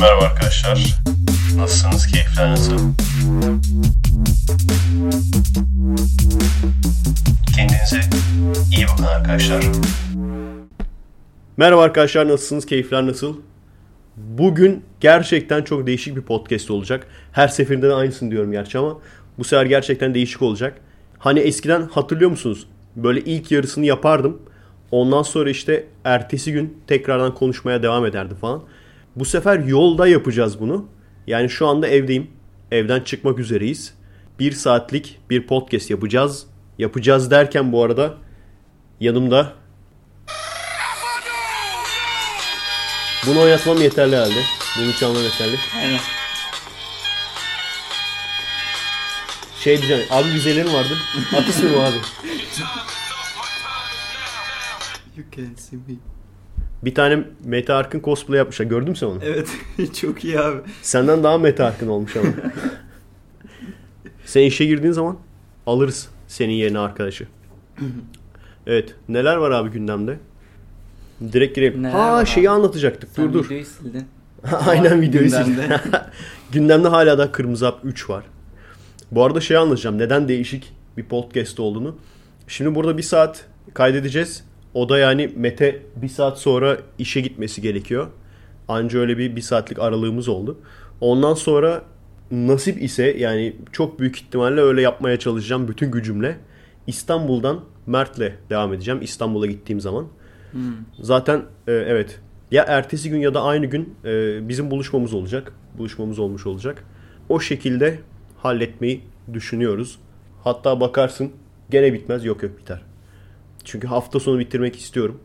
Merhaba arkadaşlar. Nasılsınız? Keyifler nasıl? Kendinize iyi bakın arkadaşlar. Merhaba arkadaşlar nasılsınız? Keyifler nasıl? Bugün gerçekten çok değişik bir podcast olacak. Her seferinde de aynısını diyorum gerçi ama bu sefer gerçekten değişik olacak. Hani eskiden hatırlıyor musunuz? Böyle ilk yarısını yapardım. Ondan sonra işte ertesi gün tekrardan konuşmaya devam ederdim falan. Bu sefer yolda yapacağız bunu. Yani şu anda evdeyim. Evden çıkmak üzereyiz. Bir saatlik bir podcast yapacağız. Yapacağız derken bu arada yanımda Bunu oynatmam yeterli halde. Bunu çalmam yeterli. Aynen. Şey diyeceğim. Abi vizelerin vardı. At ismi bu abi. You can see me. Bir tane Meta Ark'ın cosplay yapmışlar. Gördün mü sen onu? Evet çok iyi abi. Senden daha Meta Ark'ın olmuş ama. sen işe girdiğin zaman alırız senin yerine arkadaşı. Evet. Neler var abi gündemde? Direkt girelim. Neler ha şeyi abi? anlatacaktık. Sen dur dur. videoyu sildin. Aynen videoyu sildim. Gündemde hala da Kırmızı Hap 3 var. Bu arada şey anlatacağım. Neden değişik bir podcast olduğunu. Şimdi burada bir saat kaydedeceğiz. O da yani Mete bir saat sonra işe gitmesi gerekiyor. Anca öyle bir bir saatlik aralığımız oldu. Ondan sonra nasip ise yani çok büyük ihtimalle öyle yapmaya çalışacağım bütün gücümle. İstanbul'dan Mert'le devam edeceğim. İstanbul'a gittiğim zaman. Zaten e, evet ya ertesi gün ya da aynı gün e, bizim buluşmamız olacak. Buluşmamız olmuş olacak. O şekilde halletmeyi düşünüyoruz. Hatta bakarsın gene bitmez. Yok yok biter. Çünkü hafta sonu bitirmek istiyorum.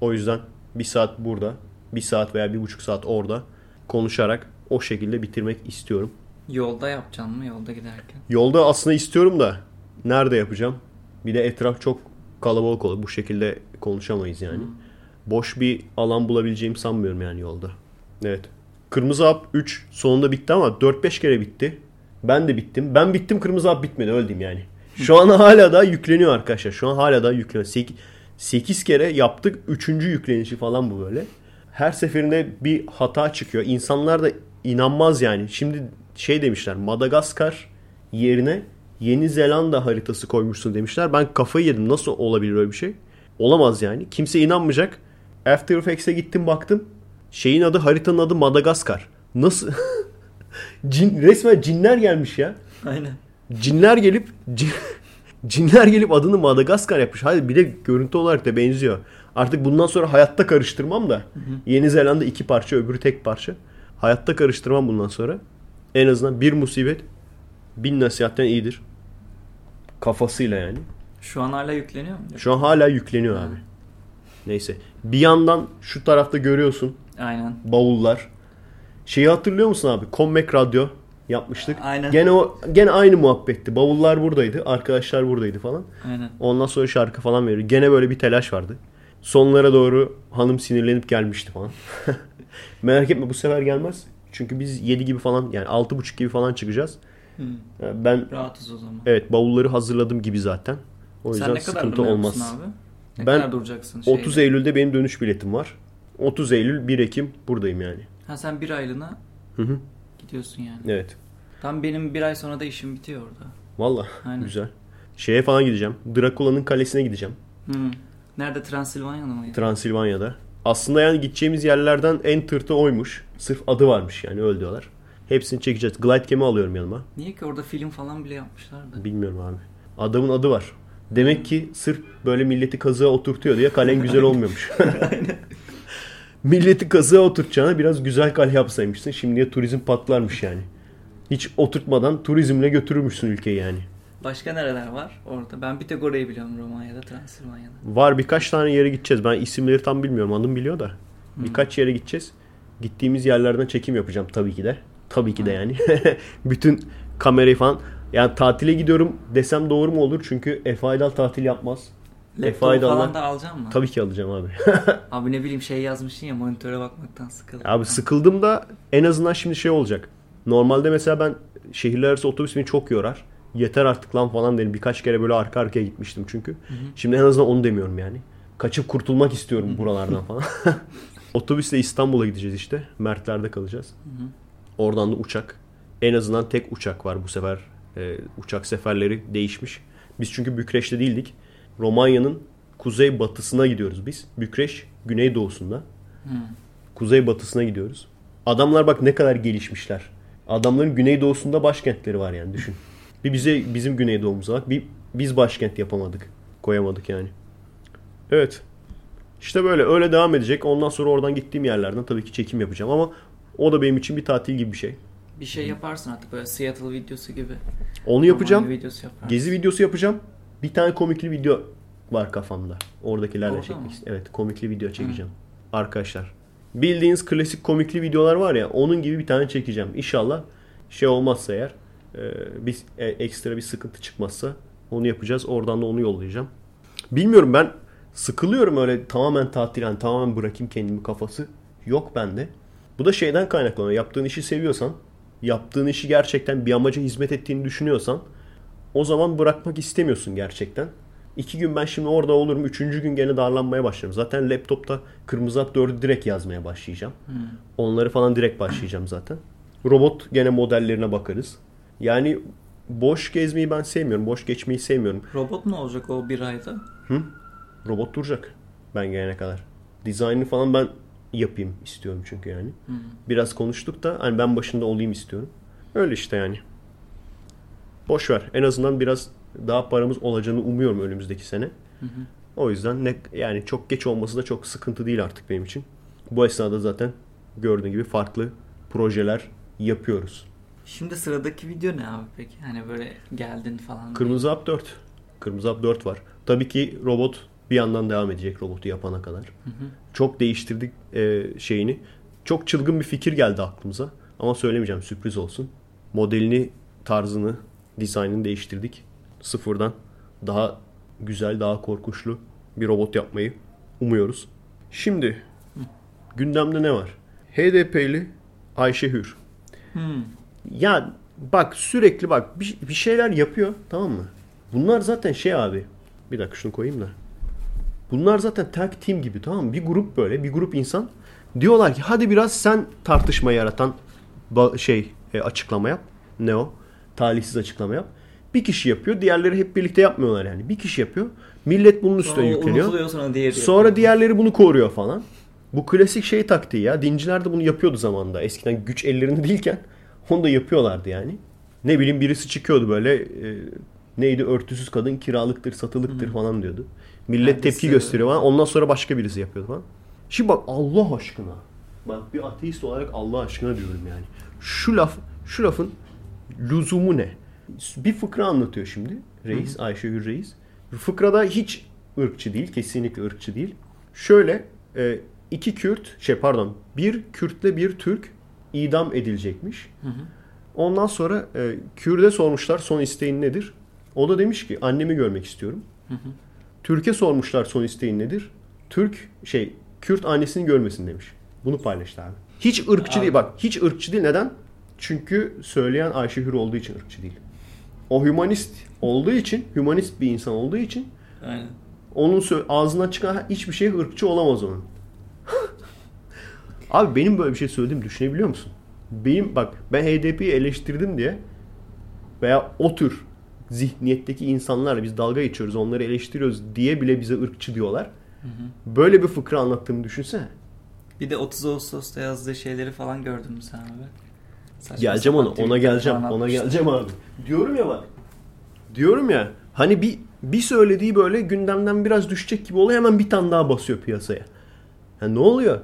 O yüzden bir saat burada, bir saat veya bir buçuk saat orada konuşarak o şekilde bitirmek istiyorum. Yolda yapacaksın mı yolda giderken? Yolda aslında istiyorum da nerede yapacağım? Bir de etraf çok kalabalık olur. Bu şekilde konuşamayız yani. Boş bir alan bulabileceğimi sanmıyorum yani yolda. Evet. Kırmızı Hap 3 sonunda bitti ama 4-5 kere bitti. Ben de bittim. Ben bittim Kırmızı Hap bitmedi öldüm yani. Şu an hala da yükleniyor arkadaşlar. Şu an hala da yükleniyor. 8 kere yaptık. 3. yüklenişi falan bu böyle. Her seferinde bir hata çıkıyor. İnsanlar da inanmaz yani. Şimdi şey demişler. Madagaskar yerine Yeni Zelanda haritası koymuşsun demişler. Ben kafayı yedim. Nasıl olabilir öyle bir şey? Olamaz yani. Kimse inanmayacak. After Effects'e gittim baktım. Şeyin adı haritanın adı Madagaskar. Nasıl? Cin, resmen cinler gelmiş ya. Aynen. Cinler gelip cin- cinler gelip adını Madagaskar yapmış. Hadi bir de görüntü olarak da benziyor. Artık bundan sonra hayatta karıştırmam da. Yeni Zelanda iki parça öbürü tek parça. Hayatta karıştırmam bundan sonra. En azından bir musibet bin nasihatten iyidir. Kafasıyla yani. Şu an hala yükleniyor mu? Şu an hala yükleniyor abi. Neyse. Bir yandan şu tarafta görüyorsun Aynen. bavullar. Şeyi hatırlıyor musun abi? Kommek Radyo yapmıştık. Aynen. Gene o gene aynı muhabbetti. Bavullar buradaydı, arkadaşlar buradaydı falan. Aynen. Ondan sonra şarkı falan veriyor. Gene böyle bir telaş vardı. Sonlara doğru hanım sinirlenip gelmişti falan. Merak etme bu sefer gelmez. Çünkü biz 7 gibi falan yani 6.30 gibi falan çıkacağız. Hı. Yani Ben Rahatız o zaman. evet bavulları hazırladım gibi zaten. O yüzden Sen ne kadar sıkıntı olmaz. abi? Ne Ben kadar duracaksın şeyde? 30 Eylül'de benim dönüş biletim var. 30 Eylül 1 Ekim buradayım yani. Ha sen bir aylığına Hı hı. Gidiyorsun yani. Evet. Tam benim bir ay sonra da işim bitiyor orada. Valla Aynen. güzel. Şeye falan gideceğim. Drakula'nın kalesine gideceğim. Hı. Nerede Transilvanya'da mıydı? Transilvanya'da. Aslında yani gideceğimiz yerlerden en tırtı oymuş. Sırf adı varmış yani öyle diyorlar. Hepsini çekeceğiz. Glide cam'i alıyorum yanıma. Niye ki orada film falan bile yapmışlar da. Bilmiyorum abi. Adamın adı var. Demek ki sırf böyle milleti kazığa oturtuyor diye kalen güzel olmuyormuş. Milleti kazığa oturtacağına biraz güzel kale yapsaymışsın. Şimdiye turizm patlarmış yani. Hiç oturtmadan turizmle götürürmüşsün ülkeyi yani. Başka nereler var orada? Ben bir tek orayı biliyorum Romanya'da, Transilvanya'da. Var birkaç tane yere gideceğiz. Ben isimleri tam bilmiyorum. Hanım biliyor da. Birkaç yere gideceğiz. Gittiğimiz yerlerden çekim yapacağım tabii ki de. Tabii ki de yani. Bütün kamerayı falan. Yani tatile gidiyorum desem doğru mu olur? Çünkü Efe Aydal tatil yapmaz. Efe Laptop Aydal'la- falan da alacağım mı? Tabii ki alacağım abi. Abi ne bileyim şey yazmışsın ya monitöre bakmaktan sıkıldım. abi sıkıldım da en azından şimdi şey olacak. Normalde mesela ben şehirler arası otobüs beni çok yorar. Yeter artık lan falan dedim. Birkaç kere böyle arka arkaya gitmiştim çünkü. Şimdi en azından onu demiyorum yani. Kaçıp kurtulmak istiyorum buralardan falan. Otobüsle İstanbul'a gideceğiz işte. Mertler'de kalacağız. Oradan da uçak. En azından tek uçak var bu sefer. Ee, uçak seferleri değişmiş. Biz çünkü Bükreş'te değildik. Romanya'nın kuzey batısına gidiyoruz biz. Bükreş güney doğusunda. Kuzey batısına gidiyoruz. Adamlar bak ne kadar gelişmişler. Adamların güney doğusunda başkentleri var yani düşün. Bir bize bizim güney doğumuza bak. Bir biz başkent yapamadık. Koyamadık yani. Evet. İşte böyle öyle devam edecek. Ondan sonra oradan gittiğim yerlerden tabii ki çekim yapacağım ama o da benim için bir tatil gibi bir şey. Bir şey yaparsın artık böyle Seattle videosu gibi. Onu yapacağım. Roman videosu yaparsın. Gezi videosu yapacağım. Bir tane komikli video var kafamda. Oradakilerle Orada çekmek istiyorum. Evet komikli video çekeceğim. Arkadaşlar. Bildiğiniz klasik komikli videolar var ya onun gibi bir tane çekeceğim. İnşallah şey olmazsa eğer e, bir e, ekstra bir sıkıntı çıkmazsa onu yapacağız. Oradan da onu yollayacağım. Bilmiyorum ben sıkılıyorum öyle tamamen tatil yani tamamen bırakayım kendimi kafası. Yok bende. Bu da şeyden kaynaklanıyor. Yaptığın işi seviyorsan, yaptığın işi gerçekten bir amaca hizmet ettiğini düşünüyorsan o zaman bırakmak istemiyorsun gerçekten. İki gün ben şimdi orada olurum. Üçüncü gün gene darlanmaya başlarım. Zaten laptopta Kırmızı At 4'ü direkt yazmaya başlayacağım. Onları falan direkt başlayacağım zaten. Robot gene modellerine bakarız. Yani boş gezmeyi ben sevmiyorum. Boş geçmeyi sevmiyorum. Robot ne olacak o bir ayda? Robot duracak ben gelene kadar. Dizaynını falan ben yapayım istiyorum çünkü yani. Biraz konuştuk da hani ben başında olayım istiyorum. Öyle işte yani. Boş ver. En azından biraz daha paramız olacağını umuyorum önümüzdeki sene. O yüzden ne yani çok geç olması da çok sıkıntı değil artık benim için. Bu esnada zaten gördüğün gibi farklı projeler yapıyoruz. Şimdi sıradaki video ne abi peki? Hani böyle geldin falan. Kırmızı Hap 4. Kırmızı Hap 4 var. Tabii ki robot bir yandan devam edecek robotu yapana kadar. Çok değiştirdik e, şeyini. Çok çılgın bir fikir geldi aklımıza. Ama söylemeyeceğim sürpriz olsun. Modelini, tarzını, dizaynını değiştirdik. Sıfırdan daha güzel, daha korkunçlu bir robot yapmayı umuyoruz. Şimdi gündemde ne var? HDP'li Ayşe Hür. Hmm. Ya bak sürekli bak bir, bir şeyler yapıyor tamam mı? Bunlar zaten şey abi. Bir dakika şunu koyayım da. Bunlar zaten tag team gibi tamam mı? Bir grup böyle bir grup insan. Diyorlar ki hadi biraz sen tartışma yaratan şey e, açıklama yap. Ne o? Talihsiz açıklama yap. Bir kişi yapıyor. Diğerleri hep birlikte yapmıyorlar yani. Bir kişi yapıyor. Millet bunun üstüne Sonra yükleniyor. sonra diğeri. Sonra diğerleri bunu koruyor falan. Bu klasik şey taktiği ya. Dinciler de bunu yapıyordu zamanında. Eskiden güç ellerinde değilken onu da yapıyorlardı yani. Ne bileyim birisi çıkıyordu böyle e, neydi örtüsüz kadın kiralıktır satılıktır falan diyordu. Millet Herkes tepki gösteriyor falan. Ondan sonra başka birisi yapıyordu falan. Şimdi bak Allah aşkına. Bak bir ateist olarak Allah aşkına diyorum yani. Şu laf şu lafın lüzumu ne? Bir fıkra anlatıyor şimdi reis Ayşegül Reis. Fıkrada hiç ırkçı değil. Kesinlikle ırkçı değil. Şöyle e, iki Kürt şey pardon bir Kürtle bir Türk idam edilecekmiş. Ondan sonra e, Kürt'e sormuşlar son isteğin nedir? O da demiş ki annemi görmek istiyorum. Türk'e sormuşlar son isteğin nedir? Türk şey Kürt annesini görmesin demiş. Bunu paylaştı abi. Hiç ırkçı Abi. değil bak. Hiç ırkçı değil. Neden? Çünkü söyleyen Ayşe Hür olduğu için ırkçı değil. O hümanist olduğu için, hümanist bir insan olduğu için Aynen. onun ağzından çıkan hiçbir şey ırkçı olamaz onun. Abi benim böyle bir şey söylediğimi düşünebiliyor musun? Benim bak ben HDP'yi eleştirdim diye veya o tür zihniyetteki insanlarla biz dalga geçiyoruz, onları eleştiriyoruz diye bile bize ırkçı diyorlar. Böyle bir fıkra anlattığımı düşünsene. Bir de 30 Ağustos'ta yazdığı şeyleri falan gördün mü sen abi? Saçma Geleceğim ona, ona geleceğim, ona geleceğim abi. Diyorum ya bak. Diyorum ya hani bir bir söylediği böyle gündemden biraz düşecek gibi oluyor hemen bir tane daha basıyor piyasaya. Ha ne oluyor?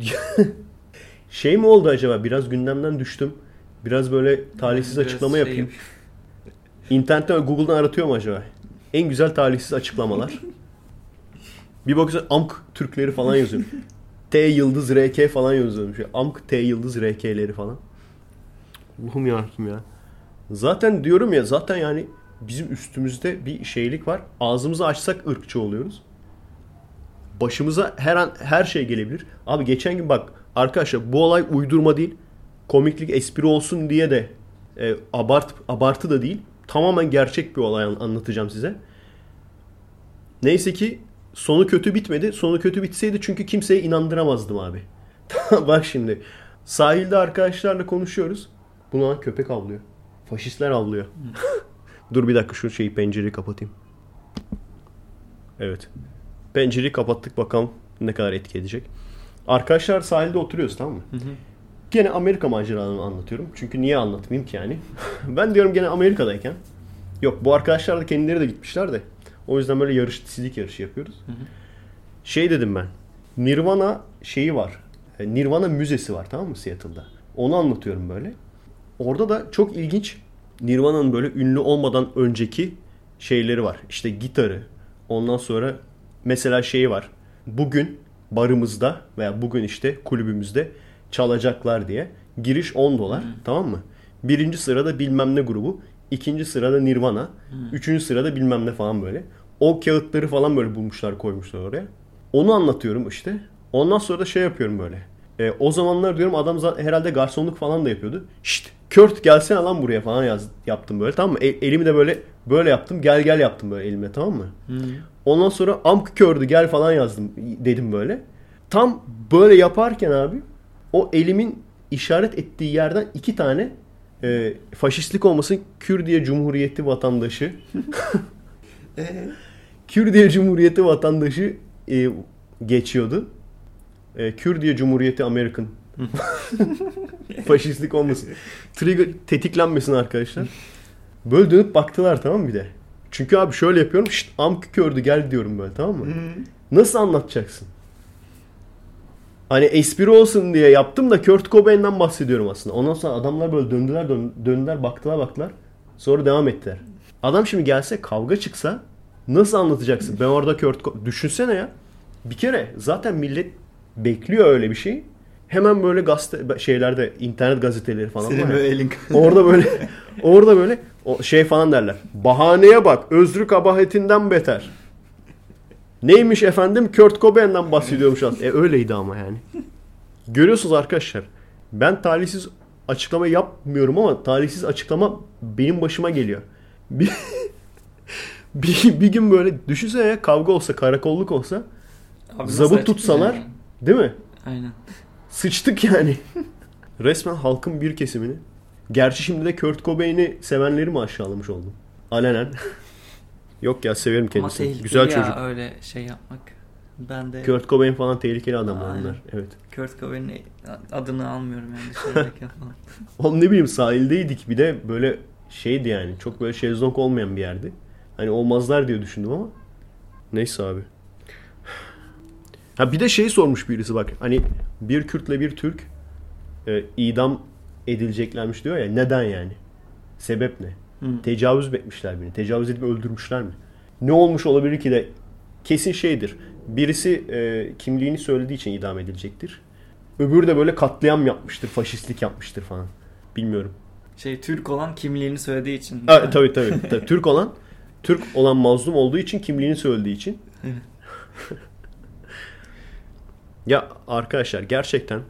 şey mi oldu acaba? Biraz gündemden düştüm. Biraz böyle talihsiz Biraz açıklama şey- yapayım. İnternetten Google'dan aratıyor mu acaba? En güzel talihsiz açıklamalar. bir bakıyorsun Amk Türkleri falan yazıyor. T yıldız RK falan yazıyormuş. Amk T yıldız RK'leri falan. Allah'ım yarabbim ya. Zaten diyorum ya zaten yani bizim üstümüzde bir şeylik var. Ağzımızı açsak ırkçı oluyoruz. Başımıza her an her şey gelebilir. Abi geçen gün bak arkadaşlar bu olay uydurma değil. Komiklik espri olsun diye de e, abart abartı da değil. Tamamen gerçek bir olay an- anlatacağım size. Neyse ki sonu kötü bitmedi. Sonu kötü bitseydi çünkü kimseye inandıramazdım abi. Bak şimdi. Sahilde arkadaşlarla konuşuyoruz. Bu lan köpek avlıyor. Faşistler avlıyor. Dur bir dakika şu şeyi pencereyi kapatayım. Evet. Pencereyi kapattık bakalım ne kadar etki edecek. Arkadaşlar sahilde oturuyoruz tamam mı? Gene Amerika maceralarını anlatıyorum. Çünkü niye anlatmayayım ki yani? ben diyorum gene Amerika'dayken. Yok bu arkadaşlar da kendileri de gitmişler de. O yüzden böyle yarış, yarışı yapıyoruz. Şey dedim ben. Nirvana şeyi var. E, Nirvana müzesi var tamam mı Seattle'da? Onu anlatıyorum böyle. Orada da çok ilginç Nirvana'nın böyle ünlü olmadan önceki şeyleri var. İşte gitarı. Ondan sonra mesela şeyi var. Bugün barımızda veya bugün işte kulübümüzde çalacaklar diye. Giriş 10 dolar. Tamam mı? Birinci sırada bilmem ne grubu. ikinci sırada Nirvana. Üçüncü sırada bilmem ne falan böyle. O kağıtları falan böyle bulmuşlar koymuşlar oraya. Onu anlatıyorum işte. Ondan sonra da şey yapıyorum böyle. E, o zamanlar diyorum adam herhalde garsonluk falan da yapıyordu. Şşt Kurt gelsene lan buraya falan yaz, yaptım böyle tamam mı? E, elimi de böyle böyle yaptım. Gel gel yaptım böyle elimle tamam mı? Ondan sonra amk kördü gel falan yazdım dedim böyle. Tam böyle yaparken abi o elimin işaret ettiği yerden iki tane e, faşistlik olmasın Kürdiye Cumhuriyeti vatandaşı Ee, Kürdiye Cumhuriyeti vatandaşı e, geçiyordu. E, Kürdiye Cumhuriyeti American. Faşistlik olmasın. Trigger tetiklenmesin arkadaşlar. Böyle dönüp baktılar tamam mı bir de. Çünkü abi şöyle yapıyorum. Şşt amk kördü gel diyorum böyle tamam mı? Nasıl anlatacaksın? Hani espri olsun diye yaptım da Kurt Cobain'den bahsediyorum aslında. Ondan sonra adamlar böyle döndüler dön- döndüler baktılar baktılar. Sonra devam ettiler. Adam şimdi gelse kavga çıksa nasıl anlatacaksın? Ben orada Kurt Co- Düşünsene ya. Bir kere zaten millet bekliyor öyle bir şey. Hemen böyle gazete şeylerde internet gazeteleri falan senin var böyle elin Orada böyle orada böyle o şey falan derler. Bahaneye bak. Özrü kabahetinden beter. Neymiş efendim? Kurt Cobain'den bahsediyormuş aslında. E öyleydi ama yani. Görüyorsunuz arkadaşlar. Ben talihsiz açıklama yapmıyorum ama talihsiz açıklama benim başıma geliyor. Bir, bir, bir gün böyle düşünsene ya kavga olsa karakolluk olsa Abi zabıt tutsalar yani? değil mi? Aynen. Sıçtık yani. Resmen halkın bir kesimini. Gerçi şimdi de Kurt Cobain'i sevenleri mi aşağılamış oldum? Alenen. Yok ya severim Ama kendisini. tehlikeli Güzel ya çocuk. öyle şey yapmak. Ben de Kurt Cobain falan tehlikeli adamlar Aynen. onlar. Evet. Kurt Cobain'in adını almıyorum yani dışarıdayken falan. Oğlum ne bileyim sahildeydik bir de böyle şeydi yani. Çok böyle şezlong olmayan bir yerdi. Hani olmazlar diye düşündüm ama. Neyse abi. Ha bir de şey sormuş birisi bak. Hani bir Kürt'le bir Türk e, idam edileceklermiş diyor ya. Neden yani? Sebep ne? Hı. Tecavüz mü etmişler beni? Tecavüz edip öldürmüşler mi? Ne olmuş olabilir ki de kesin şeydir. Birisi e, kimliğini söylediği için idam edilecektir. Öbürü de böyle katliam yapmıştır, faşistlik yapmıştır falan. Bilmiyorum. Şey Türk olan kimliğini söylediği için. Ha, tabii, tabii tabii. Türk olan Türk olan mazlum olduğu için kimliğini söylediği için. ya arkadaşlar gerçekten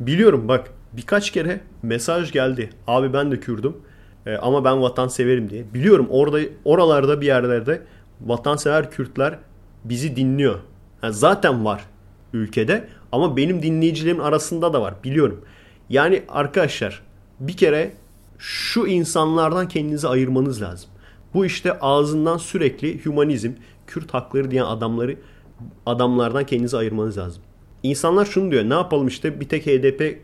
biliyorum bak birkaç kere mesaj geldi. Abi ben de Kürdüm e, ama ben vatan severim diye. Biliyorum orada oralarda bir yerlerde vatansever Kürtler bizi dinliyor. Ha, zaten var ülkede ama benim dinleyicilerimin arasında da var biliyorum. Yani arkadaşlar bir kere şu insanlardan kendinizi ayırmanız lazım. Bu işte ağzından sürekli hümanizm, Kürt hakları diyen adamları adamlardan kendinizi ayırmanız lazım. İnsanlar şunu diyor. Ne yapalım işte bir tek HDP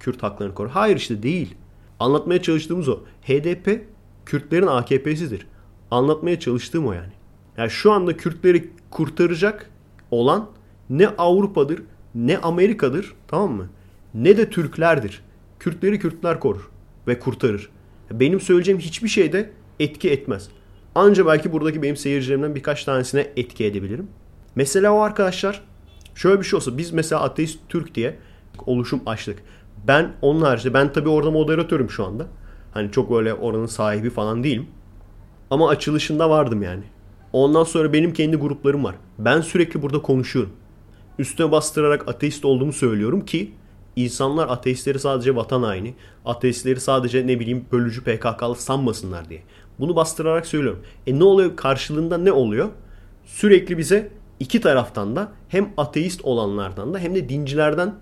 Kürt haklarını korur. Hayır işte değil. Anlatmaya çalıştığımız o. HDP Kürtlerin AKP'sidir. Anlatmaya çalıştığım o yani. Yani şu anda Kürtleri kurtaracak olan ne Avrupa'dır ne Amerika'dır tamam mı? Ne de Türklerdir. Kürtleri Kürtler korur ve kurtarır. Benim söyleyeceğim hiçbir şeyde etki etmez. Anca belki buradaki benim seyircilerimden birkaç tanesine etki edebilirim. Mesela o arkadaşlar şöyle bir şey olsa biz mesela ateist Türk diye oluşum açtık. Ben onun haricinde ben tabii orada moderatörüm şu anda. Hani çok öyle oranın sahibi falan değilim. Ama açılışında vardım yani. Ondan sonra benim kendi gruplarım var. Ben sürekli burada konuşuyorum. Üstüne bastırarak ateist olduğumu söylüyorum ki insanlar ateistleri sadece vatan haini, ateistleri sadece ne bileyim bölücü PKK'lı sanmasınlar diye. Bunu bastırarak söylüyorum. E ne oluyor? Karşılığında ne oluyor? sürekli bize iki taraftan da hem ateist olanlardan da hem de dincilerden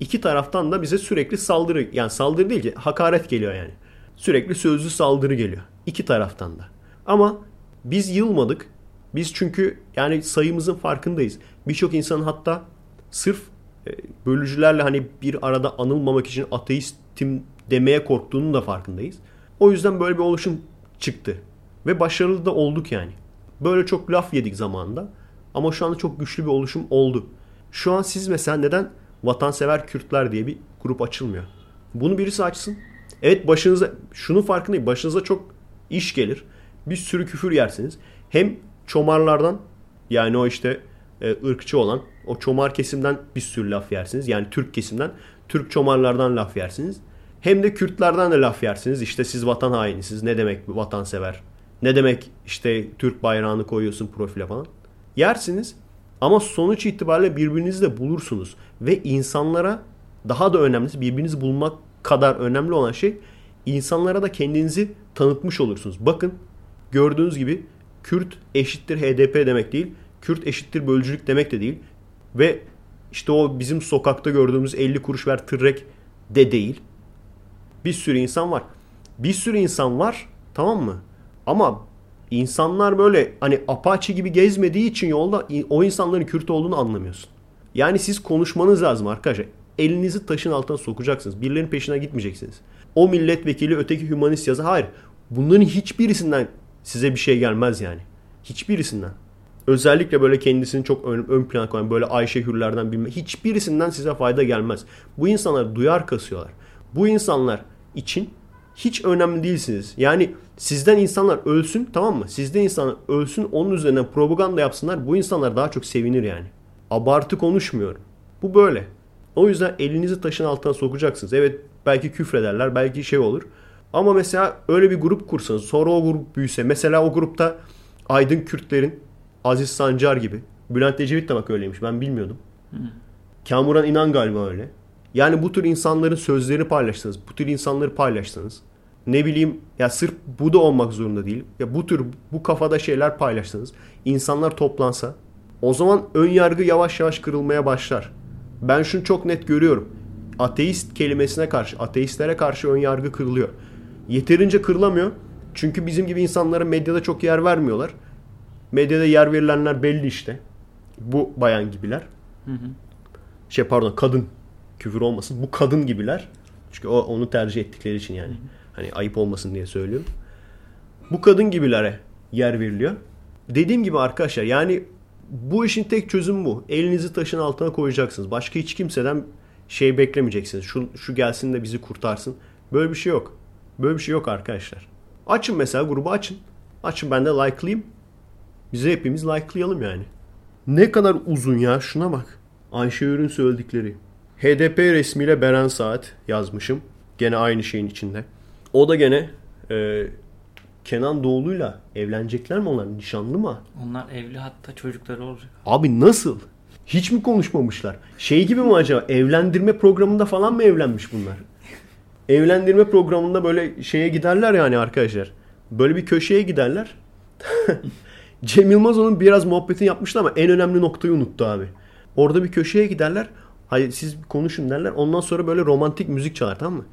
iki taraftan da bize sürekli saldırı yani saldırı değil ki hakaret geliyor yani. Sürekli sözlü saldırı geliyor. iki taraftan da. Ama biz yılmadık. Biz çünkü yani sayımızın farkındayız. Birçok insanın hatta sırf e, bölücülerle hani bir arada anılmamak için ateistim demeye korktuğunun da farkındayız. O yüzden böyle bir oluşum çıktı. Ve başarılı da olduk yani. Böyle çok laf yedik zamanında. Ama şu anda çok güçlü bir oluşum oldu. Şu an siz mesela neden Vatansever Kürtler diye bir grup açılmıyor? Bunu birisi açsın. Evet başınıza şunun farkındayım. Başınıza çok iş gelir. Bir sürü küfür yersiniz. Hem çomarlardan yani o işte e, ırkçı olan o çomar kesimden bir sürü laf yersiniz. Yani Türk kesimden Türk çomarlardan laf yersiniz. Hem de Kürtlerden de laf yersiniz. İşte siz vatan hainisiniz. Ne demek vatansever? Ne demek işte Türk bayrağını koyuyorsun profile falan. Yersiniz ama sonuç itibariyle birbirinizi de bulursunuz. Ve insanlara daha da önemlisi birbirinizi bulmak kadar önemli olan şey insanlara da kendinizi tanıtmış olursunuz. Bakın gördüğünüz gibi Kürt eşittir HDP demek değil. Kürt eşittir bölücülük demek de değil. Ve işte o bizim sokakta gördüğümüz 50 kuruş ver tırrek de değil. Bir sürü insan var. Bir sürü insan var tamam mı? Ama insanlar böyle hani apaçi gibi gezmediği için yolda o insanların Kürt olduğunu anlamıyorsun. Yani siz konuşmanız lazım arkadaşlar. Elinizi taşın altına sokacaksınız. Birilerinin peşine gitmeyeceksiniz. O milletvekili öteki hümanist yazı. Hayır. Bunların hiçbirisinden size bir şey gelmez yani. Hiçbirisinden. Özellikle böyle kendisini çok ön, ön plana koyan böyle Ayşe Hürler'den bilme. Hiçbirisinden size fayda gelmez. Bu insanlar duyar kasıyorlar. Bu insanlar için hiç önemli değilsiniz. Yani sizden insanlar ölsün tamam mı? Sizden insanlar ölsün onun üzerinden propaganda yapsınlar. Bu insanlar daha çok sevinir yani. Abartı konuşmuyorum. Bu böyle. O yüzden elinizi taşın altına sokacaksınız. Evet belki küfrederler belki şey olur. Ama mesela öyle bir grup kursanız sonra o grup büyüse. Mesela o grupta Aydın Kürtlerin Aziz Sancar gibi. Bülent Ecevit de bak öyleymiş ben bilmiyordum. Hı. Kamuran İnan galiba öyle. Yani bu tür insanların sözlerini paylaşsanız, bu tür insanları paylaşsanız, ne bileyim ya sırf bu da olmak zorunda değil. Ya bu tür bu kafada şeyler paylaşsanız, insanlar toplansa o zaman ön yargı yavaş yavaş kırılmaya başlar. Ben şunu çok net görüyorum. Ateist kelimesine karşı, ateistlere karşı ön yargı kırılıyor. Yeterince kırılamıyor. Çünkü bizim gibi insanlara medyada çok yer vermiyorlar. Medyada yer verilenler belli işte. Bu bayan gibiler. Hı hı. Şey pardon kadın küfür olmasın. Bu kadın gibiler. Çünkü o onu tercih ettikleri için yani. Hani ayıp olmasın diye söylüyorum. Bu kadın gibilere yer veriliyor. Dediğim gibi arkadaşlar yani bu işin tek çözümü bu. Elinizi taşın altına koyacaksınız. Başka hiç kimseden şey beklemeyeceksiniz. Şu, şu gelsin de bizi kurtarsın. Böyle bir şey yok. Böyle bir şey yok arkadaşlar. Açın mesela grubu açın. Açın ben de like'layayım. Bize hepimiz like'layalım yani. Ne kadar uzun ya şuna bak. Ayşe Ürün söyledikleri. HDP resmiyle Beren Saat yazmışım. Gene aynı şeyin içinde. O da gene e, Kenan Doğulu'yla evlenecekler mi onlar? Nişanlı mı? Onlar evli hatta çocukları olacak. Abi nasıl? Hiç mi konuşmamışlar? Şey gibi mi acaba? Evlendirme programında falan mı evlenmiş bunlar? Evlendirme programında böyle şeye giderler yani arkadaşlar. Böyle bir köşeye giderler. Cem Yılmaz onun biraz muhabbetini yapmıştı ama en önemli noktayı unuttu abi. Orada bir köşeye giderler. Hayır siz konuşun derler. Ondan sonra böyle romantik müzik çalar tamam mı?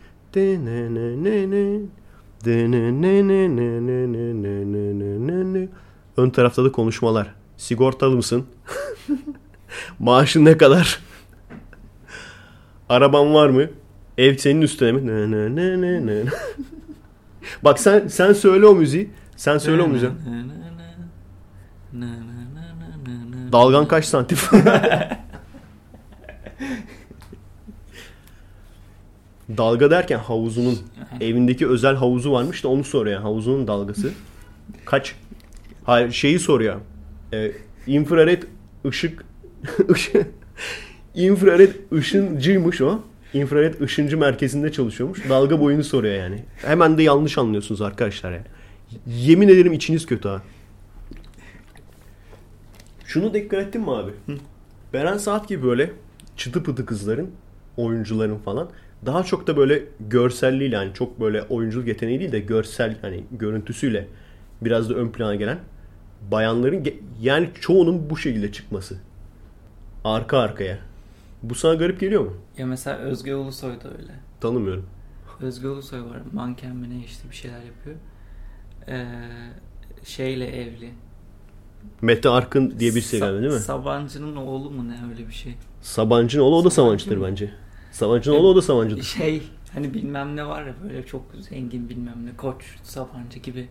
Ön tarafta da konuşmalar. Sigortalı mısın? Maaşın ne kadar? Araban var mı? Ev senin üstüne mi? Bak sen sen söyle o müziği. Sen söyle o müziği. Dalgan kaç santim? Dalga derken havuzunun evindeki özel havuzu varmış da onu soruyor. Havuzunun dalgası. Kaç? Hayır şeyi soruyor. Ee, infrared ışık infrared ışıncıymış o. İnfrared ışıncı merkezinde çalışıyormuş. Dalga boyunu soruyor yani. Hemen de yanlış anlıyorsunuz arkadaşlar ya. Yemin ederim içiniz kötü ha. Şunu dikkat ettin mi abi? Hı. Beren Saat gibi böyle çıtı pıtı kızların, oyuncuların falan daha çok da böyle görselliğiyle hani çok böyle oyunculuk yeteneği değil de görsel hani görüntüsüyle biraz da ön plana gelen bayanların yani çoğunun bu şekilde çıkması. Arka arkaya. Bu sana garip geliyor mu? Ya mesela Özge Ulusoy da öyle. Tanımıyorum. Özge Ulusoy var. Manken mi ne işte bir şeyler yapıyor. Ee, şeyle evli. Mete Arkın diye birisi Sa- galiba değil mi? Sabancı'nın oğlu mu ne öyle bir şey. Sabancı'nın oğlu o da Sabancı Savancı'dır mı? bence. Sabancı'nın oğlu o da Savancı'dır. Şey hani bilmem ne var ya böyle çok zengin bilmem ne koç Sabancı gibi.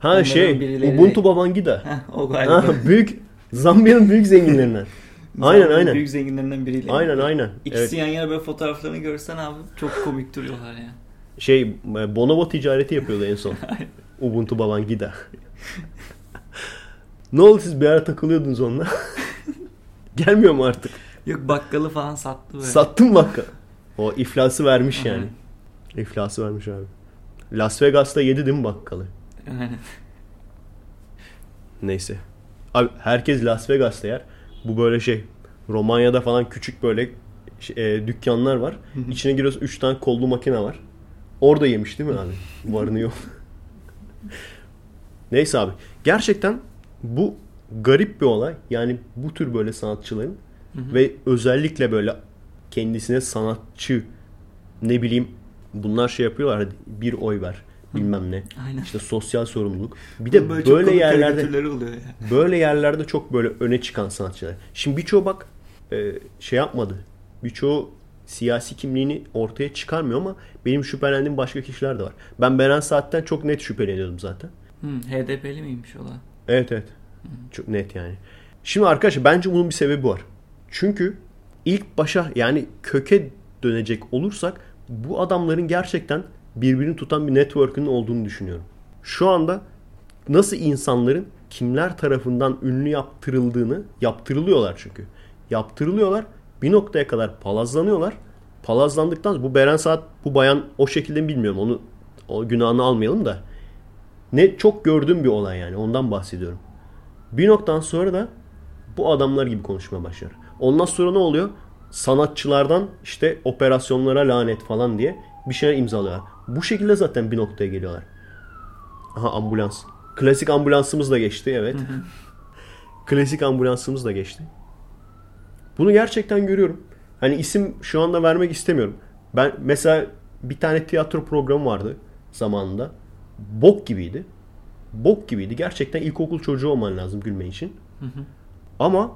Ha Onların şey birileri- Ubuntu Babangida. Heh, o galiba. Ha, büyük Zambiya'nın büyük zenginlerinden. aynen aynen. Büyük zenginlerinden biriyle. Aynen aynen. İkisi Evet. yan yana böyle fotoğraflarını görsen abi çok komik duruyorlar ya. Şey e, bonobo ticareti yapıyordu en son. Ubuntu Babangida. ne oldu siz bir ara takılıyordunuz onunla? Gelmiyor mu artık? Yok bakkalı falan sattı böyle. Sattım bakka. O iflası vermiş Aynen. yani. İflası vermiş abi. Las Vegas'ta yedi değil mi bakkalı? Aynen. Neyse. Abi herkes Las Vegas'ta yer. Bu böyle şey. Romanya'da falan küçük böyle şey, e, dükkanlar var. İçine giriyorsun 3 tane kollu makine var. Orada yemiş değil mi abi? Varını yok. Neyse abi. Gerçekten bu garip bir olay. Yani bu tür böyle sanatçıların ve özellikle böyle kendisine sanatçı ne bileyim bunlar şey yapıyorlar bir oy ver bilmem ne. Aynen. İşte sosyal sorumluluk. Bir de Böyle, böyle, yerlerde oluyor ya. böyle yerlerde çok böyle öne çıkan sanatçılar. Şimdi birçoğu bak e, şey yapmadı. Birçoğu siyasi kimliğini ortaya çıkarmıyor ama benim şüphelendiğim başka kişiler de var. Ben Beren Saat'ten çok net şüpheleniyordum zaten. Hı, HDP'li miymiş o da? Evet evet. Çok net yani. Şimdi arkadaşlar bence bunun bir sebebi var. Çünkü ilk başa yani köke dönecek olursak bu adamların gerçekten birbirini tutan bir network'ünün olduğunu düşünüyorum. Şu anda nasıl insanların kimler tarafından ünlü yaptırıldığını yaptırılıyorlar çünkü. Yaptırılıyorlar. Bir noktaya kadar palazlanıyorlar. Palazlandıktan sonra bu Beren Saat bu bayan o şekilde mi bilmiyorum. Onu o günahını almayalım da. Ne çok gördüğüm bir olay yani. Ondan bahsediyorum. Bir noktadan sonra da bu adamlar gibi konuşmaya başlar. Ondan sonra ne oluyor? Sanatçılardan işte operasyonlara lanet falan diye bir şeyler imzalıyorlar. Bu şekilde zaten bir noktaya geliyorlar. Aha ambulans. Klasik ambulansımız da geçti evet. Klasik ambulansımız da geçti. Bunu gerçekten görüyorum. Hani isim şu anda vermek istemiyorum. Ben mesela bir tane tiyatro programı vardı zamanında. Bok gibiydi. Bok gibiydi. Gerçekten ilkokul çocuğu olman lazım gülmen için. Ama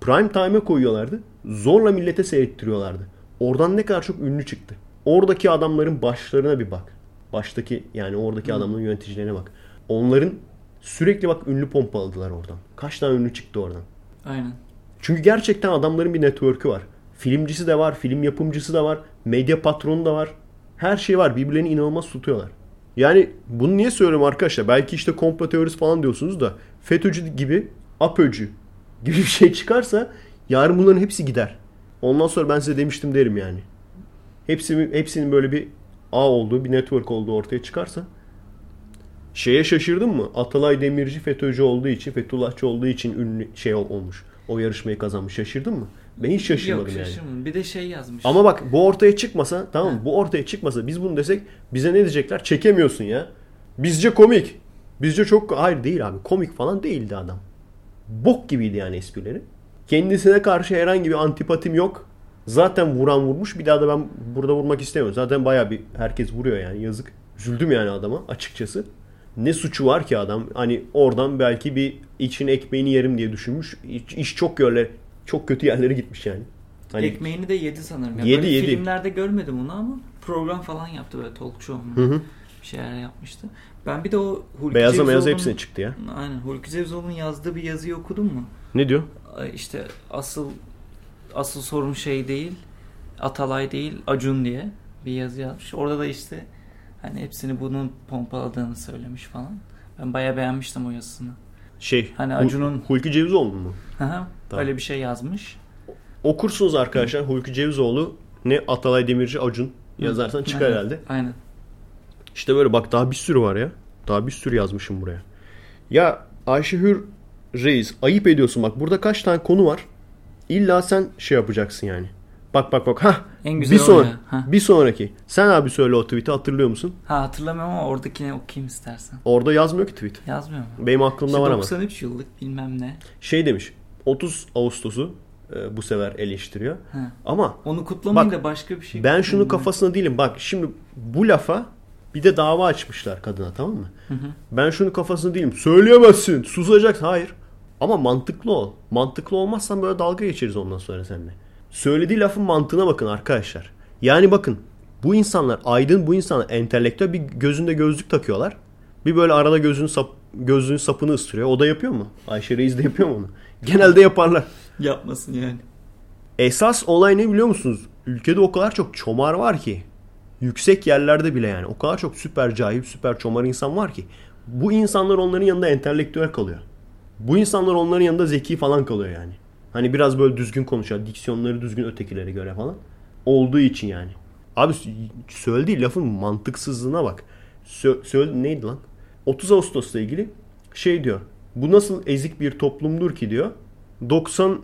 prime time'e koyuyorlardı. Zorla millete seyrettiriyorlardı. Oradan ne kadar çok ünlü çıktı. Oradaki adamların başlarına bir bak. Baştaki yani oradaki adamların yöneticilerine bak. Onların sürekli bak ünlü pompaladılar oradan. Kaç tane ünlü çıktı oradan. Aynen. Çünkü gerçekten adamların bir network'ü var. Filmcisi de var, film yapımcısı da var, medya patronu da var. Her şey var. Birbirlerini inanılmaz tutuyorlar. Yani bunu niye söylüyorum arkadaşlar? Belki işte komplo teorisi falan diyorsunuz da FETÖ'cü gibi APÖ'cü gibi bir şey çıkarsa yarın bunların hepsi gider. Ondan sonra ben size demiştim derim yani. Hepsi, hepsinin böyle bir ağ olduğu, bir network olduğu ortaya çıkarsa şeye şaşırdın mı? Atalay Demirci FETÖ'cü olduğu için, Fethullahçı olduğu için ünlü şey ol- olmuş. O yarışmayı kazanmış. Şaşırdın mı? Ben hiç şaşırmadım Yok yani. şaşırmadım. Bir de şey yazmış. Ama bak bu ortaya çıkmasa tamam mı? Bu ortaya çıkmasa biz bunu desek bize ne diyecekler? Çekemiyorsun ya. Bizce komik. Bizce çok hayır değil abi. Komik falan değildi adam. Bok gibiydi yani esprileri. Kendisine karşı herhangi bir antipatim yok. Zaten vuran vurmuş. Bir daha da ben burada vurmak istemiyorum. Zaten baya bir herkes vuruyor yani yazık. Üzüldüm yani adama açıkçası. Ne suçu var ki adam? Hani oradan belki bir için ekmeğini yerim diye düşünmüş. İş, iş çok yerler, çok kötü yerlere gitmiş yani. Hani Ekmeğini de yedi sanırım. Ya Yedi, böyle yedi. Filmlerde görmedim onu ama program falan yaptı böyle talk show mu? Hı hı. Bir şeyler yapmıştı. Ben bir de o Hulki beyaza beyaz Cevzoğlu'nun- hepsine çıktı ya. Aynen. Hulki Cevzoğlu'nun yazdığı bir yazıyı okudun mu? Ne diyor? İşte asıl asıl sorun şey değil. Atalay değil, Acun diye bir yazı yazmış. Orada da işte hani hepsini bunun pompaladığını söylemiş falan. Ben bayağı beğenmiştim o yazısını. Şey, Hani Acun'un- Hulki Cevizoğlu mu? Hı hı. Tamam. Öyle bir şey yazmış. Okursunuz arkadaşlar Hulki Cevizoğlu ne Atalay Demirci Acun yazarsan çıkar Aynen. herhalde. Aynen. İşte böyle bak daha bir sürü var ya. Daha bir sürü yazmışım buraya. Ya Ayşe Hür Reis ayıp ediyorsun bak burada kaç tane konu var. İlla sen şey yapacaksın yani. Bak bak bak. Hah. En güzel bir o son ya. Ha. bir sonraki. Sen abi söyle o tweet'i hatırlıyor musun? ha hatırlamıyorum ama oradakini okuyayım istersen. Orada yazmıyor ki tweet. Yazmıyor mu? Benim aklımda İşte var ama. 93 yıllık bilmem ne. Şey demiş. 30 Ağustos'u e, bu sefer eleştiriyor. Ha. Ama Onu kutlamayın Bak, da başka bir şey. ben şunu kafasına değilim. Bak şimdi bu lafa bir de dava açmışlar kadına tamam mı? Hı hı. Ben şunu kafasına değilim. Söyleyemezsin. Susacaksın. Hayır. Ama mantıklı ol. Mantıklı olmazsan böyle dalga geçeriz ondan sonra seninle. Söylediği lafın mantığına bakın arkadaşlar. Yani bakın bu insanlar aydın bu insanlar entelektüel bir gözünde gözlük takıyorlar. Bir böyle arada gözünün sap, gözlüğün sapını ısırıyor. O da yapıyor mu? Ayşe Reis de yapıyor mu onu? Genelde yaparlar. Yapmasın yani. Esas olay ne biliyor musunuz? Ülkede o kadar çok çomar var ki. Yüksek yerlerde bile yani. O kadar çok süper cahil, süper çomar insan var ki. Bu insanlar onların yanında entelektüel kalıyor. Bu insanlar onların yanında zeki falan kalıyor yani. Hani biraz böyle düzgün konuşuyor. Diksiyonları düzgün ötekilere göre falan. Olduğu için yani. Abi söylediği lafın mantıksızlığına bak. Sö- söyle neydi lan? 30 Ağustos'la ilgili şey diyor. Bu nasıl ezik bir toplumdur ki diyor. 90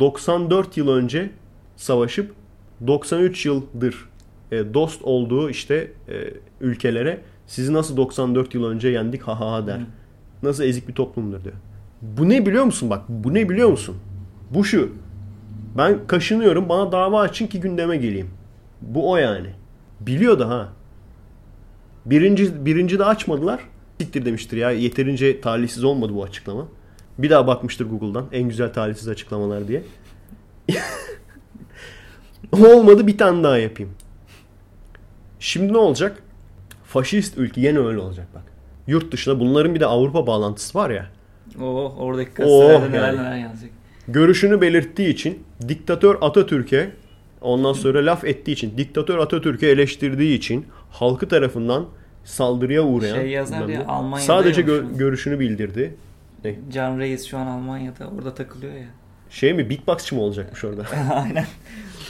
94 yıl önce savaşıp 93 yıldır e, dost olduğu işte e, ülkelere sizi nasıl 94 yıl önce yendik ha ha ha der. Nasıl ezik bir toplumdur diyor. Bu ne biliyor musun bak bu ne biliyor musun? Bu şu. Ben kaşınıyorum bana dava açın ki gündeme geleyim. Bu o yani. Biliyor da ha. Birinci, birinci de açmadılar. Siktir demiştir ya. Yeterince talihsiz olmadı bu açıklama. Bir daha bakmıştır Google'dan. En güzel talihsiz açıklamalar diye. Olmadı bir tane daha yapayım. Şimdi ne olacak? Faşist ülke yine öyle olacak bak. Yurt dışında bunların bir de Avrupa bağlantısı var ya. Oh oradaki gazetelerde Oh, neler yani. neler yazacak. Görüşünü belirttiği için diktatör Atatürk'e ondan sonra laf ettiği için diktatör Atatürk'ü eleştirdiği için halkı tarafından saldırıya uğrayan Şey yazar ya, Almanya'da sadece gö- görüşünü bildirdi. Ne? Can Reis şu an Almanya'da orada takılıyor ya. Şey mi beatboxçı mı olacakmış orada? Aynen.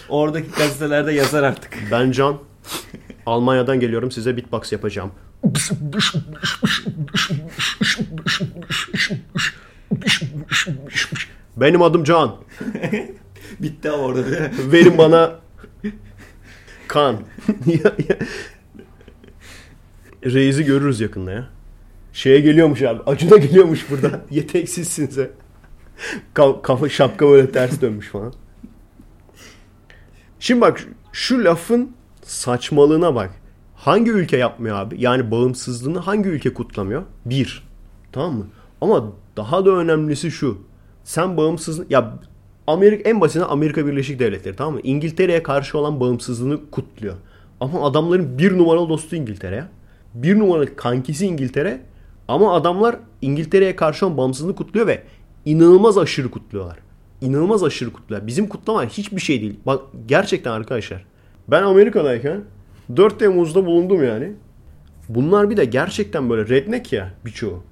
Oradaki gazetelerde yazar artık. Ben Can. Almanya'dan geliyorum size beatbox yapacağım. Benim adım Can. Bitti ama orada değil mi? Verin bana kan. Reis'i görürüz yakında ya. Şeye geliyormuş abi. Acuna geliyormuş burada. Yeteksizsin sen. Ka- kafa şapka böyle ters dönmüş falan. Şimdi bak şu lafın saçmalığına bak. Hangi ülke yapmıyor abi? Yani bağımsızlığını hangi ülke kutlamıyor? Bir. Tamam mı? Ama daha da önemlisi şu. Sen bağımsızlığı... Ya Amerika en basitinden Amerika Birleşik Devletleri tamam mı? İngiltere'ye karşı olan bağımsızlığını kutluyor. Ama adamların bir numaralı dostu İngiltere. Bir numaralı kankisi İngiltere. Ama adamlar İngiltere'ye karşı olan bağımsızlığını kutluyor ve inanılmaz aşırı kutluyorlar. İnanılmaz aşırı kutluyorlar. Bizim kutlama hiçbir şey değil. Bak gerçekten arkadaşlar. Ben Amerika'dayken 4 Temmuz'da bulundum yani. Bunlar bir de gerçekten böyle redneck ya birçoğu.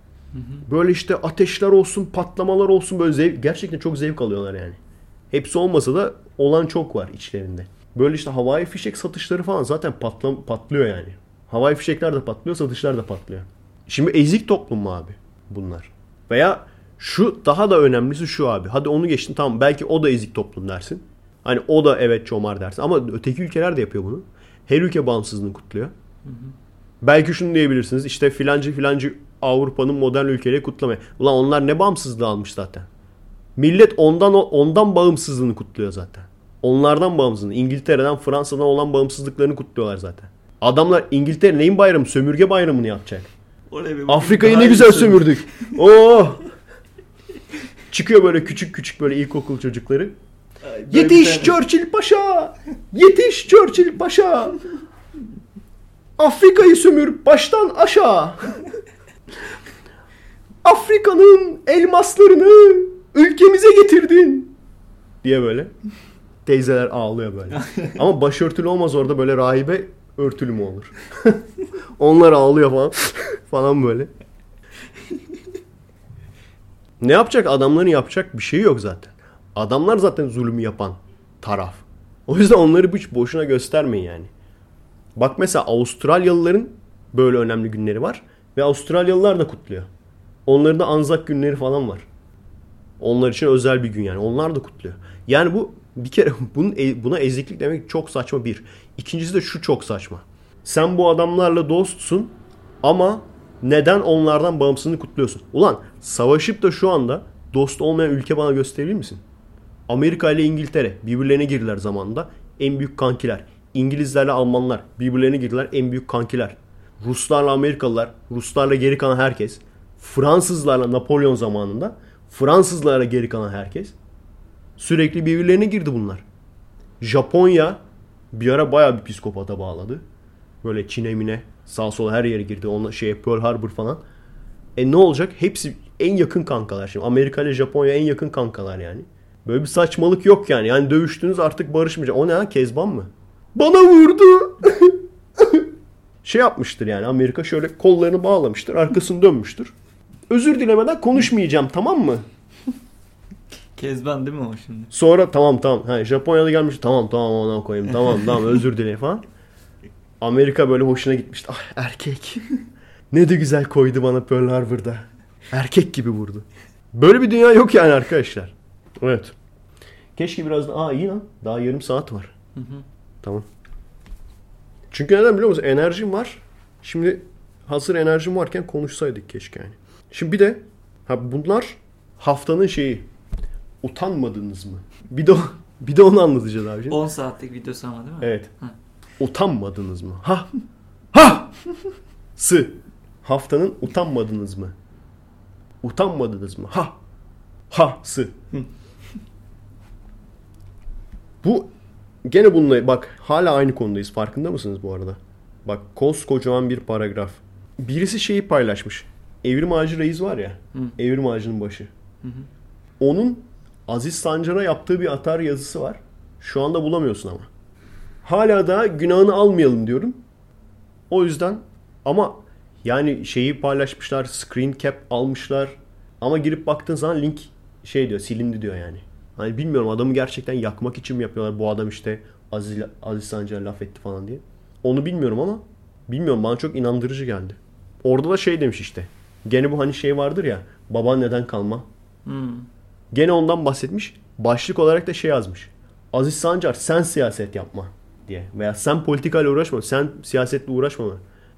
Böyle işte ateşler olsun, patlamalar olsun böyle zevk, gerçekten çok zevk alıyorlar yani. Hepsi olmasa da olan çok var içlerinde. Böyle işte havai fişek satışları falan zaten patlam patlıyor yani. Havai fişekler de patlıyor, satışlar da patlıyor. Şimdi ezik toplum mu abi bunlar? Veya şu daha da önemlisi şu abi. Hadi onu geçtin tamam belki o da ezik toplum dersin. Hani o da evet çomar dersin. Ama öteki ülkeler de yapıyor bunu. Her ülke bağımsızlığını kutluyor. Belki şunu diyebilirsiniz. işte filancı filancı Avrupa'nın modern ülkeleri kutlamaya. Ulan onlar ne bağımsızlığı almış zaten. Millet ondan ondan bağımsızlığını kutluyor zaten. Onlardan bağımsızlığını. İngiltere'den, Fransa'dan olan bağımsızlıklarını kutluyorlar zaten. Adamlar İngiltere neyin bayramı? Sömürge bayramını yapacak. Afrika'yı ne güzel sömür- sömürdük. Oo! Çıkıyor böyle küçük küçük böyle ilkokul çocukları. Böyle Yetiş Churchill Paşa! Yetiş Churchill Paşa! Afrika'yı sömür baştan aşağı. Afrika'nın elmaslarını ülkemize getirdin. Diye böyle. Teyzeler ağlıyor böyle. Ama başörtülü olmaz orada böyle rahibe örtülü mü olur? Onlar ağlıyor falan. falan böyle. Ne yapacak? Adamların yapacak bir şey yok zaten. Adamlar zaten zulmü yapan taraf. O yüzden onları hiç boşuna göstermeyin yani. Bak mesela Avustralyalıların böyle önemli günleri var. Ve Avustralyalılar da kutluyor. Onların da Anzak günleri falan var. Onlar için özel bir gün yani. Onlar da kutluyor. Yani bu Bir kere bunun, e- buna eziklik demek çok saçma bir. İkincisi de şu çok saçma. Sen bu adamlarla dostsun ama neden onlardan bağımsızlığını kutluyorsun? Ulan savaşıp da şu anda dost olmayan ülke bana gösterebilir misin? Amerika ile İngiltere birbirlerine girdiler zamanında. En büyük kankiler. İngilizlerle Almanlar birbirlerine girdiler. En büyük kankiler. Ruslarla Amerikalılar, Ruslarla geri kalan herkes. Fransızlarla Napolyon zamanında, Fransızlarla geri kalan herkes. Sürekli birbirlerine girdi bunlar. Japonya bir ara bayağı bir psikopata bağladı. Böyle Çin'e mine sağ sola her yere girdi. Onunla şey Pearl Harbor falan. E ne olacak? Hepsi en yakın kankalar şimdi. Amerika ile Japonya en yakın kankalar yani. Böyle bir saçmalık yok yani. Yani dövüştünüz artık barışmayacak. O ne ha? Kezban mı? Bana vurdu. şey yapmıştır yani. Amerika şöyle kollarını bağlamıştır. Arkasını dönmüştür. Özür dilemeden konuşmayacağım tamam mı? Kezban değil mi o şimdi? Sonra tamam tamam. Ha, Japonya'da gelmiş. Tamam tamam ona koyayım. Tamam tamam özür dilerim falan. Amerika böyle hoşuna gitmişti. Ah erkek. ne de güzel koydu bana Pearl Harbor'da. Erkek gibi vurdu. Böyle bir dünya yok yani arkadaşlar. Evet. Keşke biraz da... Aa iyi lan. Daha yarım saat var. Hı hı. Tamam. Çünkü neden biliyor musun? Enerjim var. Şimdi hazır enerjim varken konuşsaydık keşke yani. Şimdi bir de ha bunlar haftanın şeyi. Utanmadınız mı? Bir de bir de onu anlatacağız abi. şimdi. 10 saatlik videosu ama değil mi? Evet. Hı. Utanmadınız mı? Ha. Ha. Sı. Haftanın utanmadınız mı? Utanmadınız mı? Ha. Ha. Sı. Bu gene bununla bak hala aynı konudayız. Farkında mısınız bu arada? Bak koskocaman bir paragraf. Birisi şeyi paylaşmış. Evrim Ağacı Reis var ya. Hı. Evrim Ağacı'nın başı. Hı hı. Onun Aziz Sancar'a yaptığı bir atar yazısı var. Şu anda bulamıyorsun ama. Hala da günahını almayalım diyorum. O yüzden ama yani şeyi paylaşmışlar, screen cap almışlar. Ama girip baktığın zaman link şey diyor, silindi diyor yani. Hani bilmiyorum adamı gerçekten yakmak için mi yapıyorlar? Bu adam işte Aziz, Aziz Sancar laf etti falan diye. Onu bilmiyorum ama bilmiyorum bana çok inandırıcı geldi. Orada da şey demiş işte. Gene bu hani şey vardır ya. Baban neden kalma? Hmm. Gene ondan bahsetmiş. Başlık olarak da şey yazmış. Aziz Sancar sen siyaset yapma diye. Veya sen politikayla uğraşma. Sen siyasetle uğraşma.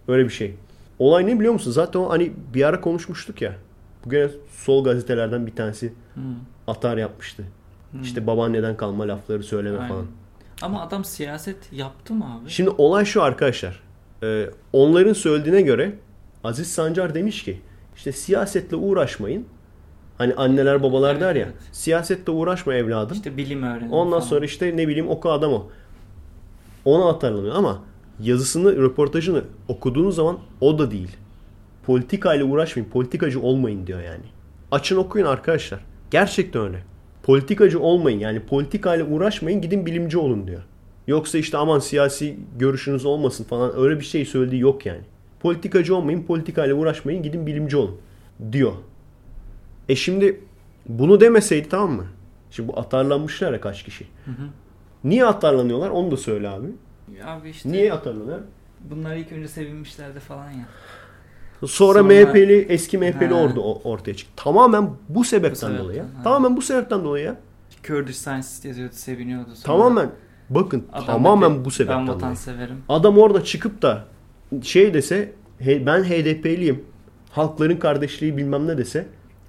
Öyle bir şey. Olay ne biliyor musun? Zaten o hani bir ara konuşmuştuk ya. Bu gene sol gazetelerden bir tanesi Hmm. atar yapmıştı. Hmm. İşte babaanneden kalma lafları söyleme Aynen. falan. Ama adam siyaset yaptı mı abi? Şimdi olay şu arkadaşlar. Ee, onların söylediğine göre Aziz Sancar demiş ki işte siyasetle uğraşmayın. Hani anneler babalar Evet, der ya. evet. Siyasetle uğraşma evladım. İşte bilim öğrenin Ondan falan. sonra işte ne bileyim oku adam o. Ona atarlanıyor ama yazısını, röportajını okuduğunuz zaman o da değil. Politikayla uğraşmayın, politikacı olmayın diyor yani. Açın okuyun arkadaşlar. Gerçekten öyle. Politikacı olmayın yani politikayla uğraşmayın gidin bilimci olun diyor. Yoksa işte aman siyasi görüşünüz olmasın falan öyle bir şey söylediği yok yani. Politikacı olmayın, politikayla uğraşmayın gidin bilimci olun diyor. E şimdi bunu demeseydi tamam mı? Şimdi bu atarlanmışlar ya kaç kişi. Hı hı. Niye atarlanıyorlar onu da söyle abi. Abi işte Niye atarlanıyorlar? bunlar ilk önce sevinmişlerdi falan ya. Sonra, Sonra- MHP'li eski MHP'li Ha. orada o- ortaya çıktı. Tamamen bu sebepten, Bu sebepten, dolayı ha. Tamamen bu sebepten dolayı ya. Scientist yazıyordu, seviniyordu. Sonra Tamamen bakın adam tamamen dedi, bu sebepten Ben dolayı. vatanseverim. Adam orada çıkıp da şey dese he- ben HDP'liyim. Halkların kardeşliği bilmem ne dese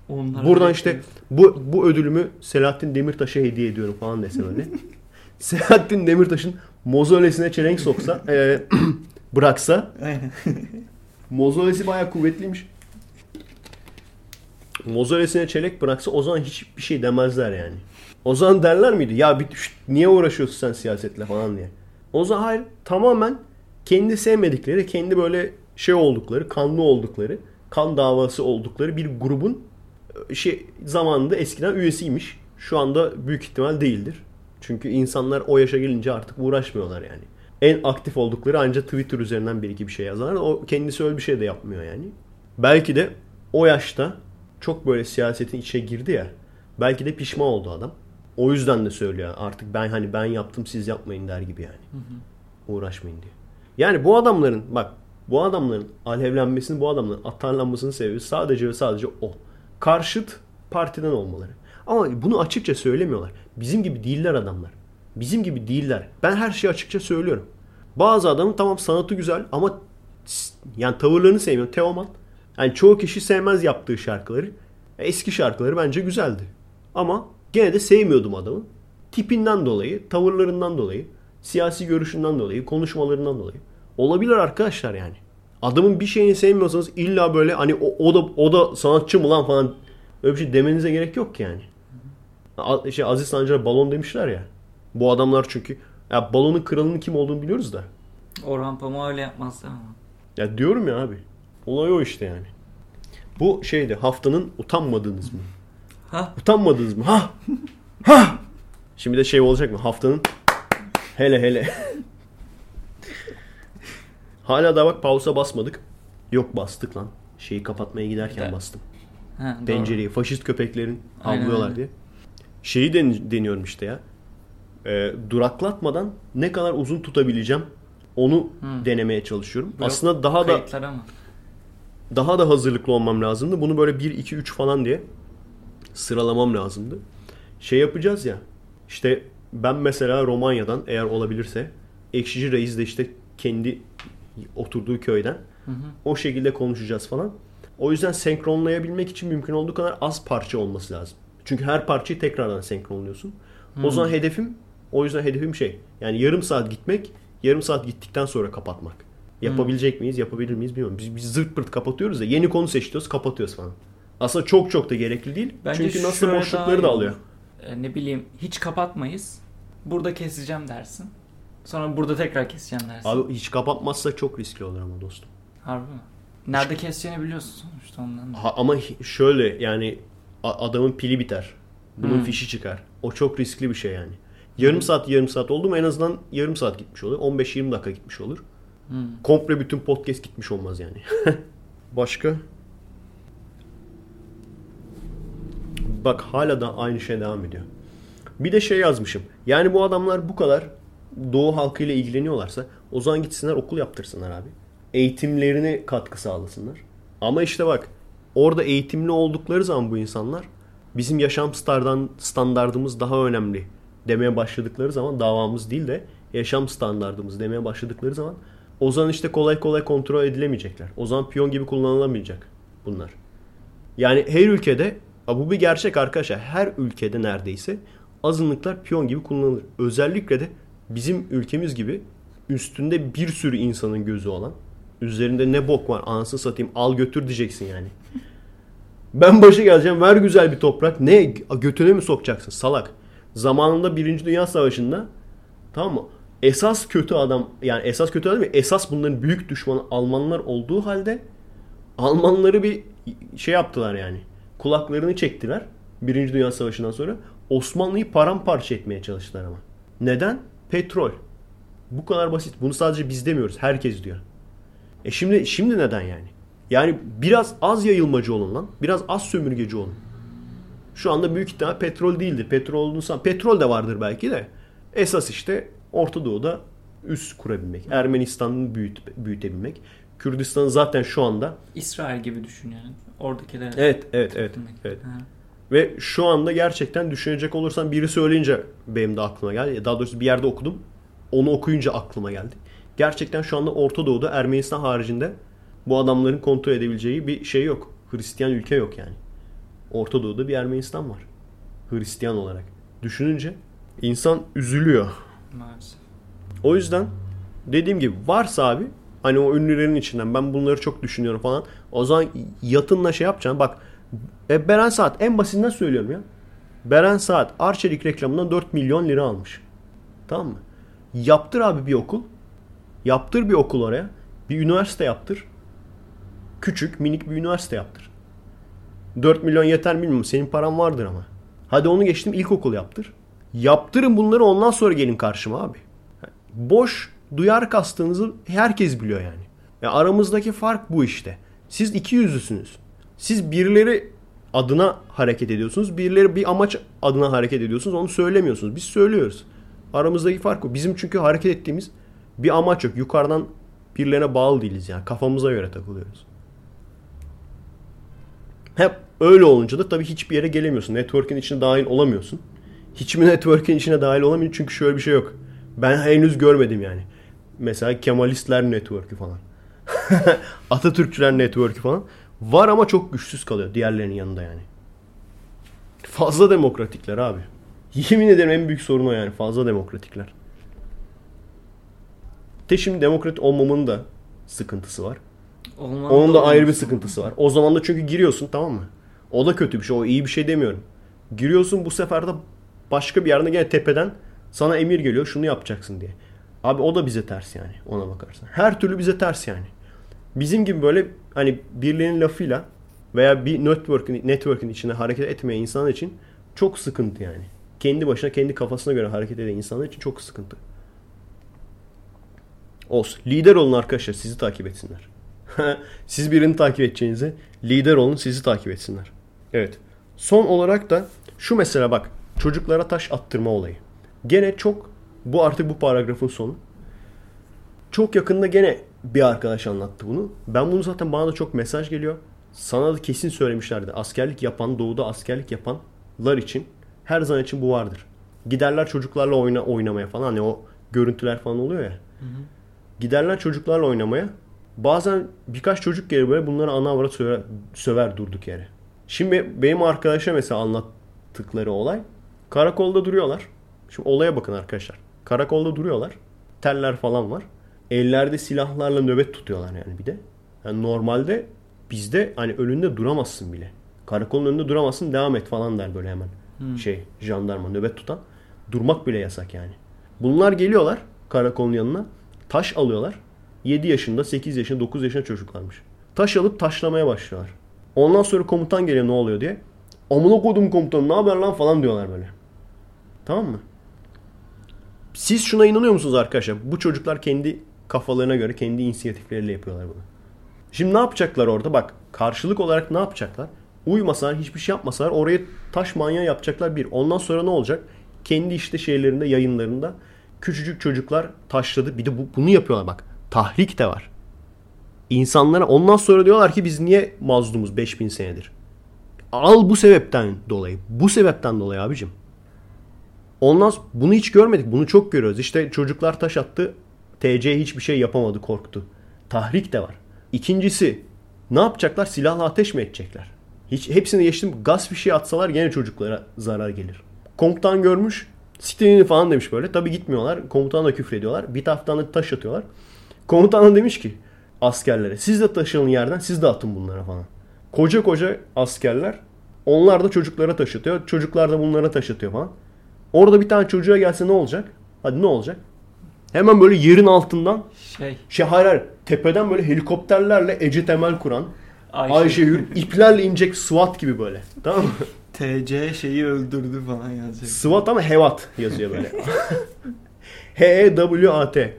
Onlara buradan işte bu bu ödülümü Selahattin Demirtaş'a hediye ediyorum falan dese böyle. Selahattin Demirtaş'ın mozolesine çelenk soksa e, bıraksa. Mozolesi bayağı kuvvetliymiş. Mozolesine çelik bıraksa o zaman hiçbir şey demezler yani. O zaman derler miydi? Ya bir, şşt, niye uğraşıyorsun sen siyasetle falan diye. O zaman hayır tamamen kendi sevmedikleri, kendi böyle şey oldukları, kanlı oldukları, kan davası oldukları bir grubun e, şey zamanında eskiden üyesiymiş. Şu anda büyük ihtimal değildir. Çünkü insanlar o yaşa gelince artık uğraşmıyorlar yani. En aktif oldukları ancak Twitter üzerinden bir iki bir şey yazarlar. O kendisi öyle bir şey de yapmıyor yani. Belki de o yaşta çok böyle siyasetin içine girdi ya. Belki de pişman oldu adam. O yüzden de söylüyor artık ben hani ben yaptım siz yapmayın der gibi yani. Uğraşmayın diye. Yani bu adamların bak bu adamların alevlenmesini bu adamların atarlanmasının sebebi sadece ve sadece o. Karşıt partiden olmaları. Ama bunu açıkça söylemiyorlar. Bizim gibi değiller adamlar. Bizim gibi değiller. Ben her şeyi açıkça söylüyorum. Bazı adamın tamam sanatı güzel ama yani tavırlarını sevmiyorum. Teoman. Yani çoğu kişi sevmez yaptığı şarkıları. Eski şarkıları bence güzeldi. Ama gene de sevmiyordum adamı. Tipinden dolayı, tavırlarından dolayı, siyasi görüşünden dolayı, konuşmalarından dolayı. Olabilir arkadaşlar yani. Adamın bir şeyini sevmiyorsanız illa böyle hani o, o da o da sanatçı mı lan falan öyle bir şey demenize gerek yok ki yani. A- Şey Aziz Sancar'a balon demişler ya. Bu adamlar çünkü ya balonun kralının kim olduğunu biliyoruz da. Orhan Pamuk öyle yapmazdı ama. Ya diyorum ya abi. Olay o işte yani. Bu şeydi haftanın utanmadınız mı? Ha? Utanmadınız mı? Ha! Ha! Şimdi de şey olacak mı? Haftanın hele hele. Hala da bak pausa basmadık. Yok bastık lan. Şeyi kapatmaya giderken Evet. bastım. Ha, doğru. Pencereyi faşist köpeklerin avlıyorlar diye. Şeyi den- deniyorum işte ya. Ee, duraklatmadan ne kadar uzun tutabileceğim onu denemeye çalışıyorum. Blok Aslında daha da ama. daha da hazırlıklı olmam lazımdı. Bunu böyle 1 2 3 falan diye sıralamam lazımdı. Şey yapacağız ya. İşte ben mesela Romanya'dan eğer olabilirse Ekşici Reis de işte kendi oturduğu köyden o şekilde konuşacağız falan. O yüzden senkronlayabilmek için mümkün olduğu kadar az parça olması lazım. Çünkü her parçayı tekrardan senkronluyorsun. O zaman hedefim o yüzden hedefim şey. Yani yarım saat gitmek, yarım saat gittikten sonra kapatmak. Yapabilecek miyiz, yapabilir miyiz bilmiyorum. Biz, biz zırt pırt kapatıyoruz ya. Yeni konu seçiyoruz, kapatıyoruz falan. Aslında çok çok da gerekli değil. Bence Çünkü nasıl boşlukları da alıyor. Ee, ne bileyim hiç kapatmayız. Burada keseceğim dersin. Sonra burada tekrar keseceğim dersin. Abi hiç kapatmazsa çok riskli olur ama dostum. Harbi mi? Nerede keseceğini biliyorsun sonuçta ondan. da. Ha, ama şöyle yani adamın pili biter. Bunun Hmm. fişi çıkar. O çok riskli bir şey yani. Yarım saat yarım saat oldu mu en azından yarım saat gitmiş olur. 15-20 dakika gitmiş olur. Hmm. Komple bütün podcast gitmiş olmaz yani. Başka? Bak hala da aynı şey devam ediyor. Bir de şey yazmışım. Yani bu adamlar bu kadar Doğu halkıyla ilgileniyorlarsa o zaman gitsinler okul yaptırsınlar abi. Eğitimlerine katkı sağlasınlar. Ama işte bak orada eğitimli oldukları zaman bu insanlar bizim yaşam standardan, standardımız daha önemli demeye başladıkları zaman davamız değil de yaşam standardımız demeye başladıkları zaman o zaman işte kolay kolay kontrol edilemeyecekler. O zaman piyon gibi kullanılamayacak bunlar. Yani her ülkede bu bir gerçek arkadaşlar. Her ülkede neredeyse azınlıklar piyon gibi kullanılır. Özellikle de bizim ülkemiz gibi üstünde bir sürü insanın gözü olan üzerinde ne bok var anasını satayım al götür diyeceksin yani. Ben başa geleceğim ver güzel bir toprak. Ne götüne mi sokacaksın salak. Zamanında Birinci Dünya Savaşı'nda tamam mı? Esas kötü adam yani esas kötü adam? Esas bunların büyük düşmanı Almanlar olduğu halde Almanları bir şey yaptılar yani. Kulaklarını çektiler. Birinci Dünya Savaşı'ndan sonra. Osmanlı'yı paramparça etmeye çalıştılar ama. Neden? Petrol. Bu kadar basit. Bunu sadece biz demiyoruz. Herkes diyor. E şimdi şimdi neden yani? Yani biraz az yayılmacı olun lan. Biraz az sömürgeci olun. Şu anda büyük ihtimal petrol değildir. Petrol Petrol de vardır belki de. Esas işte Orta Doğu'da üs kurabilmek. Ermenistan'ı büyüt, büyütebilmek. Kürdistan'ı zaten şu anda İsrail gibi düşün yani. Oradakiler. Evet, evet, evet. evet. Ha. Ve şu anda gerçekten düşünecek olursan biri söyleyince benim de aklıma geldi. Daha doğrusu bir yerde okudum. Onu okuyunca aklıma geldi. Gerçekten şu anda Orta Doğu'da Ermenistan haricinde bu adamların kontrol edebileceği bir şey yok. Hristiyan ülke yok yani. Orta Doğu'da bir Ermenistan var. Hristiyan olarak. Düşününce insan üzülüyor. Maalesef. O yüzden dediğim gibi varsa abi hani o ünlülerin içinden ben bunları çok düşünüyorum falan. O zaman yatınla şey yapacaksın. Bak e, Beren Saat en basitinden söylüyorum ya. Beren Saat Arçelik reklamından 4 milyon lira almış. Tamam mı? Yaptır abi bir okul. Yaptır bir okul oraya. Bir üniversite yaptır. Küçük minik bir üniversite yaptır. 4 milyon yeter mi bilmiyorum. Senin paran vardır ama. Hadi onu geçtim ilkokul yaptır. Yaptırın bunları ondan sonra gelin karşıma abi. Boş duyar kastığınızı herkes biliyor yani. Ya aramızdaki fark bu işte. Siz iki yüzlüsünüz. Siz birileri adına hareket ediyorsunuz. Birileri bir amaç adına hareket ediyorsunuz. Onu söylemiyorsunuz. Biz söylüyoruz. Aramızdaki fark bu. Bizim çünkü hareket ettiğimiz bir amaç yok. Yukarıdan birilerine bağlı değiliz yani. Kafamıza göre takılıyoruz. Hep öyle olunca da tabii hiçbir yere gelemiyorsun. Network'in içine dahil olamıyorsun. Hiç mi network'in içine dahil olamıyor çünkü şöyle bir şey yok. Ben henüz görmedim yani. Mesela Kemalistler network'ü falan. Atatürkçüler network'ü falan. Var ama çok güçsüz kalıyor diğerlerinin yanında yani. Fazla demokratikler abi. Yemin ederim en büyük sorun o yani. Fazla demokratikler. De şimdi demokrat olmamanın da sıkıntısı var. Olmaz Onun da ayrı bir sıkıntısı var. O zaman da çünkü giriyorsun tamam mı? O da kötü bir şey. O iyi bir şey demiyorum. Giriyorsun bu sefer de başka bir yerde gene tepeden sana emir geliyor şunu yapacaksın diye. Abi o da bize ters yani ona bakarsan. Her türlü bize ters yani. Bizim gibi böyle hani birilerinin lafıyla veya bir network'ün network'ün içinde hareket etmeyen insanlar için çok sıkıntı yani. Kendi başına kendi kafasına göre hareket eden insanlar için çok sıkıntı. Olsun. Lider olun arkadaşlar sizi takip etsinler. Siz birini takip edeceğinize lider olun sizi takip etsinler. Evet. Son olarak da şu mesela bak çocuklara taş attırma olayı. Gene çok bu artık bu paragrafın sonu. Çok yakında gene bir arkadaş anlattı bunu. Ben bunu zaten bana da çok mesaj geliyor. Sana da kesin söylemişlerdi. Askerlik yapan, doğuda askerlik yapanlar için her zaman için bu vardır. Giderler çocuklarla oyna, oynamaya falan. Hani o görüntüler falan oluyor ya. Giderler çocuklarla oynamaya. Bazen birkaç çocuk gelir böyle bunları ana avrat söver, söver durduk yere. Şimdi benim arkadaşa mesela anlattıkları olay. Karakolda duruyorlar. Şimdi olaya bakın arkadaşlar. Karakolda duruyorlar. Teller falan var. Ellerde silahlarla nöbet tutuyorlar yani bir de. Yani normalde bizde hani önünde duramazsın bile. Karakolun önünde duramazsın devam et falan der böyle hemen. Şey jandarma nöbet tutan. Durmak bile yasak yani. Bunlar geliyorlar karakolun yanına. Taş alıyorlar. 7 yaşında, 8 yaşında, 9 yaşında çocuklarmış. Taş alıp taşlamaya başlıyorlar. Ondan sonra komutan geliyor ne oluyor diye. Amına kodum komutanım ne haber lan falan diyorlar böyle. Tamam mı? Siz şuna inanıyor musunuz arkadaşlar? Bu çocuklar kendi kafalarına göre kendi inisiyatifleriyle yapıyorlar bunu. Şimdi ne yapacaklar orada? Bak karşılık olarak ne yapacaklar? Uymasalar hiçbir şey yapmasalar oraya taş manyağı yapacaklar bir. Ondan sonra ne olacak? Kendi işte şeylerinde yayınlarında küçücük çocuklar taşladı. Bir de bu, bunu yapıyorlar bak. Tahrik de var. İnsanlara ondan sonra diyorlar ki biz niye mazlumuz 5000 senedir? Al bu sebepten dolayı. Bu sebepten dolayı abicim. Ondan bunu hiç görmedik. Bunu çok görüyoruz. İşte çocuklar taş attı. TC hiçbir şey yapamadı korktu. Tahrik de var. İkincisi ne yapacaklar? Silahla ateş mi edecekler? Hiç hepsini geçtim. Gaz bir şey atsalar gene çocuklara zarar gelir. Komutan görmüş. Stilini falan demiş böyle. Tabi gitmiyorlar. Komutan da küfür ediyorlar. Bir taraftan da taş atıyorlar. Komutan da demiş ki askerlere siz de taşının yerden siz de atın bunlara falan. Koca koca askerler onlar da çocuklara taşıtıyor. Çocuklar da bunlara taşıtıyor falan. Orada bir tane çocuğa gelse ne olacak? Hadi ne olacak? Hemen böyle yerin altından Şey. şey hayır hayır tepeden böyle helikopterlerle Ece Temel kuran Ayşe. Ayşegül iplerle inecek SWAT gibi böyle. Tamam mı? TC şeyi öldürdü falan yazacak. SWAT ama HEVAT yazıyor böyle. H-E-W-A-T.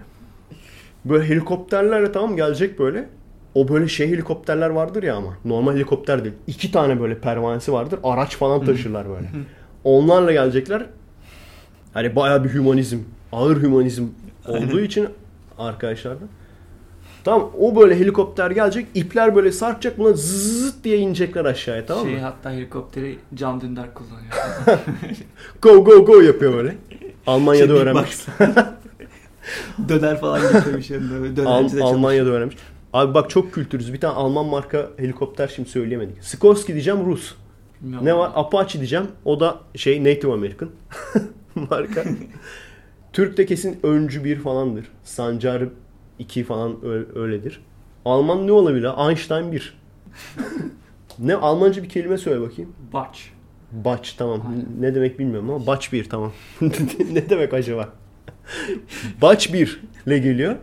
Böyle helikopterlerle tamam gelecek böyle. O böyle şey helikopterler vardır ya ama. Normal helikopter değil. İki tane böyle pervanesi vardır. Araç falan taşırlar böyle. Onlarla gelecekler. Hani bayağı bir hümanizm. Ağır hümanizm olduğu için arkadaşlar da. Tamam o böyle helikopter gelecek. ipler böyle sarkacak. Buna zıt diye inecekler aşağıya tamam mı? Şey hatta helikopteri Can Dündar kullanıyor. Go go go yapıyor böyle. Almanya'da Şey, öğrenmiş. Döner falan getirmiş yanında. Al-. Almanya'da öğrenmiş. Abi bak çok kültürüz. Bir tane Alman marka helikopter şimdi söyleyemedik. Skorsky diyeceğim Rus. Bilmiyorum. Ne var? Apache diyeceğim. O da şey Native American marka. Türk de kesin öncü bir falandır. Sancar 2 falan öyledir. Alman ne olabilir? Einstein 1. ne Almanca bir kelime söyle bakayım. Baç. Baç tamam. Aynen. Ne demek bilmiyorum ama baç bir tamam. ne demek acaba? Baç bir ile geliyor.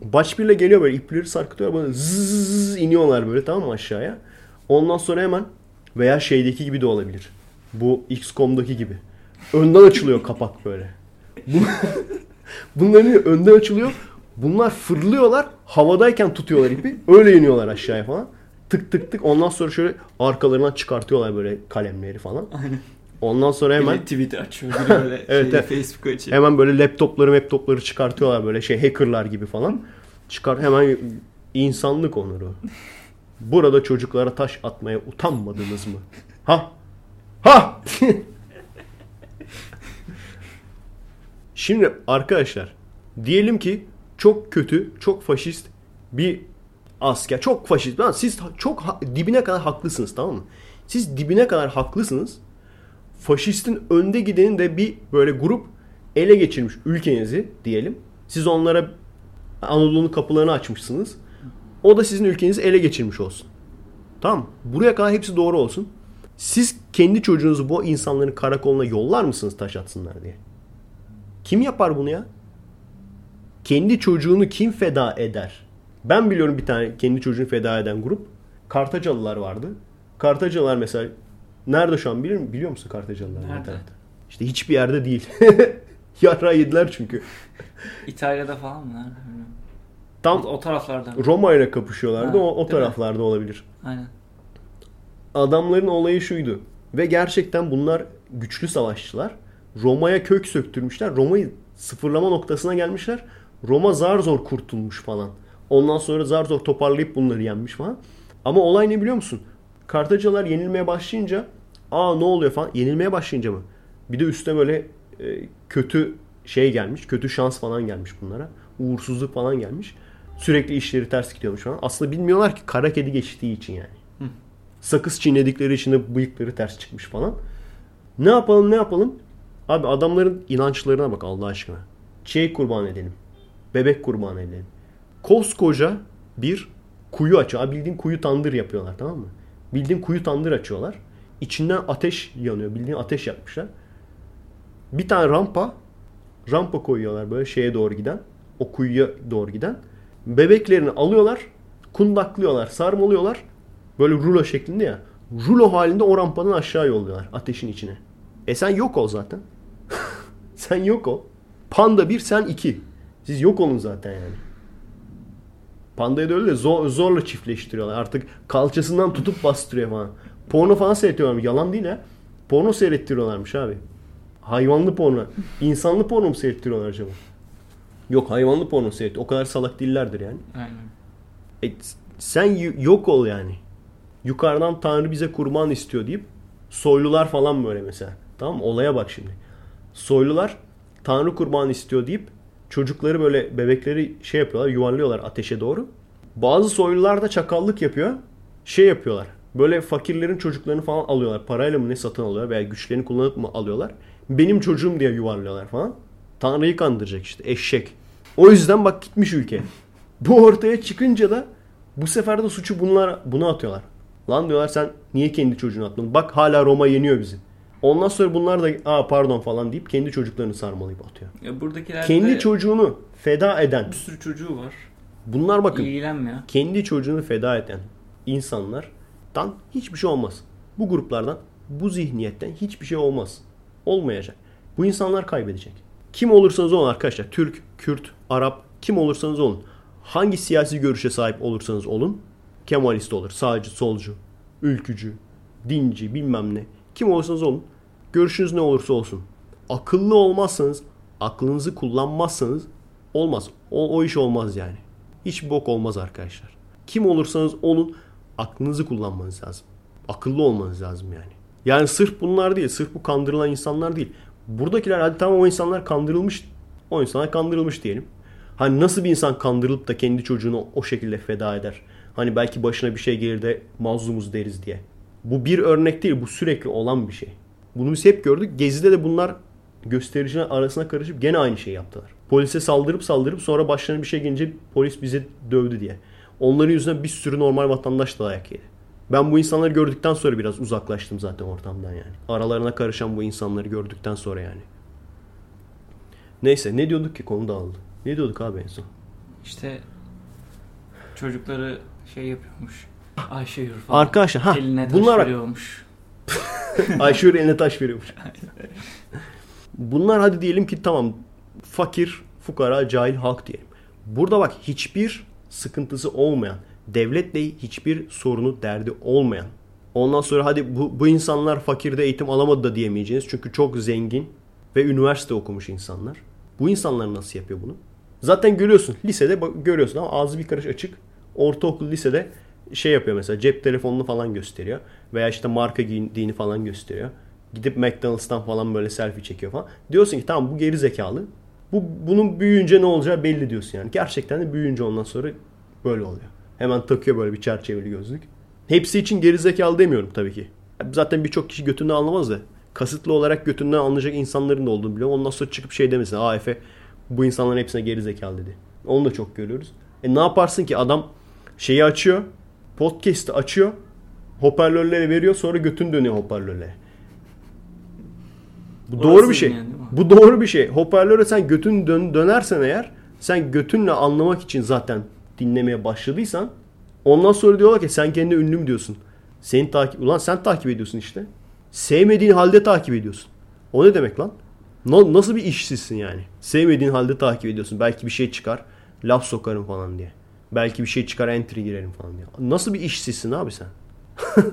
Baç bir ile geliyor böyle ipleri sarkıtıyor böyle zzz iniyorlar böyle tamam mı aşağıya. Ondan sonra hemen veya şeydeki gibi de olabilir. Bu XCOM'daki gibi. Önden açılıyor kapak böyle. Bu, bunların önden açılıyor. Bunlar fırlıyorlar. Havadayken tutuyorlar ipi. Öyle iniyorlar aşağıya falan. Tık tık tık. Ondan sonra şöyle arkalarından çıkartıyorlar böyle kalemleri falan. Aynen. Ondan sonra hemen Biri Twitter açıyor. Biri böyle Evet, şey, evet. Facebook açıyor. hemen böyle laptopları laptopları çıkartıyorlar böyle şey hackerlar gibi falan. Çıkar hemen insanlık onuru. Burada çocuklara taş atmaya utanmadınız mı? Ha? Ha? Şimdi arkadaşlar diyelim ki çok kötü, çok faşist bir asker. Çok faşist. Lan siz çok dibine kadar haklısınız tamam mı? Siz dibine kadar haklısınız. Faşistin önde gidenin de bir böyle grup ele geçirmiş ülkenizi diyelim. Siz onlara Anadolu'nun kapılarını açmışsınız. O da sizin ülkenizi ele geçirmiş olsun. Tamam? Buraya kadar hepsi doğru olsun. Siz kendi çocuğunuzu bu insanların karakoluna yollar mısınız taş atsınlar diye? Kim yapar bunu ya? Kendi çocuğunu kim feda eder? Ben biliyorum bir tane kendi çocuğunu feda eden grup. Kartacalılar vardı. Kartacalılar mesela nerede şu an biliyor, biliyor musun Kartacalılar? Nerede? İşte hiçbir yerde değil. Yara yediler çünkü. İtalya'da falan mı? Nerede? Tam O, o taraflarda. Roma ile kapışıyorlardı. Ha, o, o değil mi? taraflarda olabilir. Aynen. Adamların olayı şuydu. Ve gerçekten bunlar güçlü savaşçılar. Roma'ya kök söktürmüşler. Roma'yı sıfırlama noktasına gelmişler. Roma zar zor kurtulmuş falan. Ondan sonra zar zor toparlayıp bunları yenmiş falan. Ama olay ne biliyor musun? Kartacalar yenilmeye başlayınca aa ne oluyor falan. Yenilmeye başlayınca mı? Bir de üstüne böyle e, kötü şey gelmiş. Kötü şans falan gelmiş bunlara. Uğursuzluk falan gelmiş. Sürekli işleri ters gidiyormuş falan. Aslında bilmiyorlar ki kara kedi geçtiği için yani. Sakız çiğnedikleri için de bıyıkları ters çıkmış falan. Ne yapalım ne yapalım? Abi adamların inançlarına bak Allah aşkına. Şey kurban edelim. Bebek kurban edelim. Koskoca bir kuyu açıyor. Abi bildiğin kuyu tandır yapıyorlar tamam mı? Bildiğin kuyu tandır açıyorlar. İçinden ateş yanıyor. Bildiğin ateş yakmışlar. Bir tane rampa rampa koyuyorlar böyle şeye doğru giden. O kuyuya doğru giden. Bebeklerini alıyorlar. Kundaklıyorlar. Sarmalıyorlar. Böyle rulo şeklinde ya. Rulo halinde o rampadan aşağı yolluyorlar ateşin içine. E sen yok ol zaten. sen yok ol. Panda 1 sen 2. Siz yok olun zaten yani. Pandayı da öyle de zor, zorla çiftleştiriyorlar. Artık kalçasından tutup bastırıyor falan. Porno falan seyrediyorlar. Yalan değil ha. Porno seyrettiriyorlarmış abi. Hayvanlı porno. İnsanlı porno mu seyrettiriyorlar acaba? Yok hayvanlı porno seyret. O kadar salak değillerdir yani. Aynen. E, sen yok ol yani. Yukarıdan Tanrı bize kurban istiyor deyip soylular falan böyle mesela. Tamam mı? Olaya bak şimdi. Soylular Tanrı kurban istiyor deyip çocukları böyle bebekleri şey yapıyorlar yuvarlıyorlar ateşe doğru. Bazı soylular da çakallık yapıyor. Şey yapıyorlar. Böyle fakirlerin çocuklarını falan alıyorlar. Parayla mı ne satın alıyorlar veya güçlerini kullanıp mı alıyorlar. Benim çocuğum diye yuvarlıyorlar falan. Tanrı'yı kandıracak işte eşek. O yüzden bak gitmiş ülke. Bu ortaya çıkınca da bu sefer de suçu bunlar buna atıyorlar. Lan diyorlar sen niye kendi çocuğunu atmadın? Bak hala Roma yeniyor bizi. Ondan sonra bunlar da aa pardon falan deyip kendi çocuklarını sarmalayıp atıyor. Ya buradakilerde Kendi çocuğunu feda eden. bir sürü çocuğu var. Bunlar bakın İlgilenmiyor. kendi çocuğunu feda eden insanlardan hiçbir şey olmaz. Bu gruplardan, bu zihniyetten hiçbir şey olmaz. Olmayacak. Bu insanlar kaybedecek. Kim olursanız olun arkadaşlar. Türk, Kürt, Arap kim olursanız olun. Hangi siyasi görüşe sahip olursanız olun. Kemalist olur. Sağcı, solcu, ülkücü, dinci bilmem ne. Kim olursanız olun. Görüşünüz ne olursa olsun. Akıllı olmazsanız, aklınızı kullanmazsanız olmaz. O, o iş olmaz yani. Hiç bok olmaz arkadaşlar. Kim olursanız olun aklınızı kullanmanız lazım. Akıllı olmanız lazım yani. Yani sırf bunlar değil, sırf bu kandırılan insanlar değil. Buradakiler hadi tamam o insanlar kandırılmış. O insanlar kandırılmış diyelim. Hani nasıl bir insan kandırılıp da kendi çocuğunu o şekilde feda eder? Hani belki başına bir şey gelir de mazlumuz deriz diye. Bu bir örnek değil, bu sürekli olan bir şey. Bunu biz hep gördük. Gezi'de de bunlar göstericiler arasına karışıp gene aynı şeyi yaptılar. Polise saldırıp saldırıp sonra başlarına bir şey gelince polis bizi dövdü diye. Onların yüzünden bir sürü normal vatandaş da dayak yedi. Ben bu insanları gördükten sonra biraz uzaklaştım zaten ortamdan yani. Aralarına karışan bu insanları gördükten sonra yani. Neyse ne diyorduk ki konu dağıldı. Ne diyorduk abi en son? İşte çocukları şey yapıyormuş. Ayşe Yur falan. Arkadaşlar ha Eline taş bunlar veriyormuş. Ayşe Yuri eline taş veriyormuş. Bunlar hadi diyelim ki tamam fakir, fukara, cahil halk diyelim. Burada bak hiçbir sıkıntısı olmayan, devletle hiçbir sorunu, derdi olmayan. Ondan sonra hadi bu, bu insanlar fakirde eğitim alamadı da diyemeyeceğiz. Çünkü çok zengin ve üniversite okumuş insanlar. Bu insanlar nasıl yapıyor bunu? Zaten görüyorsun lisede görüyorsun ama ağzı bir karış açık. Ortaokul lisede şey yapıyor mesela cep telefonunu falan gösteriyor. Veya işte marka giyindiğini falan gösteriyor. Gidip McDonald's'tan falan böyle selfie çekiyor falan. Diyorsun ki tamam bu geri zekalı. Bu bunun büyüyünce ne olacağı belli diyorsun yani. Gerçekten de büyüyünce ondan sonra böyle oluyor. Hemen takıyor böyle bir çerçeveli gözlük. Hepsi için gerizekalı demiyorum tabii ki. Zaten birçok kişi götünden anlamaz da. Kasıtlı olarak götünden anlayacak insanların da olduğunu biliyorum. Ondan sonra çıkıp şey demesin. Aa Efe bu insanların hepsine gerizekalı dedi. Onu da çok görüyoruz. E ne yaparsın ki adam şeyi açıyor. Podcast'ı açıyor. Hoparlörlere veriyor sonra götün dönüyor hoparlörlere. Bu Orası doğru bir şey. yani? Bu doğru bir şey. Hoparlöre sen götün dön, dönersen eğer sen götünle anlamak için zaten dinlemeye başladıysan ondan sonra diyorlar ki sen kendi ünlü mü diyorsun? Seni takip ulan sen takip ediyorsun işte. Sevmediğin halde takip ediyorsun. O ne demek lan? Na- nasıl bir işsizsin yani? Sevmediğin halde takip ediyorsun. Belki bir şey çıkar. Laf sokarım falan diye. Belki bir şey çıkar entry girerim falan diye. Nasıl bir işsizsin abi sen?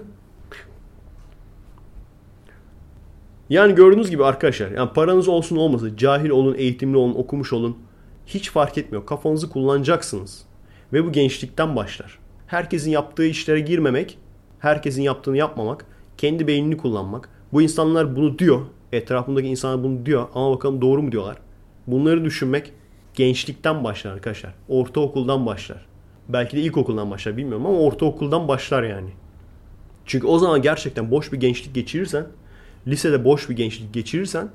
Yani gördüğünüz gibi arkadaşlar yani paranız olsun olmasın cahil olun, eğitimli olun, okumuş olun hiç fark etmiyor. Kafanızı kullanacaksınız. Ve bu gençlikten başlar. Herkesin yaptığı işlere girmemek, herkesin yaptığını yapmamak, kendi beynini kullanmak. Bu insanlar bunu diyor. Etrafındaki insanlar bunu diyor ama bakalım doğru mu diyorlar. Bunları düşünmek gençlikten başlar arkadaşlar. Ortaokuldan başlar. Belki de ilkokuldan başlar bilmiyorum ama ortaokuldan başlar yani. Çünkü o zaman gerçekten boş bir gençlik geçirirsen, lisede boş bir gençlik geçirirsen,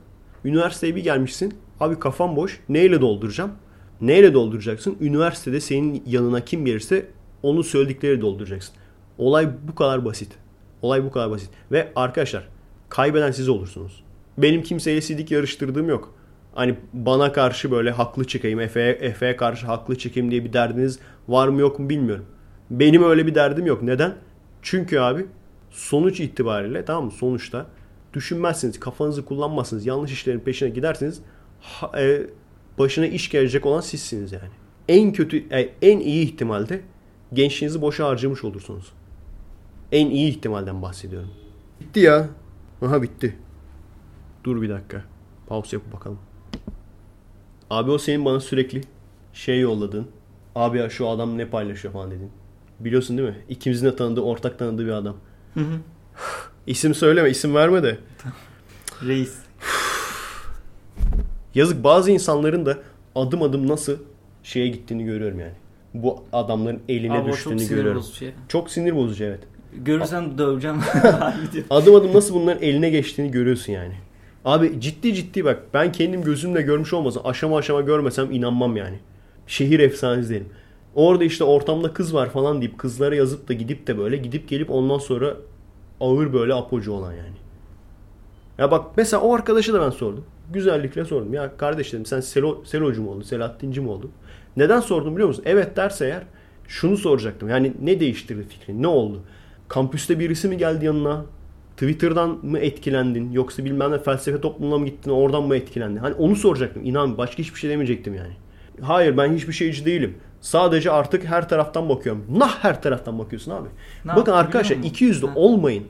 üniversiteye bir gelmişsin, abi kafam boş, neyle dolduracağım? Neyle dolduracaksın? Üniversitede senin yanına kim gelirse onun söyledikleri dolduracaksın. Olay bu kadar basit. Olay bu kadar basit. Ve arkadaşlar kaybeden siz olursunuz. Benim kimseye sidik yarıştırdığım yok. Hani bana karşı böyle haklı çıkayım, Efe'ye Efe'ye karşı haklı çıkayım diye bir derdiniz var mı yok mu bilmiyorum. Benim öyle bir derdim yok. Neden? Çünkü abi sonuç itibariyle tamam mı? Sonuçta düşünmezsiniz, kafanızı kullanmazsınız, yanlış işlerin peşine gidersiniz. Ha- e, başına iş gelecek olan sizsiniz yani. En kötü, en iyi ihtimalde gençliğinizi boşa harcamış olursunuz. En iyi ihtimalden bahsediyorum. Bitti ya. Aha bitti. Dur bir dakika. Pause yapıp bakalım. Abi o senin bana sürekli şey yolladın. Abi ya şu adam ne paylaşıyor falan dedin. Biliyorsun değil mi? İkimizin de tanıdığı, ortak tanıdığı bir adam. Hı hı. İsim söyleme, isim verme de. Reis. Yazık bazı insanların da adım adım nasıl şeye gittiğini görüyorum yani. Bu adamların eline Abi çok düştüğünü sinir görüyorum. bozucu. Çok sinir bozucu evet. Görürsen döveceğim. Adım adım nasıl bunların eline geçtiğini görüyorsun yani. Abi ciddi ciddi bak ben kendim gözümle görmüş olmasam aşama aşama görmesem inanmam yani. Şehir efsanesi derim. Orada işte ortamda kız var falan deyip kızlara yazıp da gidip de böyle gidip gelip ondan sonra ağır böyle apocu olan yani. Ya bak mesela o arkadaşı da ben sordum. Güzellikle sordum. Ya kardeş dedim sen Selo, Selocu mu oldun? Selahattinci mi oldun? Neden sordum biliyor musun? Evet derse eğer şunu soracaktım. Yani ne değiştirdi fikrin? Ne oldu? Kampüste birisi mi geldi yanına? Twitter'dan mı etkilendin? Yoksa bilmem ne felsefe toplumuna mı gittin? Oradan mı etkilendin? Hani onu soracaktım. İnan başka hiçbir şey demeyecektim yani. Hayır ben hiçbir şeyci değilim. Sadece artık her taraftan bakıyorum. Nah her taraftan bakıyorsun abi. Ne Bakın arkadaşlar biliyor musun? iki yüzlü Ha. olmayın.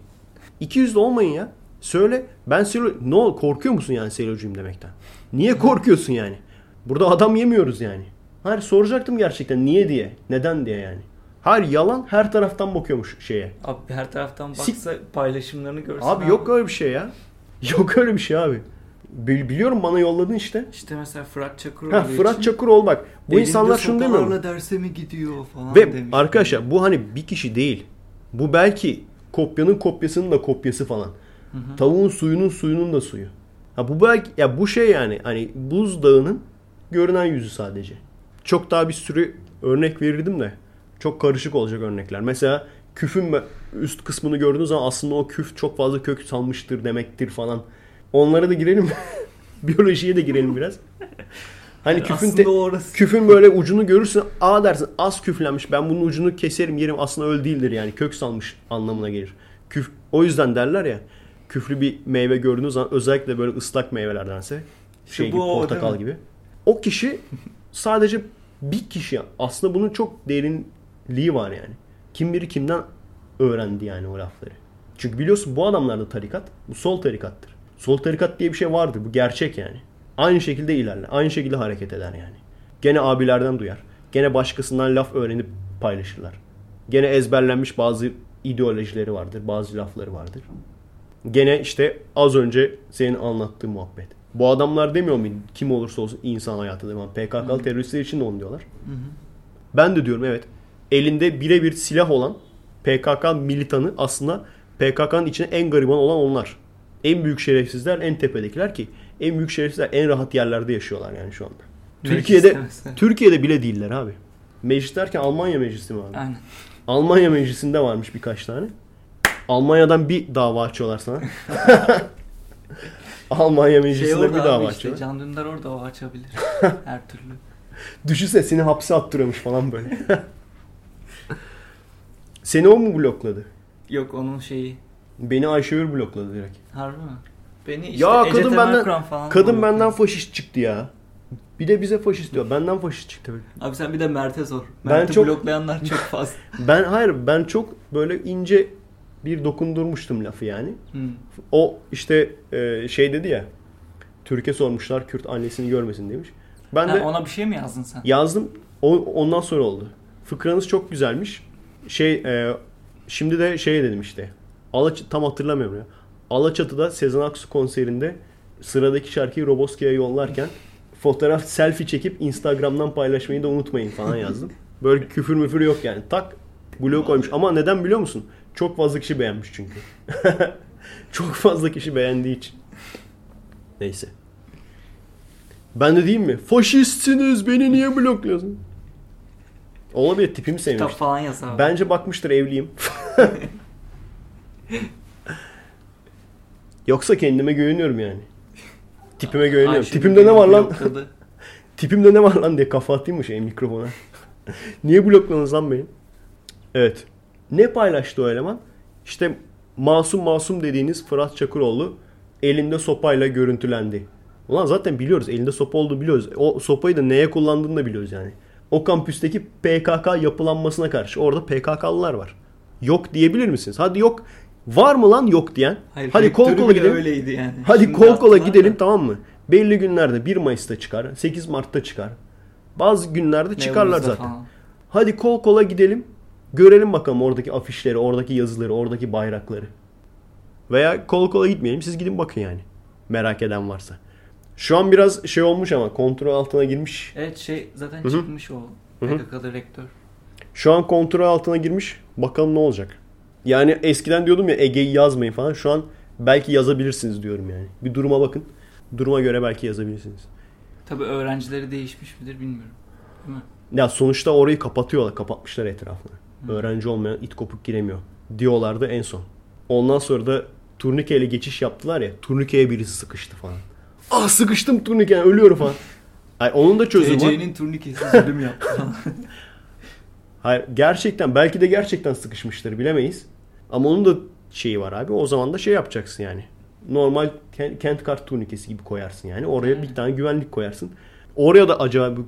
İki yüzlü olmayın ya. Söyle ben Selo... Ne ol korkuyor musun yani Selocuyum demekten? Niye korkuyorsun yani? Burada adam yemiyoruz yani. Hayır soracaktım gerçekten niye diye. Neden diye yani. Hayır yalan her taraftan bakıyormuş şeye. Abi her taraftan Sik- baksa paylaşımlarını görsen. Abi yok öyle bir şey ya. Yok öyle bir şey abi. Bil- Biliyorum bana yolladın işte. İşte mesela Fırat Çakır Ha, Fırat Çakıroğlu bak. Bu insanlar şunu demiyor mu? derse mi gidiyor falan Ve demiş. arkadaşlar bu hani bir kişi değil. Bu belki kopyanın kopyasının da kopyası falan. Tavuğun suyunun suyunun da suyu. Ha bu belki ya bu şey yani hani buzdağının görünen yüzü sadece. Çok daha bir sürü örnek verirdim de çok karışık olacak örnekler. Mesela küfün üst kısmını gördüğünüz zaman aslında o küf çok fazla kök salmıştır demektir falan. Onlara da girelim. Biyolojiye de girelim biraz. Hani küfün te- orası. küfün böyle ucunu görürsün aa dersin az küflenmiş ben bunun ucunu keserim yerim aslında öyle değildir yani kök salmış anlamına gelir. Küf, o yüzden derler ya küflü bir meyve gördüğünüz zaman özellikle böyle ıslak meyvelerdense şey bu gibi o, portakal gibi. O kişi sadece bir kişi aslında bunun çok derinliği var yani. Kim biri kimden öğrendi yani o lafları. Çünkü biliyorsun bu adamlarda tarikat bu sol tarikattır. Sol tarikat diye bir şey vardır bu gerçek yani. Aynı şekilde ilerler. Aynı şekilde hareket eder yani. Gene abilerden duyar. Gene başkasından laf öğrenip paylaşırlar. Gene ezberlenmiş bazı ideolojileri vardır. Bazı lafları vardır. Gene işte az önce senin anlattığın muhabbet. Bu adamlar demiyor mu kim olursa olsun insan hayatı devam. PKK'lı Hı. teröristler için de onu diyorlar. Hı hı. Ben de diyorum evet. Elinde birebir silah olan PKK militanı aslında PKK'nın içine en gariban olan onlar. En büyük şerefsizler en tepedekiler ki en büyük şerefsizler en rahat yerlerde yaşıyorlar yani şu anda. Meclis Türkiye'de demesi. Türkiye'de bile değiller abi. Meclis derken Almanya meclisi mi abi? Aynen. Almanya meclisinde varmış birkaç tane. Almanya'dan bir dava açıyorlar sana. Almanya Şey meclisinde orada bir dava işte açıyorlar. Can Dündar orada o açabilir. Her türlü. Düşünsene seni hapse attırıyormuş falan böyle. seni o mu blokladı? Yok onun şeyi. Beni Ayşegül blokladı direkt. Harbi mi? Beni işte Ya Ece kadın Temel benden- falan Kadın benden faşist çıktı ya. Bir de bize faşist diyor. Benden faşist çıktı. Abi sen bir de Mert'e sor. Ben Mert'i çok- bloklayanlar çok fazla. Ben hayır ben çok böyle ince bir dokundurmuştum lafı yani. Hı. O işte e, şey dedi ya. Türkiye sormuşlar Kürt annesini görmesin demiş. Ben Ha, de ona bir şey mi yazdın sen? yazdım. O, ondan sonra oldu. Fıkranız çok güzelmiş. Şey e, şimdi de şey dedim işte. Alaç tam hatırlamıyorum ya. Alaçatı'da Sezen Aksu konserinde sıradaki şarkıyı Roboski'ye yollarken fotoğraf selfie çekip Instagram'dan paylaşmayı da unutmayın falan yazdım. Böyle küfür müfür yok yani. Tak bloğu koymuş. Ama neden biliyor musun? Çok fazla kişi beğenmiş çünkü. Çok fazla kişi beğendiği için. Neyse. Ben de diyeyim mi? Faşistsiniz beni niye blokluyorsun? Olabilir tipimi Kitap sevmiş. falan yaz abi. Bence bakmıştır evliyim. Yoksa kendime güveniyorum yani. Tipime güveniyorum. Ayşe Tipimde ne var lan? Tipimde ne var lan diye kafa atayım mı şey mikrofona? Niye blokladınız lan beni? Evet. Ne paylaştı o eleman? İşte masum masum dediğiniz Fırat Çakıroğlu elinde sopayla görüntülendi. Ulan zaten biliyoruz elinde sopa olduğunu biliyoruz. O sopayı da neye kullandığını da biliyoruz yani. O kampüsteki PKK yapılanmasına karşı orada PKK'lılar var. Yok diyebilir misiniz? Hadi yok. Var mı lan yok diyen? Hayır, Hadi kol kola gidelim. öyleydi yani. Hadi Şimdi kol kola gidelim da. tamam mı? Belli günlerde 1 Mayıs'ta çıkar, 8 Mart'ta çıkar. Bazı günlerde çıkarlar Nevruz'da zaten. falan. Hadi kol kola gidelim. Görelim bakalım oradaki afişleri, oradaki yazıları, oradaki bayrakları. Veya kol kola gitmeyelim. Siz gidin bakın yani. Merak eden varsa. Şu an biraz şey olmuş ama kontrol altına girmiş. Evet şey zaten Hı hı. çıkmış o. PKK'da rektör. Şu an kontrol altına girmiş. Bakalım ne olacak. Yani eskiden diyordum ya Ege'yi yazmayın falan. Şu an belki yazabilirsiniz diyorum yani. Bir duruma bakın. Duruma göre belki yazabilirsiniz. Tabi öğrencileri değişmiş midir bilmiyorum. Değil mi? Ya sonuçta orayı kapatıyorlar. Kapatmışlar etrafını. Hı. Öğrenci olmayan it kopuk giremiyor. Diyorlardı en son. Ondan sonra da turnikeyle geçiş yaptılar ya. Turnikeye birisi sıkıştı falan. Ah sıkıştım turnikeye ölüyorum falan. Ay, onun da çözümü var. TC'nin turnikesi zulüm yaptı. Hayır, gerçekten belki de gerçekten sıkışmıştır bilemeyiz. Ama onun da şeyi var abi. O zaman da şey yapacaksın yani. Normal kent, kart turnikesi gibi koyarsın yani. Oraya Hmm. bir tane güvenlik koyarsın. Oraya da acaba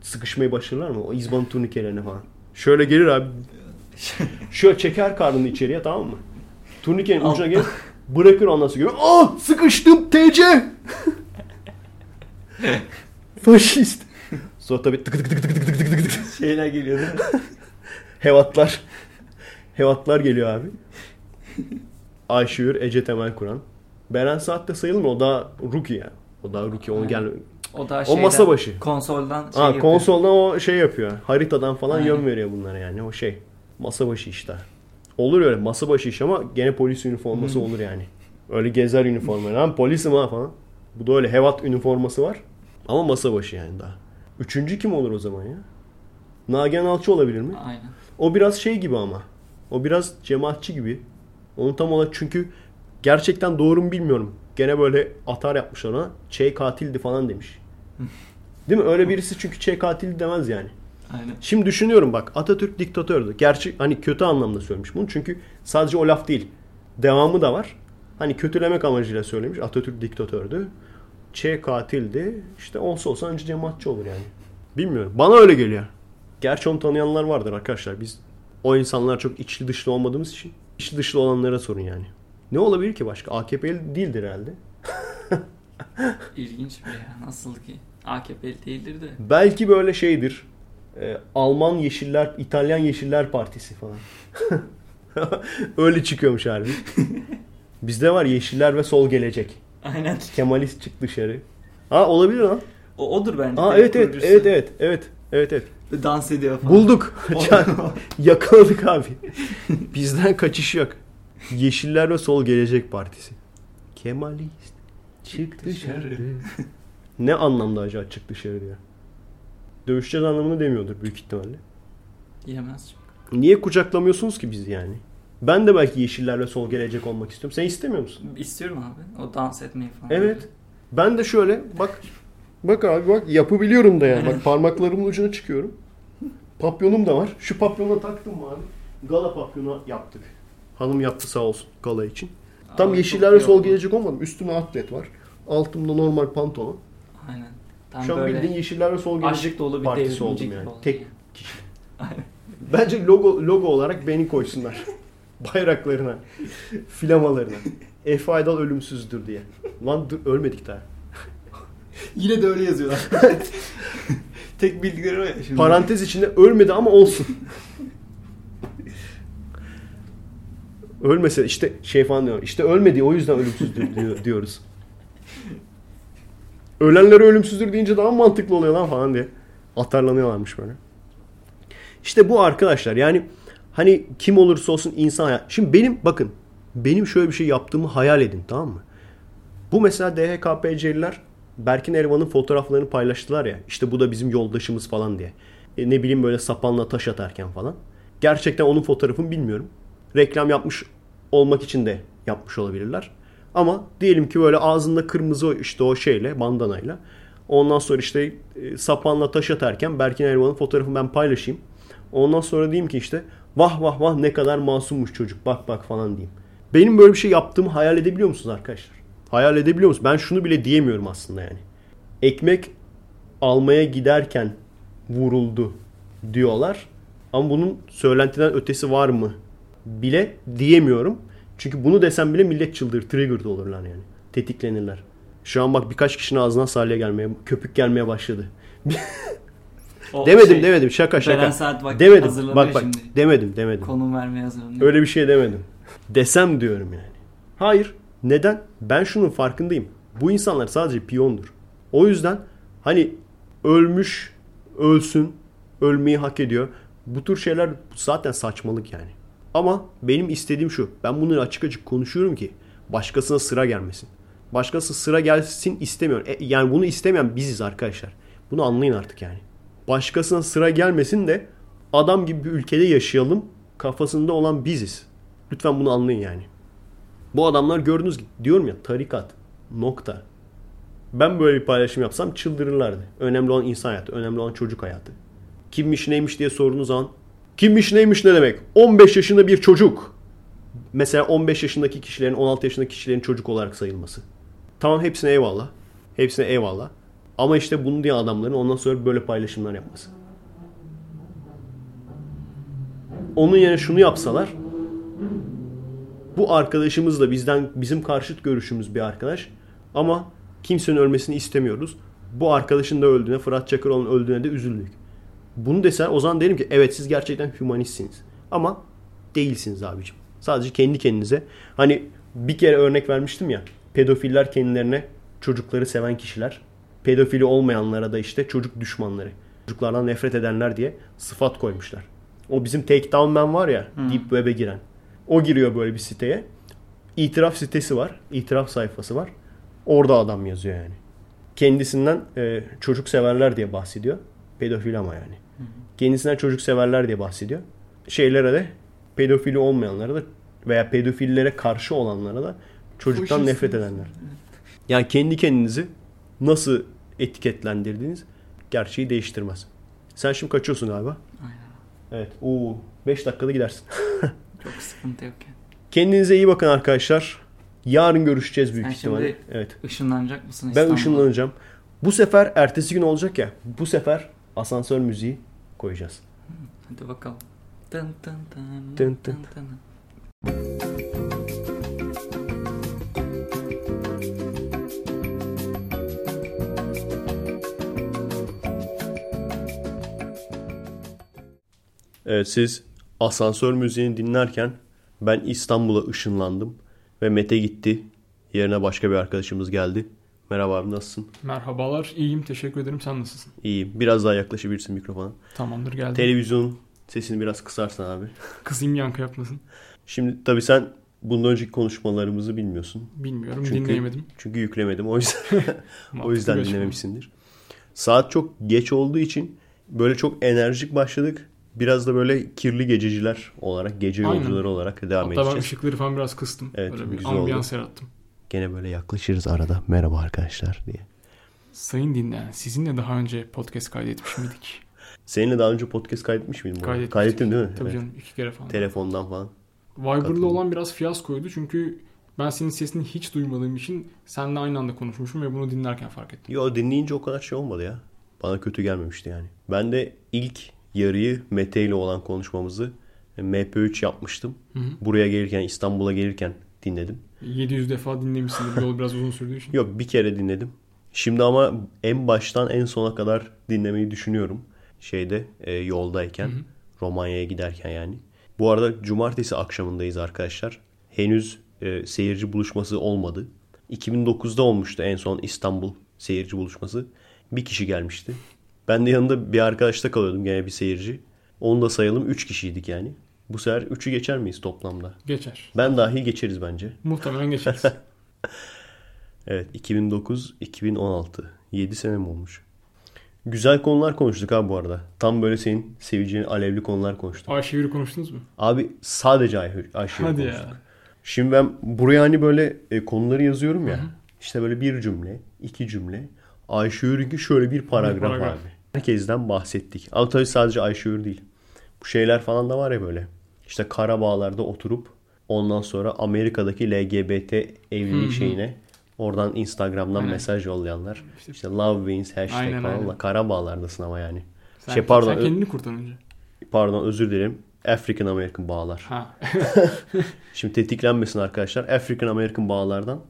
sıkışmayı başarırlar mı? O izban turnikelerine falan. Şöyle gelir abi. Şöyle çeker karnını içeriye tamam mı? Turnikenin ucuna gelir. Bırakır ondan sonra. Ah sıkıştım TC. Faşist. Sonra tabii tık tık tık tık tık tık tık tık tık. Şeyler geliyor değil mi? Hevatlar. Hevatlar geliyor abi. Ayşeür, Ece Temel Kur'an. Beren Saat de sayılmıyor. O daha rookie ya. O daha rookie. Onu gel. O da O şeyden, masa başı. Konsoldan şey Ha, yapıyor. konsoldan o şey yapıyor. Haritadan falan Aynen. yön veriyor bunlara yani. O şey. Masa başı işte. Olur öyle masa başı iş ama gene polis üniforması Hı. olur yani. Öyle gezer üniforma. Lan polisim ha falan. Bu da öyle hevat üniforması var. Ama masa başı yani daha. Üçüncü kim olur o zaman ya? Nagihan Alçı olabilir mi? Aynen. O biraz şey gibi ama. O biraz cemaatçi gibi. Onu tam olarak çünkü gerçekten doğru mu bilmiyorum. Gene böyle atar yapmışlar ona. Çey katildi falan demiş. Değil mi? Öyle birisi çünkü Çey katildi demez yani. Aynen. Şimdi düşünüyorum bak Atatürk diktatördü. Gerçi hani kötü anlamda söylemiş bunu. Çünkü sadece o laf değil. Devamı da var. Hani kötülemek amacıyla söylemiş. Atatürk diktatördü. Çe katildi. İşte olsa olsa önce cemaatçi olur yani. Bilmiyorum. Bana öyle geliyor. Gerçi onu tanıyanlar vardır arkadaşlar. Biz o insanlar çok içli dışlı olmadığımız için içli dışlı olanlara sorun yani. Ne olabilir ki başka? AKP'li değildir herhalde. İlginç bir ya. Nasıl ki? AKP'li değildir de. Belki böyle şeydir. Ee, Alman Yeşiller, İtalyan Yeşiller Partisi falan. Öyle çıkıyormuş harbi. Bizde var Yeşiller ve Sol Gelecek. Aynen. Kemalist çık dışarı. Ha olabilir lan. O odur bence. Direkt evet evet evet evet evet evet evet. Dans ediyor falan. Bulduk. Yakaladık abi. Bizden kaçış yok. Yeşiller ve Sol Gelecek Partisi. Kemalist çık dışarı. ne anlamda acaba çık dışarı diyor. Dövüşeceğiz anlamını demiyordur büyük ihtimalle. Yemez. Niye kucaklamıyorsunuz ki bizi yani? Ben de belki yeşiller ve sol gelecek olmak istiyorum. Sen istemiyor musun? İstiyorum abi. O dans etmeyi falan. Evet. Ben de şöyle bak bak abi bak yapabiliyorum da yani. Bak parmaklarımın ucuna çıkıyorum. Papyonum da var. Şu papyonu taktım abi? Gala papyonu yaptık. Hanım yaptı sağ olsun gala için. Tam Aa, yeşiller çok ve iyi sol gelecek olmadım. Üstüne atlet var. Altımda normal pantolon. Aynen. Tam Şu an böyle bildiğin yeşiller ve sol gelecek dolu bir partisi oldum yani. oldu. Tek kişi. Aynen. Bence logo logo olarak beni koysunlar. Bayraklarına, flamalarına. Efe Aydal ölümsüzdür diye. Lan dur ölmedik daha. Yine de öyle yazıyorlar. Tek bildikleri o ya şimdi. Parantez içinde ölmedi ama olsun. Ölmese işte şey falan diyor. İşte ölmedi o yüzden ölümsüzdür diyor, diyoruz. Ölenlere ölümsüzdür deyince daha mantıklı oluyor lan falan diye. Atarlanıyorlarmış böyle. İşte bu arkadaşlar yani hani kim olursa olsun insan hayat. Şimdi benim bakın benim şöyle bir şey yaptığımı hayal edin tamam mı? Bu mesela DHKPC'liler Berkin Erivan'ın fotoğraflarını paylaştılar ya. İşte bu da bizim yoldaşımız falan diye. E, ne bileyim böyle sapanla taş atarken falan. Gerçekten onun fotoğrafını bilmiyorum. Reklam yapmış olmak için de yapmış olabilirler. Ama diyelim ki böyle ağzında kırmızı işte o şeyle bandanayla. Ondan sonra işte e, sapanla taş atarken Berkin Erivan'ın fotoğrafını ben paylaşayım. Ondan sonra diyeyim ki işte vah vah vah ne kadar masummuş çocuk bak bak falan diyeyim. Benim böyle bir şey yaptığımı hayal edebiliyor musunuz arkadaşlar? Hayal edebiliyor musunuz? Ben şunu bile diyemiyorum aslında yani. Ekmek almaya giderken vuruldu diyorlar. Ama bunun söylentiden ötesi var mı bile diyemiyorum. Çünkü bunu desem bile millet çıldır, triggered olurlar yani. Tetiklenirler. Şu an bak birkaç kişinin ağzına salya gelmeye, köpük gelmeye başladı. O demedim şey, demedim şaka şaka. Beren Saat bak demedim. Bak bak şimdi. demedim demedim. Konum vermeye hazırlanıyor. Öyle bir şey demedim. Desem diyorum yani. Hayır. Neden? Ben şunun farkındayım. Bu insanlar sadece piyondur. O yüzden hani ölmüş ölsün, ölmeyi hak ediyor. Bu tür şeyler zaten saçmalık yani. Ama benim istediğim şu. Ben bunları açık açık konuşuyorum ki başkasına sıra gelmesin. Başkası sıra gelsin istemiyorum. E, yani bunu istemeyen biziz arkadaşlar. Bunu anlayın artık yani. Başkasına sıra gelmesin de adam gibi bir ülkede yaşayalım kafasında olan biziz. Lütfen bunu anlayın yani. Bu adamlar gördüğünüz gibi diyorum ya tarikat nokta. Ben böyle bir paylaşım yapsam çıldırırlardı. Önemli olan insan hayatı, önemli olan çocuk hayatı. Kimmiş neymiş diye sorduğunuz zaman kimmiş neymiş ne demek? 15 yaşında bir çocuk. Mesela 15 yaşındaki kişilerin 16 yaşındaki kişilerin çocuk olarak sayılması. Tamam hepsine eyvallah. Hepsine eyvallah. Ama işte bunu diyen adamların ondan sonra böyle paylaşımlar yapması. Onun yerine şunu yapsalar bu arkadaşımız da bizden bizim karşıt görüşümüz bir arkadaş ama kimsenin ölmesini istemiyoruz. Bu arkadaşın da öldüğüne, Fırat Çakıroğlu'nun öldüğüne de üzüldük. Bunu desen o zaman derim ki evet siz gerçekten hümanistsiniz. Ama değilsiniz abicim. Sadece kendi kendinize. Hani bir kere örnek vermiştim ya. Pedofiller kendilerine çocukları seven kişiler. Pedofili olmayanlara da işte çocuk düşmanları. Çocuklardan nefret edenler diye sıfat koymuşlar. O bizim Takedown Man var ya Deep Web'e giren. O giriyor böyle bir siteye. İtiraf sitesi var. itiraf sayfası var. Orada adam yazıyor yani. Kendisinden e, çocuk severler diye bahsediyor. Pedofil ama yani. Kendisinden çocuk severler diye bahsediyor. Şeylere de pedofili olmayanlara da veya pedofillere karşı olanlara da çocuktan Faşist. nefret edenler. Yani kendi kendinizi nasıl etiketlendirdiğiniz gerçeği değiştirmez. Sen şimdi kaçıyorsun galiba. Aynen. Evet. Oo, 5 dakikada gidersin. Çok sıkıntı yok yani. Kendinize iyi bakın arkadaşlar. Yarın görüşeceğiz büyük Sen ihtimalle. Evet. Işınlanacak mısın Ben İstanbul'a? ışınlanacağım. Bu sefer ertesi gün olacak ya. Bu sefer asansör müziği koyacağız. Hadi bakalım. Tın tın tın Tın tın. tın tın. Evet siz asansör müziğini dinlerken ben İstanbul'a ışınlandım ve Mete gitti Yerine başka bir arkadaşımız geldi. Merhaba abi nasılsın? Merhabalar, iyiyim. Teşekkür ederim. Sen nasılsın? İyiyim. Biraz daha yaklaşabilirsin mikrofona. Tamamdır, geldim. Televizyon sesini biraz kısarsan abi. Kızayım yankı yapmasın. Şimdi tabii sen bundan önceki konuşmalarımızı bilmiyorsun. Bilmiyorum, Çünkü- dinleyemedim. Çünkü yüklemedim. O yüzden o yüzden dinlememişsindir. Saat çok geç olduğu için böyle çok enerjik başladık. Biraz da böyle kirli gececiler olarak, gece Aynen. yolcuları olarak devam Hatta ben edeceğiz. ışıkları falan biraz kıstım. Evet, Böyle bir güzel ambiyans yarattım. Gene böyle yaklaşırız arada. Merhaba arkadaşlar diye. Sayın dinleyen, sizinle daha önce podcast kaydetmiş miydik? Seninle daha önce podcast kaydetmiş miydim? Kaydetmiştik. Kaydettin değil mi? Tabii Evet. canım, iki kere falan. Telefondan falan. Viber'lı olan biraz fiyaskoydu çünkü ben senin sesini hiç duymadığım için seninle aynı anda konuşmuşum ve bunu dinlerken fark ettim. Yo dinleyince o kadar şey olmadı ya. Bana kötü gelmemişti yani. Ben de ilk yarıyı Mete ile olan konuşmamızı MP3 yapmıştım. Hı hı. Buraya gelirken İstanbul'a gelirken dinledim. 700 defa dinlemişsindir. Yol biraz uzun sürdüğü için. Yok bir kere dinledim. Şimdi ama en baştan en sona kadar dinlemeyi düşünüyorum. Şeyde e, yoldayken. Hı hı. Romanya'ya giderken yani. Bu arada cumartesi akşamındayız arkadaşlar. Henüz e, seyirci buluşması olmadı. 2009'da olmuştu en son İstanbul seyirci buluşması. Bir kişi gelmişti. Ben de yanında bir arkadaşta kalıyordum gene bir seyirci. Onu da sayalım 3 kişiydik yani. Bu sefer 3'ü geçer miyiz toplamda? Geçer. Ben dahil geçeriz bence. Muhtemelen geçeriz. Evet 2009-2016 7 sene mi olmuş? Güzel konular konuştuk abi bu arada. Tam böyle senin seveceğin alevli konular konuştuk. Ayşegül'ü konuştunuz mu? Abi sadece Ay Hadi konuştuk. ya. Şimdi ben buraya hani böyle e, konuları yazıyorum ya. Hı hı. İşte böyle bir cümle, iki cümle. Ayşe Yörük'ü şöyle bir paragraf, paragraf. abi. Herkesten bahsettik. Ama tabii sadece Ayşe Yörük değil. Bu şeyler falan da var ya böyle. İşte Karabağlar'da oturup ondan sonra Amerika'daki LGBT evlilik Hı hı. şeyine oradan Instagram'dan Aynen. mesaj yollayanlar. İşte- İşte love wins hashtag Aynen, falan. aynen. Karabağlar'dasın ama yani. Sen, Şey, pardon, sen kendini kurtar önce. Pardon özür dilerim. African American bağlar. Ha. Şimdi tetiklenmesin arkadaşlar. African American bağlardan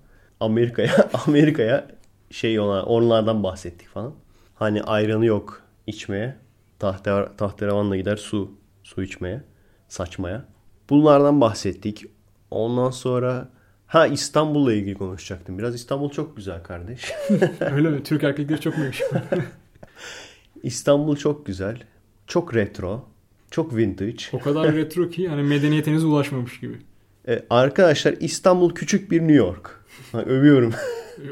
Amerika'ya Amerika'ya şey olan onlardan bahsettik falan. Hani ayranı yok içmeye. Tahter, tahterevanla gider su su içmeye, saçmaya. Bunlardan bahsettik. Ondan sonra ha İstanbul'la ilgili konuşacaktım. Biraz İstanbul çok güzel kardeş. Öyle mi? Türk erkekleri çok mu yakışıklı? İstanbul çok güzel. Çok retro. Çok vintage. O kadar retro ki hani medeniyetiniz ulaşmamış gibi. E, arkadaşlar İstanbul küçük bir New York. Ha, övüyorum.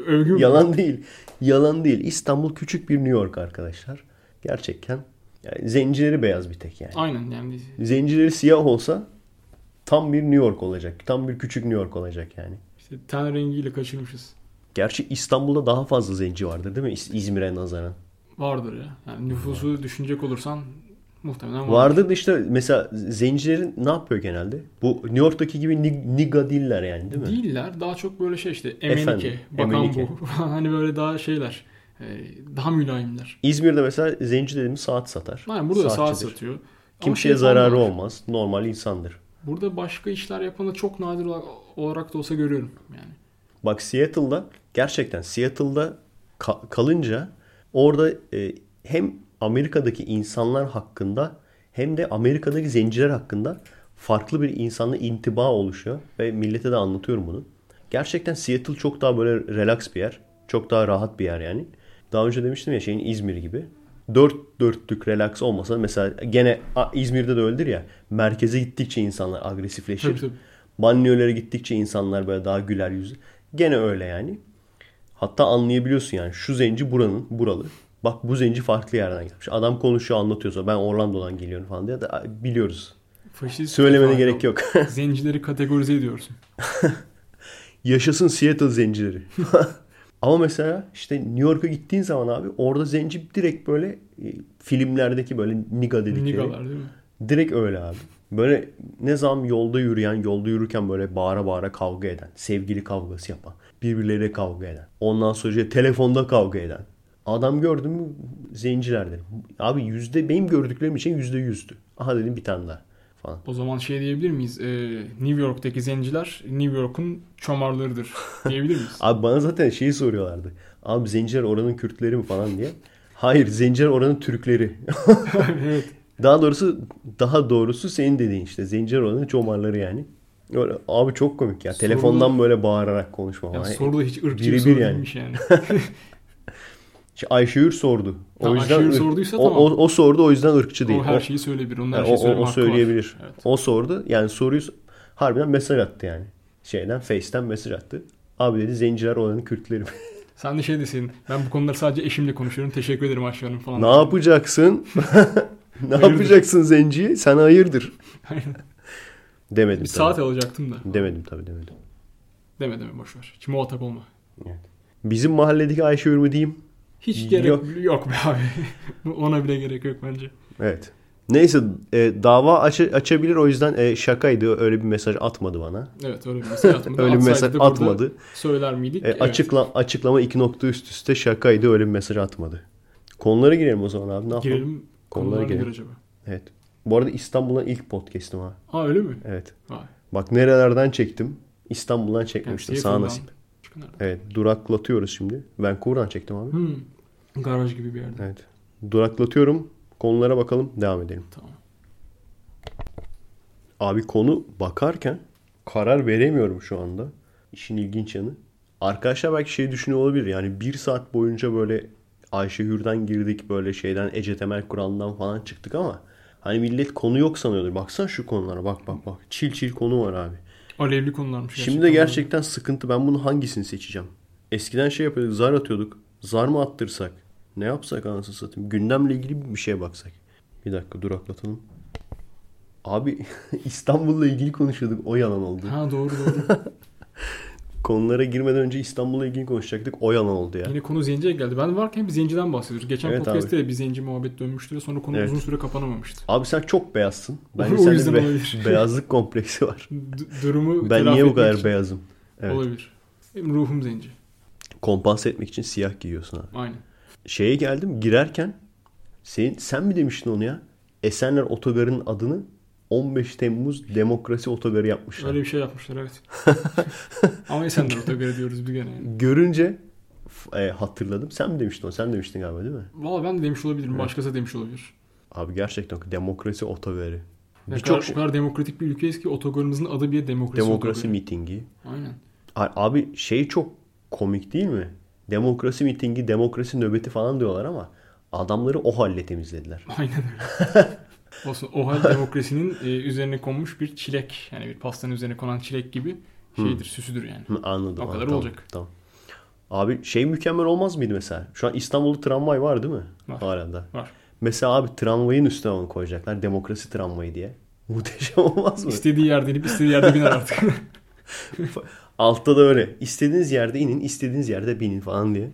Övgü mü? Yalan değil. Yalan değil. İstanbul küçük bir New York arkadaşlar. Gerçekten. Yani zencileri beyaz bir tek yani. Aynen yani. Zencileri siyah olsa tam bir New York olacak. Tam bir küçük New York olacak yani. İşte ten rengiyle kaçırmışız. Gerçi İstanbul'da daha fazla zenci vardır değil mi? İz- İzmir'e nazaran. Vardır ya. Yani nüfusu düşünecek olursan muhtemelen vardır. Vardır da işte mesela zencilerin ne yapıyor genelde? Bu New York'taki gibi nig- niga değiller yani değil mi? Değiller. Daha çok böyle şey işte Efendim, emenike, bakan emenike. bu. hani böyle daha şeyler. E, Daha mülayimler. İzmir'de mesela zenci dediğimiz saat satar. Aynen burada da saat Saatçidir. satıyor. Kimseye şey zararı var. olmaz. Normal insandır. Burada başka işler yapanı çok nadir olarak, olarak da olsa görüyorum yani. Bak Seattle'da gerçekten Seattle'da ka- kalınca orada e, hem Amerika'daki insanlar hakkında hem de Amerika'daki zenciler hakkında farklı bir insanla intiba oluşuyor ve millete de anlatıyorum bunu. Gerçekten Seattle çok daha böyle relax bir yer. Çok daha rahat bir yer yani. Daha önce demiştim ya şeyin İzmir gibi. Dört dörtlük relax olmasa mesela gene İzmir'de de öyledir ya. Merkeze gittikçe insanlar agresifleşir. Tabii tabii. Banliyölere gittikçe insanlar böyle daha güler yüzlü. Gene öyle yani. Hatta anlayabiliyorsun yani şu zenci buranın, buralı. Bak bu zenci farklı yerden gelmiş. Adam konuşuyor anlatıyorsa ben Orlando'dan geliyorum falan diye de biliyoruz. Faşist Söylemene falan gerek yok. Zencileri kategorize ediyorsun. Yaşasın Seattle zencileri. Ama mesela işte New York'a gittiğin zaman abi orada zenci direkt böyle e, filmlerdeki böyle niga dedikleri. Nigalar değil mi? Direkt öyle abi. Böyle ne zaman yolda yürüyen, yolda yürürken böyle bağıra bağıra kavga eden, sevgili kavgası yapan, birbirleriyle kavga eden, ondan sonra telefonda kavga eden. Adam gördüm mü zenciler dedim. Abi yüzde benim gördüklerim için yüzde yüzdü. Aha dedim bir tane daha falan. O zaman şey diyebilir miyiz? Ee, New York'taki zenciler New York'un çomarlarıdır diyebilir miyiz? Abi bana zaten şeyi soruyorlardı. Abi zenciler oranın Kürtleri mi falan diye. Hayır zenciler oranın Türkleri. evet. Daha doğrusu daha doğrusu senin dediğin işte zenciler oranın çomarları yani. Öyle, abi çok komik ya. Sorulu- Telefondan böyle bağırarak konuşma Ya soru da hiç ırkçı bir soru yani. yani. İşte Ayşegül sordu. O Ha, yüzden ırk- sorduysa o, tamam. o, o sordu o yüzden ırkçı değil. o her şeyi söyleyebilir. Onun her Yani şeyi o, o, o söyleyebilir. Evet. O sordu. Yani soruyu harbiden mesaj attı yani. Şeyden Face'ten mesaj attı. Abi dedi zenciler olanı Kürtlerim. Sen de şey deseydin. Ben bu konuları sadece eşimle konuşuyorum. Teşekkür ederim Ayşe Hanım falan. ne yapacaksın? ne Hayırdır? yapacaksın zenciyi? Sen hayırdır? Demedim bir tabii. saat alacaktım da. Demedim tabii demedim. Deme deme boşver. Hiç muhatap olma. Bizim mahalledeki Ayşe Ürmü diyeyim. Hiç gerek Yok. yok, be abi. Ona bile gerek yok bence. Evet. Neyse e, dava aç- açabilir o yüzden e, şakaydı. Öyle bir mesaj atmadı bana. Evet öyle bir mesaj atmadı. Öyle bir mesaj atmadı. Söyler miydik? E, Evet. açıkla, açıklama iki nokta üst üste şakaydı. Öyle bir mesaj atmadı. Konulara girelim o zaman abi. Ne yapalım? Girelim. Konulara girelim. acaba? Evet. Bu arada İstanbul'dan ilk podcast'ım ha. Aa öyle mi? Evet. Vay. Bak nerelerden çektim. İstanbul'dan Yani çekmemiştim. şey Sağ nasip. Evet. Duraklatıyoruz şimdi. Vancouver'dan çektim abi. Hmm. Garaj gibi bir yerde. Evet. Duraklatıyorum. Konulara bakalım. Devam edelim. Tamam. Abi konu bakarken karar veremiyorum şu anda. İşin ilginç yanı. Arkadaşlar belki şey düşünüyor olabilir. Yani bir saat boyunca böyle Ayşegül'den girdik. Böyle şeyden Ece Temel Kur'an'dan falan çıktık ama hani millet konu yok sanıyordur. Baksana şu konulara bak bak bak. Çil çil konu var abi. Alevli konularmış. Şimdi de gerçekten sıkıntı. Ben bunu hangisini seçeceğim? Eskiden şey yapıyorduk. Zar atıyorduk. Zar mı attırsak? Ne yapsak anasını satayım? Gündemle ilgili bir şeye baksak. Bir dakika duraklatalım. Abi İstanbul'la ilgili konuşuyorduk. O yalan oldu. Ha doğru doğru. Konulara girmeden önce İstanbul'la ilgili konuşacaktık. O yalan oldu ya. Yine konu zenciye geldi. Ben varken bir zenciden bahsediyoruz. Geçen Evet podcast'te de bir zenci muhabbet dönmüştü ve sonra konu Evet. uzun süre kapanamamıştı. Abi sen çok beyazsın. Bence O yüzden be- olabilir. beyazlık kompleksi var. D- durumu Ben niye bu kadar için- beyazım? Evet. Olabilir. Benim ruhum zenci. Kompanse etmek için siyah giyiyorsun abi. Aynen. Şeye geldim girerken sen, sen mi demiştin onu ya? Esenler Otogarı'nın adını 15 Temmuz Demokrasi Otogarı yapmışlar. Öyle bir şey yapmışlar evet. Ama Esenler Otogarı diyoruz bir gene yani. Görünce e, hatırladım. Sen mi demiştin onu? Sen demiştin galiba değil mi? Valla ben de demiş olabilirim. Başkası da demiş olabilir. Abi gerçekten Demokrasi Otogarı. Kadar, şey- o kadar demokratik bir ülkeyiz ki otogarımızın adı bile demokrasi, Demokrasi otogarı. mitingi. Aynen. Abi şey çok komik değil mi? Demokrasi mitingi, demokrasi nöbeti falan diyorlar ama adamları o halle temizlediler. Aynen öyle. Olsun. O hal demokrasinin e, üzerine konmuş bir çilek. Yani bir pastanın üzerine konan çilek gibi şeydir, süsüdür yani. Anladım. O kadar tamam, olacak. Tamam. Abi şey mükemmel olmaz mıydı mesela? Şu an İstanbul'da tramvay var değil mi? Var. Hala da. Var. Mesela abi tramvayın üstüne onu koyacaklar. Demokrasi tramvayı diye. Muhteşem olmaz mı? İstediği yerde inip istediği yerde biner artık. Altta da öyle. İstediğiniz yerde inin, istediğiniz yerde binin falan diye.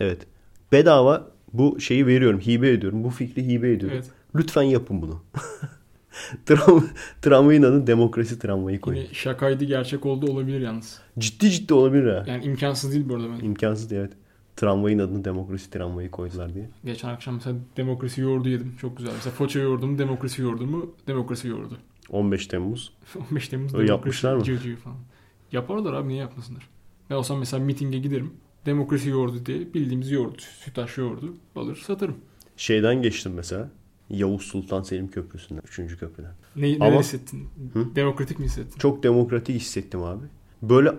Evet. Bedava bu şeyi veriyorum, hibe ediyorum. Bu fikri hibe ediyorum. Evet. Lütfen yapın bunu. Tram, tramvayın adı demokrasi tramvayı koyun. Yine şakaydı gerçek oldu olabilir yalnız. Ciddi ciddi olabilir ha. Yani imkansız değil bu arada ben. İmkansız evet. Tramvayın adını demokrasi tramvayı koydular diye. Geçen akşam mesela demokrasi yoğurdu yedim. Çok güzel. Mesela foça yoğurdu mu demokrasi yoğurdu mu demokrasi yoğurdu. 15 Temmuz. 15 Temmuz Öyle demokrasi yapmışlar mı? cıvcığı falan. Yaparlar abi niye yapmasınlar? Ben olsam mesela mitinge giderim. Demokrasi yoğurdu diye bildiğimiz yoğurdu. Sütaş yoğurdu. Alır satarım. Şeyden geçtim mesela. Yavuz Sultan Selim Köprüsü'nden. 3. köprüden. Ne, Ama- hissettin? Hı? Demokratik mi hissettin? Çok demokratik hissettim abi. Böyle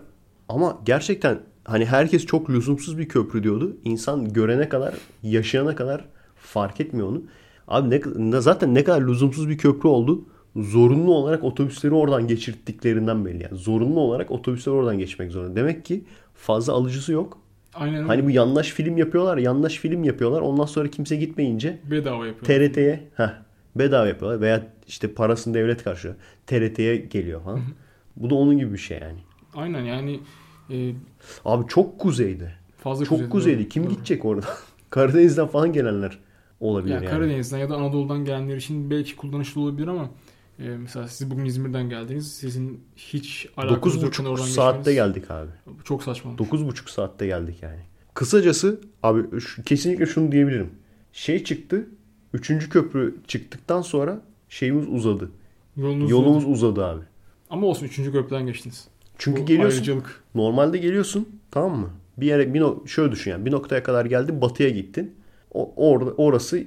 ama gerçekten hani herkes çok lüzumsuz bir köprü diyordu. İnsan görene kadar, yaşayana kadar fark etmiyor onu. Abi ne- zaten ne kadar lüzumsuz bir köprü oldu. Zorunlu olarak otobüsleri oradan geçirttiklerinden belli. Yani zorunlu olarak otobüsler oradan geçmek zorunda. Demek ki fazla alıcısı yok. Aynen. Hani bu yanlış film yapıyorlar, yanlış film yapıyorlar. Ondan sonra kimse gitmeyince Bedava yapıyor. TRT'ye heh, bedava yapıyorlar veya işte parasını devlet karşılıyor. TRT'ye geliyor falan. Bu da onun gibi bir şey yani. Aynen yani e, Abi çok kuzeyde. fazla Çok kuzeyde, kuzeyde. Kim doğru. gidecek orada? Karadeniz'den falan gelenler olabilir Yani yani. Karadeniz'den ya da Anadolu'dan gelenler için belki kullanışlı olabilir ama e, mesela siz bugün İzmir'den geldiniz. Sizin hiç alakanız yokken 9,5 oradan saatte geldik abi. Çok saçma. 9,5 saatte geldik yani. Kısacası abi şu- kesinlikle şunu diyebilirim. Şey çıktı. Üçüncü köprü çıktıktan sonra şeyimiz uzadı. Yolunuz Yolumuz uzadı abi. Ama olsun 3. köprüden geçtiniz. Çünkü Bu geliyorsun. Ayrıcalık. Normalde geliyorsun tamam mı? Bir yere bir no- şöyle düşün yani bir noktaya kadar geldin batıya gittin. O, orada orası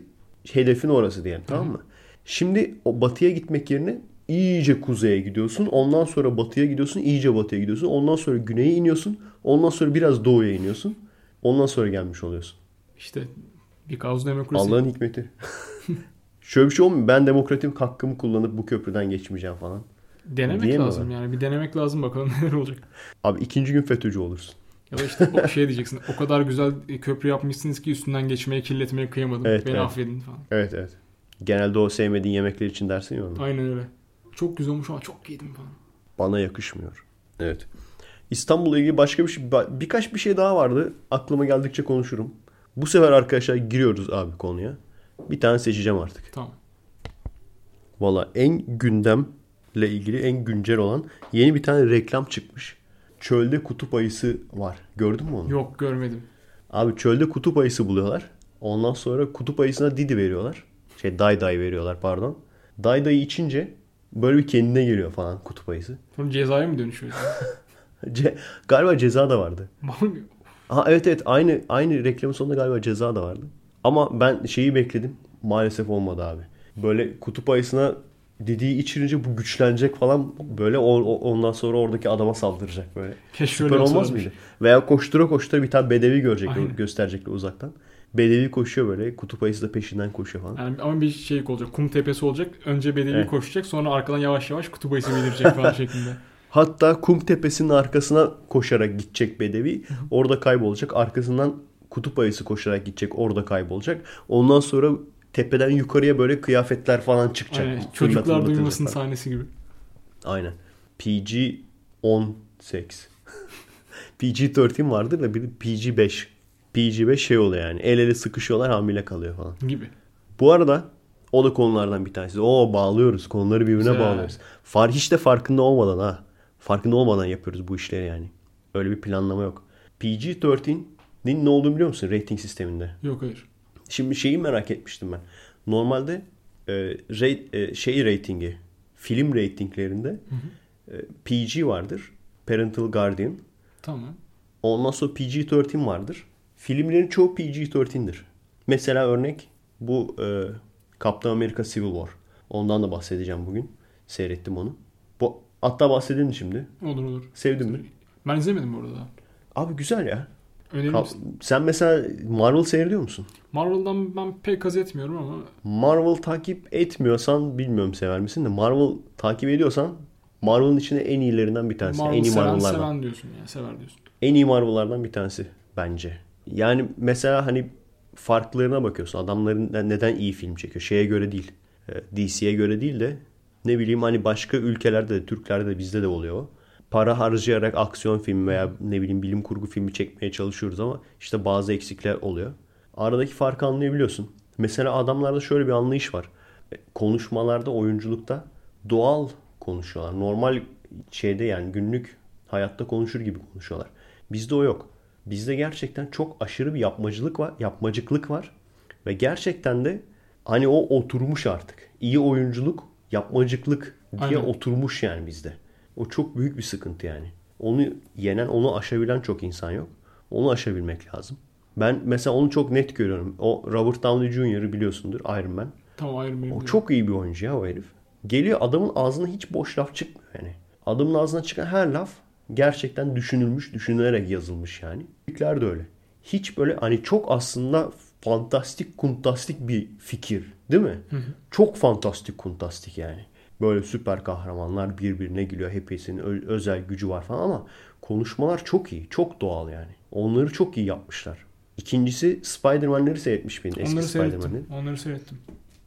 hedefin orası diyelim tamam mı? Şimdi o batıya gitmek yerine iyice kuzeye gidiyorsun. Ondan sonra batıya gidiyorsun. iyice batıya gidiyorsun. Ondan sonra güneye iniyorsun. Ondan sonra biraz doğuya iniyorsun. Ondan sonra gelmiş oluyorsun. İşte bir kaos demokrasi. Allah'ın hikmeti. Şöyle bir şey olmuyor. Ben demokratik hakkımı kullanıp bu köprüden geçmeyeceğim falan. Denemek Diyemiyorlar. lazım yani. Bir denemek lazım bakalım neler olacak. Abi ikinci gün FETÖ'cü olursun. Ya da işte o şey diyeceksin. O kadar güzel köprü yapmışsınız ki üstünden geçmeye, kirletmeye kıyamadım. Evet, Beni evet. affedin falan. Evet evet. Genelde o sevmediğin yemekler için dersin ya onu. Aynen öyle. Çok güzel olmuş ama çok yedim falan. Bana yakışmıyor. Evet. İstanbul'la ilgili başka bir şey, birkaç bir şey daha vardı. Aklıma geldikçe konuşurum. Bu sefer arkadaşlar giriyoruz abi konuya. Bir tane seçeceğim artık. Tamam. Valla en gündemle ilgili en güncel olan yeni bir tane reklam çıkmış. Çölde kutup ayısı var. Gördün mü onu? Yok görmedim. Abi çölde kutup ayısı buluyorlar. Ondan sonra kutup ayısına didi veriyorlar. Şey day day veriyorlar pardon. Day dayı içince böyle bir kendine geliyor falan kutup ayısı. Sonra cezaya mı dönüşüyor? Ce- galiba ceza da vardı. Mal- Ha evet evet aynı aynı reklamın sonunda galiba ceza da vardı. Ama ben şeyi bekledim. Maalesef olmadı abi. Böyle kutup ayısına dediği içirince bu güçlenecek falan böyle o, ondan sonra oradaki adama saldıracak böyle. Keşke Süper olmaz mıydı? Veya koştura koştura bir tane bedevi görecek Aynen. gösterecekler uzaktan. Bedevi koşuyor böyle. Kutup ayısı da peşinden koşuyor falan. Yani ama bir şey olacak. Kum tepesi olacak. Önce bedevi Evet. koşacak. Sonra arkadan yavaş yavaş kutup ayısı belirecek falan şeklinde. Hatta kum tepesinin arkasına koşarak gidecek bedevi. Orada kaybolacak. Arkasından kutup ayısı koşarak gidecek. Orada kaybolacak. Ondan sonra tepeden yukarıya böyle kıyafetler falan çıkacak. Aynen. Çocuklar duymasın falan. sahnesi gibi. Aynen. PG-10 seks. PG-13 vardır da bir de PG-5. PG-5 şey oluyor yani. El ele sıkışıyorlar hamile kalıyor falan. Gibi. Bu arada o da konulardan bir tanesi. Oo bağlıyoruz. Konuları birbirine Güzel. bağlıyoruz. Far hiç de farkında olmadan ha. Farkında olmadan yapıyoruz bu işleri yani. Öyle bir planlama yok. PG-13'nin ne olduğunu biliyor musun rating sisteminde? Yok hayır. Şimdi şeyi merak etmiştim ben. Normalde e, rate, e, şey ratingi, film ratinglerinde e, PG vardır. Parental Guardian. Tamam. Ondan sonra PG-13 vardır. Filmlerin çoğu PG-13'dir. Mesela örnek bu e, Captain America Civil War. Ondan da bahsedeceğim bugün. Seyrettim onu. Bu, hatta bahsedelim şimdi. Olur olur. Sevdin mi? Ben izlemedim bu arada. Abi güzel ya. Önerir Ka- misin? Sen mesela Marvel seyrediyor musun? Marvel'dan ben pek haz etmiyorum ama Marvel takip etmiyorsan bilmiyorum sever misin de Marvel takip ediyorsan Marvel'ın içinde en iyilerinden bir tanesi. Marvel en iyi seven Marvel'lardan. seven diyorsun yani. Sever diyorsun. En iyi Marvel'lardan bir tanesi bence. Yani mesela hani farklarına bakıyorsun. Adamların ne- neden iyi film çekiyor? Şeye göre değil. e, DC'ye göre değil de ne bileyim hani başka ülkelerde de Türklerde de bizde de oluyor. Para harcayarak aksiyon filmi veya ne bileyim bilim kurgu filmi çekmeye çalışıyoruz ama işte bazı eksikler oluyor. Aradaki farkı anlayabiliyorsun. Mesela adamlarda şöyle bir anlayış var. E, Konuşmalarda, oyunculukta doğal konuşuyorlar. Normal şeyde yani günlük hayatta konuşur gibi konuşuyorlar. Bizde o yok. Bizde gerçekten çok aşırı bir yapmacılık var, yapmacıklık var. Ve gerçekten de hani o oturmuş artık. İyi oyunculuk, yapmacıklık diye Aynen. oturmuş yani bizde. O çok büyük bir sıkıntı yani. Onu yenen, onu aşabilen çok insan yok. Onu aşabilmek lazım. Ben mesela onu çok net görüyorum. O Robert Downey Jr.'ı biliyorsundur Iron Man. Tamam ayrı benim. O çok iyi bir oyuncu ya o herif. Geliyor adamın ağzına hiç boş laf çıkmıyor yani. Adamın ağzına çıkan her laf gerçekten düşünülmüş, düşünülerek yazılmış yani. Büyükler de öyle. Hiç böyle hani çok aslında fantastik kuntastik bir fikir değil mi? Çok fantastik kuntastik yani. Böyle süper kahramanlar birbirine gülüyor. Hepsinin özel gücü var falan ama konuşmalar çok iyi. Çok doğal yani. Onları çok iyi yapmışlar. İkincisi Spider-Man'leri seyretmiş benim eski Onları Spider-Man'leri. Onları seyrettim.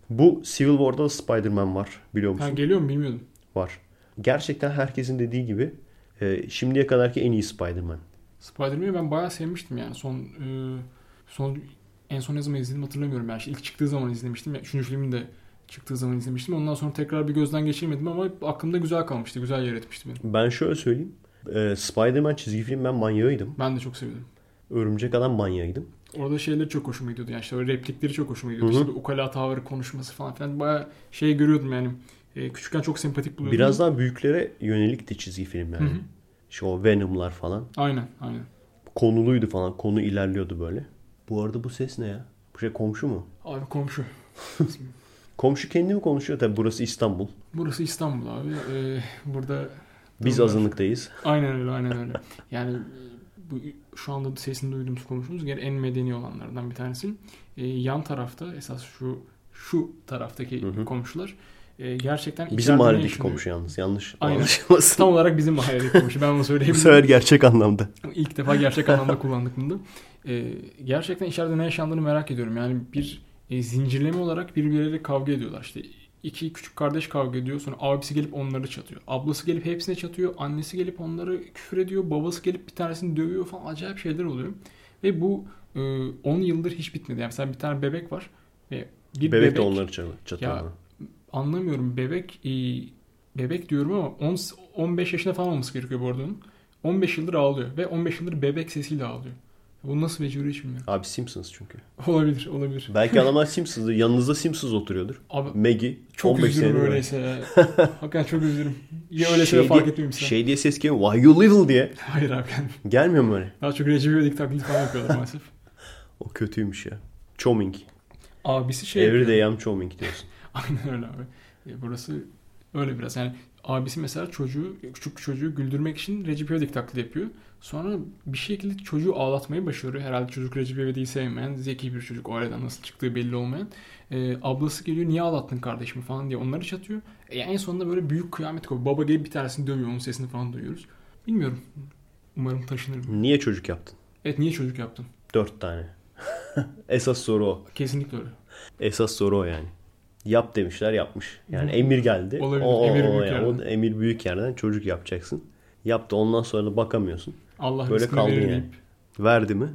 Bu Civil War'da da Spider-Man var biliyor musun? Ha, geliyor mu bilmiyordum. Var. Gerçekten herkesin dediği gibi e, şimdiye kadarki en iyi Spider-Man. Spider-Man'i ben bayağı sevmiştim yani. Son e, son en son ne zaman izledim hatırlamıyorum. Yani işte ilk çıktığı zaman izlemiştim. Yani üçüncü filmin de çıktığı zaman izlemiştim. Ondan sonra tekrar bir gözden geçirmedim ama aklımda güzel kalmıştı. Güzel yer etmişti beni. Ben şöyle söyleyeyim. E, Spider-Man çizgi film ben manyağıydım. Ben de çok sevdim. Örümcek Adam manyağıydım. Orada şeyleri çok hoşuma gidiyordu. Yani işte replikleri çok hoşuma gidiyordu. Hı hı. İşte ukala tavrı konuşması falan filan. Bayağı şey görüyordum yani. E, küçükken çok sempatik buluyordum. Biraz daha büyüklere yönelikti çizgi film yani. İşte o Venom'lar falan. Aynen aynen. Konuluydu falan. Konu ilerliyordu böyle. Bu arada bu ses ne ya? Bu şey komşu mu? Abi komşu. Komşu kendi mi konuşuyor? Tabi burası İstanbul. Burası İstanbul abi. Ee, burada Biz durumlar- azınlıktayız. Aynen öyle, aynen öyle. Yani bu şu anda sesini duyduğumuz komşumuz gene en medeni olanlardan bir tanesi. Ee, yan tarafta esas şu şu taraftaki Hı hı. komşular e, gerçekten Bizim mahalledeki komşu yalnız. Yanlış Aynen. anlaşılmasın. Tam olarak bizim mahalledeki komşu. Ben onu Bu söyleyebilirim. sefer gerçek anlamda. İlk defa gerçek anlamda kullandık bunu da. Ee, gerçekten içeride ne yaşandığını merak ediyorum. Yani bir e, zincirleme olarak birbirleriyle kavga ediyorlar. İşte iki küçük kardeş kavga ediyor. Sonra abisi gelip onları çatıyor. Ablası gelip hepsine çatıyor. Annesi gelip onları küfür ediyor. Babası gelip bir tanesini dövüyor falan. Acayip şeyler oluyor. Ve bu e, 10 yıldır hiç bitmedi. Yani mesela bir tane bebek var. Ve bir Bebek, bebek, de onları çatıyor. Ya. Anlamıyorum. Bebek e, bebek diyorum ama 10, 15 yaşında falan olması gerekiyor bu arada onun. 15 yıldır ağlıyor ve 15 yıldır bebek sesiyle ağlıyor. Bu nasıl beceriyor hiç bilmiyorum. Abi Simpsons çünkü. Olabilir, olabilir. Belki adamlar Simpsons'dır. Yanınızda Simpsons oturuyordur. Abi Maggie. çok 15 üzülürüm öyleyse. ya. Hakikaten çok üzülürüm. Ya öyleyse Şey fark diye- etmemişsin. Şey diye ses geliyor. Why you little diye. Hayır abi. yani Gelmiyor mu öyle? Daha çok Recep İvedik taklidi falan yapıyorlar maalesef. O kötüymüş ya. Choming. Abisi şey Every day I'm choming diyorsun. Aynen öyle abi. E, burası öyle biraz. Yani abisi mesela çocuğu, küçük çocuğu güldürmek için Recep İvedik taklidi yapıyor. Sonra bir şekilde çocuğu ağlatmayı başarıyor. Herhalde çocuk Recep İvedik'i sevmeyen, zeki bir çocuk. O aileden nasıl çıktığı belli olmayan. E, ablası geliyor niye ağlattın kardeşimi falan diye onları çatıyor. E, en sonunda böyle büyük kıyamet kopuyor. Baba gelip bir tanesini dövüyor. Onun sesini falan duyuyoruz. Bilmiyorum. Umarım taşınırım. Niye çocuk yaptın? Evet niye çocuk yaptın? Dört tane. Esas soru o. Kesinlikle öyle. Esas soru o yani. Yap demişler yapmış. Yani emir geldi. Olabilir, O, emir büyük yani. yerden. O emir büyük yerden çocuk yapacaksın. Yaptı ondan sonra da bakamıyorsun. Allah Böyle verir yani. deyip. Verdi mi?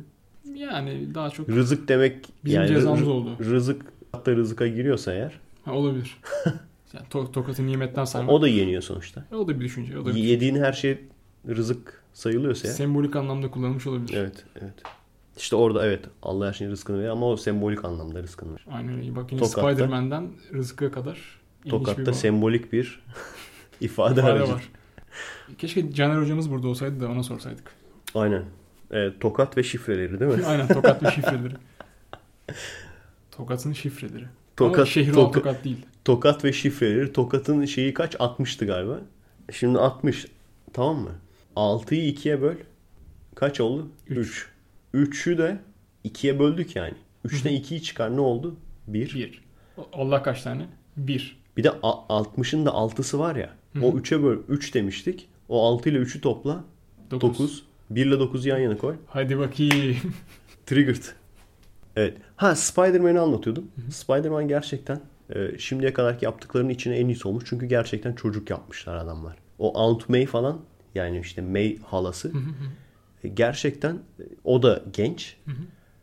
Yani daha çok Rızık demek Bizim yani cezamız oldu. Rızık hatta rızıka giriyorsa eğer ha, olabilir. yani to- tokatı nimetten saymak. o da yeniyor sonuçta. O da bir düşünce. O da bir Yediğin her şey rızık sayılıyorsa. Sembolik anlamda kullanılmış olabilir. Evet, evet. İşte orada evet Allah her şeyin rızkını veriyor ama o sembolik anlamda rızkını veriyor. Aynen öyle. Bak yine Tokat'ta- Spider-Man'den rızkıya kadar Tokat'ta bir sembolik bir ifade, ifade aracı. var. Keşke Caner hocamız burada olsaydı da ona sorsaydık. Aynen. Evet, tokat ve şifreleri değil mi? Aynen Tokat ve şifreleri. Tokat'ın şifreleri. Ama Tokat, şehri olan toka- Tokat değil. tokat ve şifreleri. Tokat'ın şeyi kaç? 60'tı galiba. Şimdi 60. Tamam mı? 6'yı 2'ye böl. Kaç oldu? Üç. 3. 3'ü de 2'ye böldük yani. 3'ten 2'yi çıkar ne oldu? 1. Bir. Allah kaç tane? Bir. Bir de a- 60'ın da 6'sı var ya. O hı. 3'e böl 3 demiştik. O 6 ile 3'ü topla. Dokuz. 9. 1 ile 9'u yan yana koy. Hadi bakayım. Triggered. Evet. Ha Spider-Man'i anlatıyordum. Spider-Man gerçekten e, şimdiye kadarki yaptıklarının içine en iyisi olmuş. Çünkü gerçekten çocuk yapmışlar adamlar. O Aunt May falan yani işte May halası e, gerçekten e, o da genç.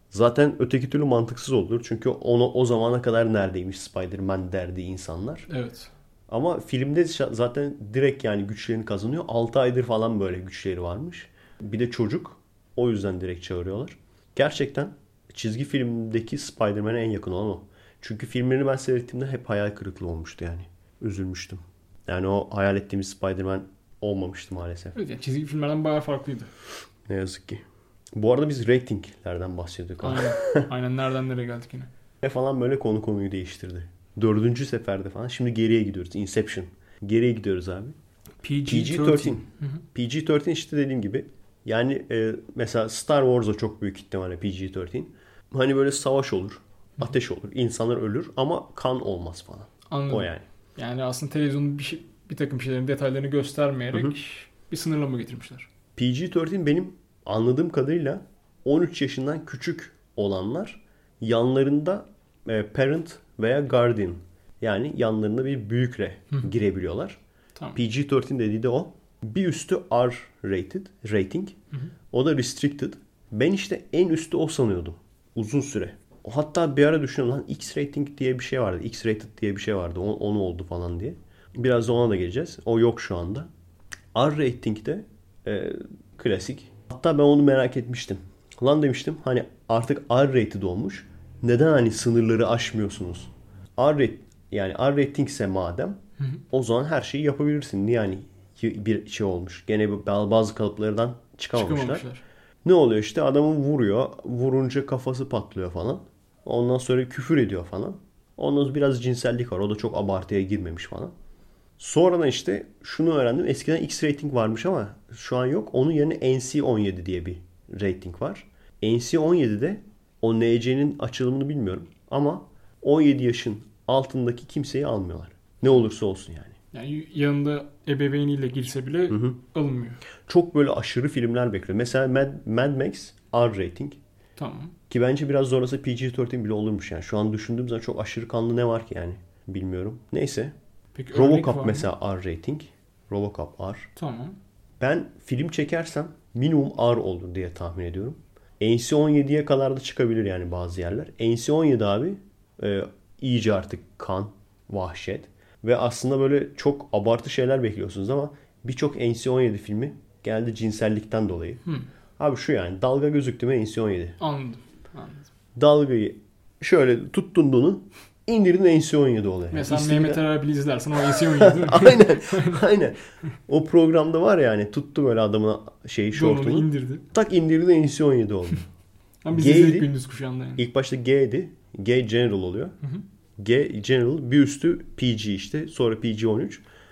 Zaten öteki türlü mantıksız olur. Çünkü onu o zamana kadar neredeymiş Spider-Man derdi insanlar. evet. Ama filmde zaten direkt yani güçlerini kazanıyor. 6 aydır falan böyle güçleri varmış. Bir de çocuk. O yüzden direkt çağırıyorlar. Gerçekten çizgi filmdeki Spider-Man'e en yakın olan o. Çünkü filmlerini ben seyrettiğimde hep hayal kırıklığı olmuştu yani. Üzülmüştüm. Yani o hayal ettiğimiz Spider-Man olmamıştı maalesef. Evet yani çizgi filmlerden bayağı farklıydı. Ne yazık ki. Bu arada biz ratinglerden bahsediyorduk. Aynen. Aynen nereden nereye geldik yine. Ne falan böyle konu konuyu değiştirdi. Dördüncü seferde falan. Şimdi geriye gidiyoruz. Inception. Geriye gidiyoruz abi. PG-13. Hı hı. PG-13 işte dediğim gibi. Yani e, mesela Star Wars'a çok büyük ihtimalle PG-13. Hani böyle savaş olur. Ateş olur. insanlar ölür ama kan olmaz falan. Anladım. O yani. Yani aslında televizyonun bir, şey, bir takım şeylerin detaylarını göstermeyerek Hı hı. bir sınırlama getirmişler. PG-13 benim anladığım kadarıyla 13 yaşından küçük olanlar yanlarında e, parent veya guardian yani yanlarında bir büyükle girebiliyorlar. Tamam. PG-13 dediği de o. Bir üstü R rated, rating. O da restricted. Ben işte en üstü o sanıyordum. Uzun süre. O Hatta bir ara düşünüyorum lan X rating diye bir şey vardı. X rated diye bir şey vardı. O, onu oldu falan diye. Biraz da ona da geleceğiz. O yok şu anda. R rating'de e, klasik. Hatta ben onu merak etmiştim. Lan demiştim hani artık R rated olmuş. Neden hani sınırları aşmıyorsunuz? R yani R ise madem o zaman her şeyi yapabilirsin. Niye yani bir şey olmuş. Gene bazı kalıplardan çıkamamışlar. Çıkamamışlar. Ne oluyor işte adamı vuruyor. Vurunca kafası patlıyor falan. Ondan sonra küfür ediyor falan. Onda biraz cinsellik var. O da çok abartıya girmemiş falan. Sonradan işte şunu öğrendim. Eskiden X rating varmış ama şu an yok. Onun yerine NC-17 diye bir rating var. NC-17'de o NC'nin açılımını bilmiyorum. Ama 17 yaşın altındaki kimseyi almıyorlar. Ne olursa olsun yani. Yani yanında ebeveyniyle girse bile alınmıyor. Çok böyle aşırı filmler bekliyor. Mesela Mad, Mad Max R rating. Tamam. Ki bence biraz zorlasa PG-13 bile olurmuş yani. Şu an düşündüğüm zaman çok aşırı kanlı ne var ki yani. Bilmiyorum. Neyse. Peki Robocop mesela R rating. Robocop R. Tamam. Ben film çekersem minimum R olur diye tahmin ediyorum. NC-17'ye kadar da çıkabilir yani bazı yerler. NC-17 abi e, iyice artık kan, vahşet ve aslında böyle çok abartı şeyler bekliyorsunuz ama birçok NC-17 filmi geldi cinsellikten dolayı. Hı. Abi şu yani dalga gözüktü mü NC-17. Anladım. Anladım. Dalgayı şöyle tuttun bunu indirdin NC-17 oluyor. Yani Mesela istediğin- Mehmet Erbil izlersen o NC-17 değil mi? aynen aynen. O programda var ya hani tuttu böyle adamın onu şortunu. indirdi. Tak indirdi NC-17 oldu. Ama biz izledik gündüz kuşağında yani. İlk başta G'di. G General oluyor. Hı hı. G General bir üstü PG işte. sonra PG-13.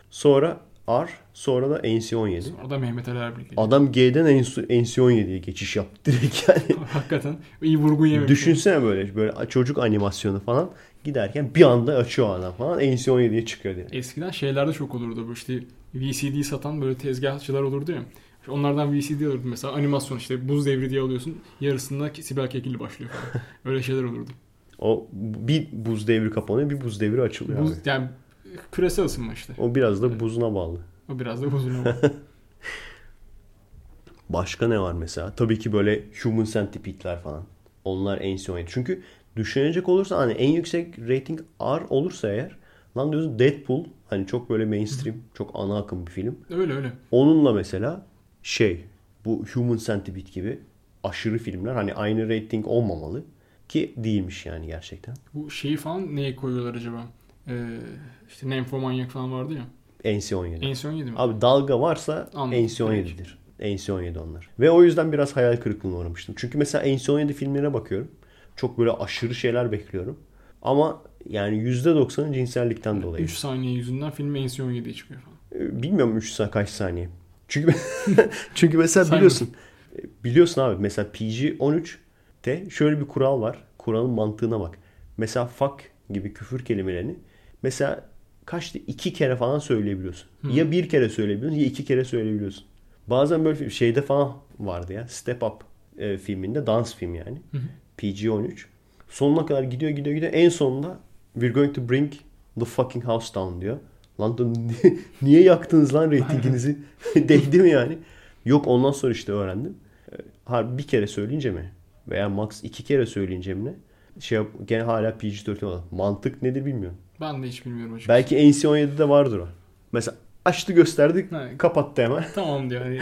Sonra R. Sonra da NC-17. Orada Mehmet Ali Erbil geliyor. Adam G'den NC-17'ye geçiş yaptı direkt yani. Hakikaten iyi vurgu yememiş. Düşünsene böyle böyle çocuk animasyonu falan giderken bir anda açıyor adam falan NC-17'ye çıkıyor diye. Eskiden şeylerde çok olurdu bu işte VCD satan böyle tezgahçılar olurdu ya. İşte Onlardan VCD alırdı mesela animasyon işte buz devri diye alıyorsun yarısında Sibel Kekilli başlıyor falan. Öyle şeyler olurdu. O bir buz devri kapanıyor bir buz devri açılıyor Buz, abi. yani küresel ısınma işte. O biraz da buzuna bağlı. O biraz da buzun Başka ne var mesela? Tabii ki böyle Human Centipede'ler falan. Onlar NC-17. Çünkü düşünecek olursa hani en yüksek rating R olursa eğer lan diyorsun Deadpool hani çok böyle mainstream, çok ana akım bir film. öyle öyle. Onunla mesela şey bu Human Centipede gibi aşırı filmler hani aynı rating olmamalı ki değilmiş yani gerçekten. Bu şeyi falan neye koyuyorlar acaba? Ee, işte Nymphomaniac falan vardı ya. NC-17. NC-17 mi? Abi dalga varsa Anladım. NC-17'dir. NC-17 onlar. Ve o yüzden biraz hayal kırıklığına uğramıştım. Çünkü mesela NC-17 filmlerine bakıyorum. Çok böyle aşırı şeyler bekliyorum. Ama yani %90'ı cinsellikten dolayı. 3 saniye yüzünden film NC-17'ye çıkıyor falan. Ee, Bilmiyorum 3 sa kaç saniye. Çünkü çünkü mesela biliyorsun. Biliyorsun abi mesela PG-13'te şöyle bir kural var. Kuralın mantığına bak. Mesela fuck gibi küfür kelimelerini mesela kaçtı iki kere falan söyleyebiliyorsun. Ya bir kere söyleyebiliyorsun ya iki kere söyleyebiliyorsun. Bazen böyle şeyde falan vardı ya. Step Up e, filminde dans film yani. PG-13. Sonuna kadar gidiyor gidiyor gidiyor. En sonunda we're going to bring the fucking house down diyor. Lan niye- yaktınız lan reytinginizi? Değdi mi yani? Yok ondan sonra işte öğrendim. E, Ha, bir kere söyleyince mi? Veya max iki kere söyleyince mi ne? Şey yap, gene hala PG-13 olan. Mantık nedir bilmiyorum. Ben de hiç bilmiyorum açıkçası. Belki NC-17'de vardır o. Mesela açtı gösterdik Evet. kapattı hemen. Tamam diyor.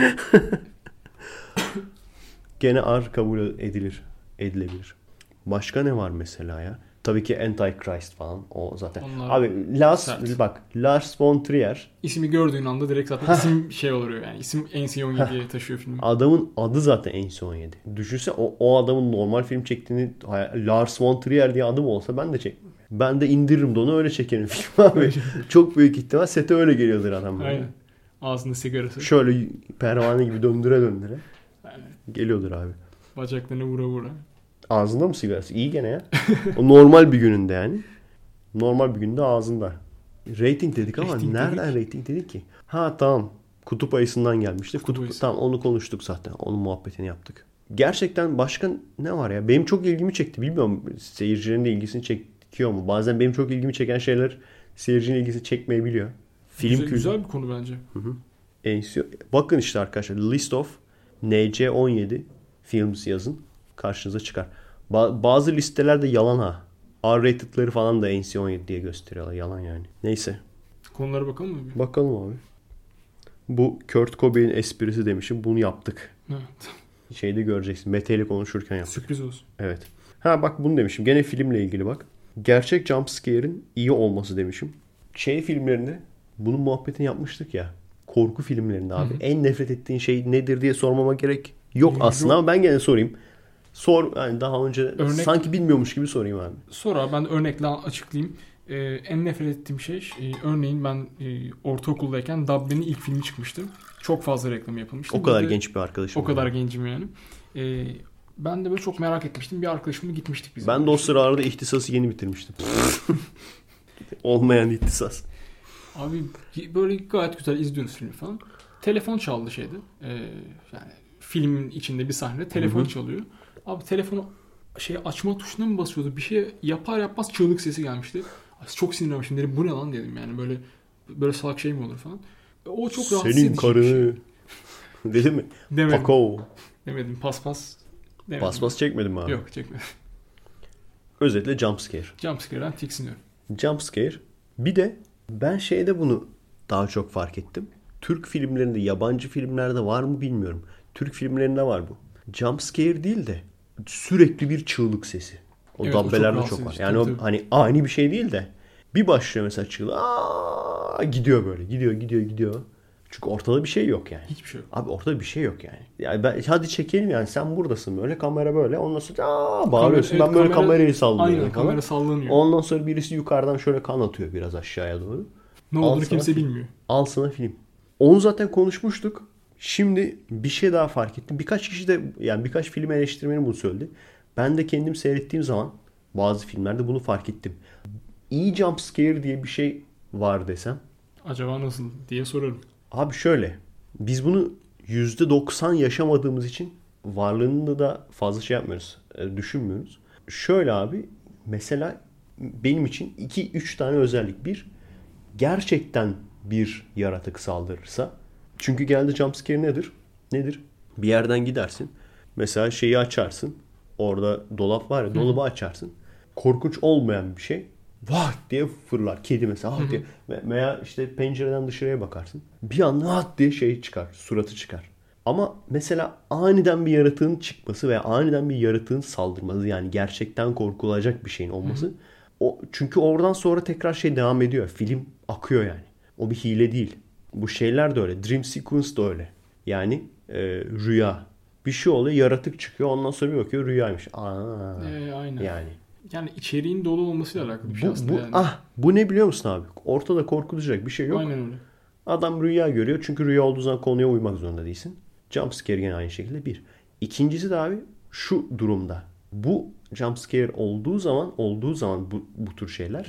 Gene R kabul edilir. Edilebilir. Başka ne var mesela ya? Tabii ki Antichrist falan. O zaten. Onlar Abi Lars sert. bak Lars von Trier ismi gördüğün anda direkt zaten isim şey oluyor yani. İsim NC-17'ye taşıyor filmi. adamın adı zaten NC-17. Düşünse o, o adamın normal film çektiğini Lars von Trier diye adım olsa ben de çekmem. Ben de indiririm de onu öyle çekerim film abi. Çok büyük ihtimal sete öyle geliyordur adam. böyle. Aynen. Ağzında sigarası. Şöyle pervane gibi döndüre döndüre Yani geliyordur abi. bacaklarına vura vura. Ağzında mı sigarası? İyi gene ya. O normal bir gününde yani. Normal bir günde ağzında. Rating dedik ama Rating nereden rating dedik ki? Ha tamam. Kutup ayısından gelmişti. Kutup, ayısı. tamam onu konuştuk zaten. Onun muhabbetini yaptık. Gerçekten başka ne var ya? Benim çok ilgimi çekti. Bilmiyorum seyircilerin de ilgisini çekiyor mu? Bazen benim çok ilgimi çeken şeyler seyircinin ilgisini çekmeyebiliyor. Film güzel, kültürü. güzel bir konu bence. NC Bakın işte arkadaşlar list of NC17 films yazın karşınıza çıkar. Ba- bazı listelerde yalan ha. R-rated'ları falan da NC17 diye gösteriyorlar. Yalan yani. Neyse. Konulara bakalım mı? bir? Bakalım abi. Bu Kurt Cobain esprisi demişim. Bunu yaptık. Evet. Şeyde göreceksin. Mete ile konuşurken yaptık. Sürpriz olsun. Evet. Ha bak bunu demişim. Gene filmle ilgili bak. Gerçek jumpscare'in iyi olması demişim. Şey filmlerinde bunun muhabbetini yapmıştık ya. Korku filmlerinde abi. En nefret ettiğin şey nedir diye sormama gerek yok Yok. aslında ama ben gene sorayım. Sor yani daha önce Örnek- sanki bilmiyormuş gibi sorayım abi. Sonra ben örnekle açıklayayım. Ee, en nefret ettiğim şey e, örneğin ben e, ortaokuldayken Dabbe'nin ilk filmi çıkmıştı. Çok fazla reklam yapılmıştı. O kadar de- genç bir arkadaşım. O kadar var. gencim yani. Ee, ben de böyle çok merak etmiştim. Bir arkadaşımla gitmiştik biz. Ben de o sıralarda ihtisası yeni bitirmiştim. Olmayan ihtisas. Abi böyle gayet güzel izliyoruz filmi falan. Telefon çaldı şeyde. Ee, yani filmin içinde bir sahne telefon Hı hı. çalıyor. Abi telefonu şey açma tuşuna mı basıyordu? Bir şey yapar yapmaz çığlık sesi gelmişti. Çok sinirlenmiştim. Dedim bu ne lan dedim yani böyle böyle salak şey mi olur falan. O çok rahatsız Senin edici bir şey. karını. Dedi mi? Demedim. Pako. Demedim. Paspas. Demedim. Paspas çekmedim abi? Yok çekmedim. Özetle jumpscare. Jumpscare'den tiksiniyorum. Jumpscare. Bir de ben şeyde bunu daha çok fark ettim. Türk filmlerinde, yabancı filmlerde var mı bilmiyorum. Türk filmlerinde var bu. Jumpscare değil de sürekli bir çığlık sesi. O Evet, o çok çok var. Yani tabii, o hani ani bir şey değil de bir başlıyor mesela çığlık. Aa, gidiyor böyle. Gidiyor, gidiyor, gidiyor. Çünkü ortada bir şey yok yani. Hiçbir şey yok. Abi ortada bir şey yok yani. Yani ben, hadi çekelim yani sen buradasın böyle kamera böyle ondan sonra aa, bağırıyorsun Kamera- ben böyle kamera- kamerayı sallıyorum Aynen falan. kamera sallanıyor. Ondan sonra birisi yukarıdan şöyle kan atıyor biraz aşağıya doğru. ne sana kimse film. bilmiyor. Al sana film. Onu zaten konuşmuştuk. Şimdi bir şey daha fark ettim. Birkaç kişi de yani birkaç film eleştirmeni bunu söyledi. Ben de kendim seyrettiğim zaman bazı filmlerde bunu fark ettim. İyi jump scare diye bir şey var desem. Acaba nasıl diye sorarım. Abi şöyle. Biz bunu %90 yaşamadığımız için varlığını da fazla şey yapmıyoruz. e, Düşünmüyoruz. Şöyle abi. Mesela benim için 2-3 tane özellik. Bir, gerçekten bir yaratık saldırırsa. Çünkü geldi jumpscare nedir? Nedir? Bir yerden gidersin. Mesela şeyi açarsın. Orada dolap var ya dolabı açarsın. Korkunç olmayan bir şey. Vah diye fırlar. Kedi mesela ah diye. Ve- Veya işte pencereden dışarıya bakarsın. Bir anda ah diye şey çıkar. Suratı çıkar. Ama mesela aniden bir yaratığın çıkması veya aniden bir yaratığın saldırması yani gerçekten korkulacak bir şeyin olması. O çünkü oradan sonra tekrar şey devam ediyor. Film akıyor yani. O bir hile değil. Bu şeyler de öyle. Dream sequence da öyle. Yani e, rüya. Bir şey oluyor, yaratık çıkıyor. Ondan sonra bir bakıyor rüyaymış. Aa. Ee, aynen. Yani. Yani içeriğin dolu olmasıyla alakalı bir şey Bu, aslında bu yani. ah bu ne biliyor musun abi? Ortada korkulacak bir şey yok. Aynen öyle. Adam rüya görüyor. Çünkü rüya olduğu zaman konuya uymak zorunda değilsin. Jumpscare gene aynı şekilde bir. İkincisi de abi şu durumda. Bu jumpscare olduğu zaman olduğu zaman bu, bu tür şeyler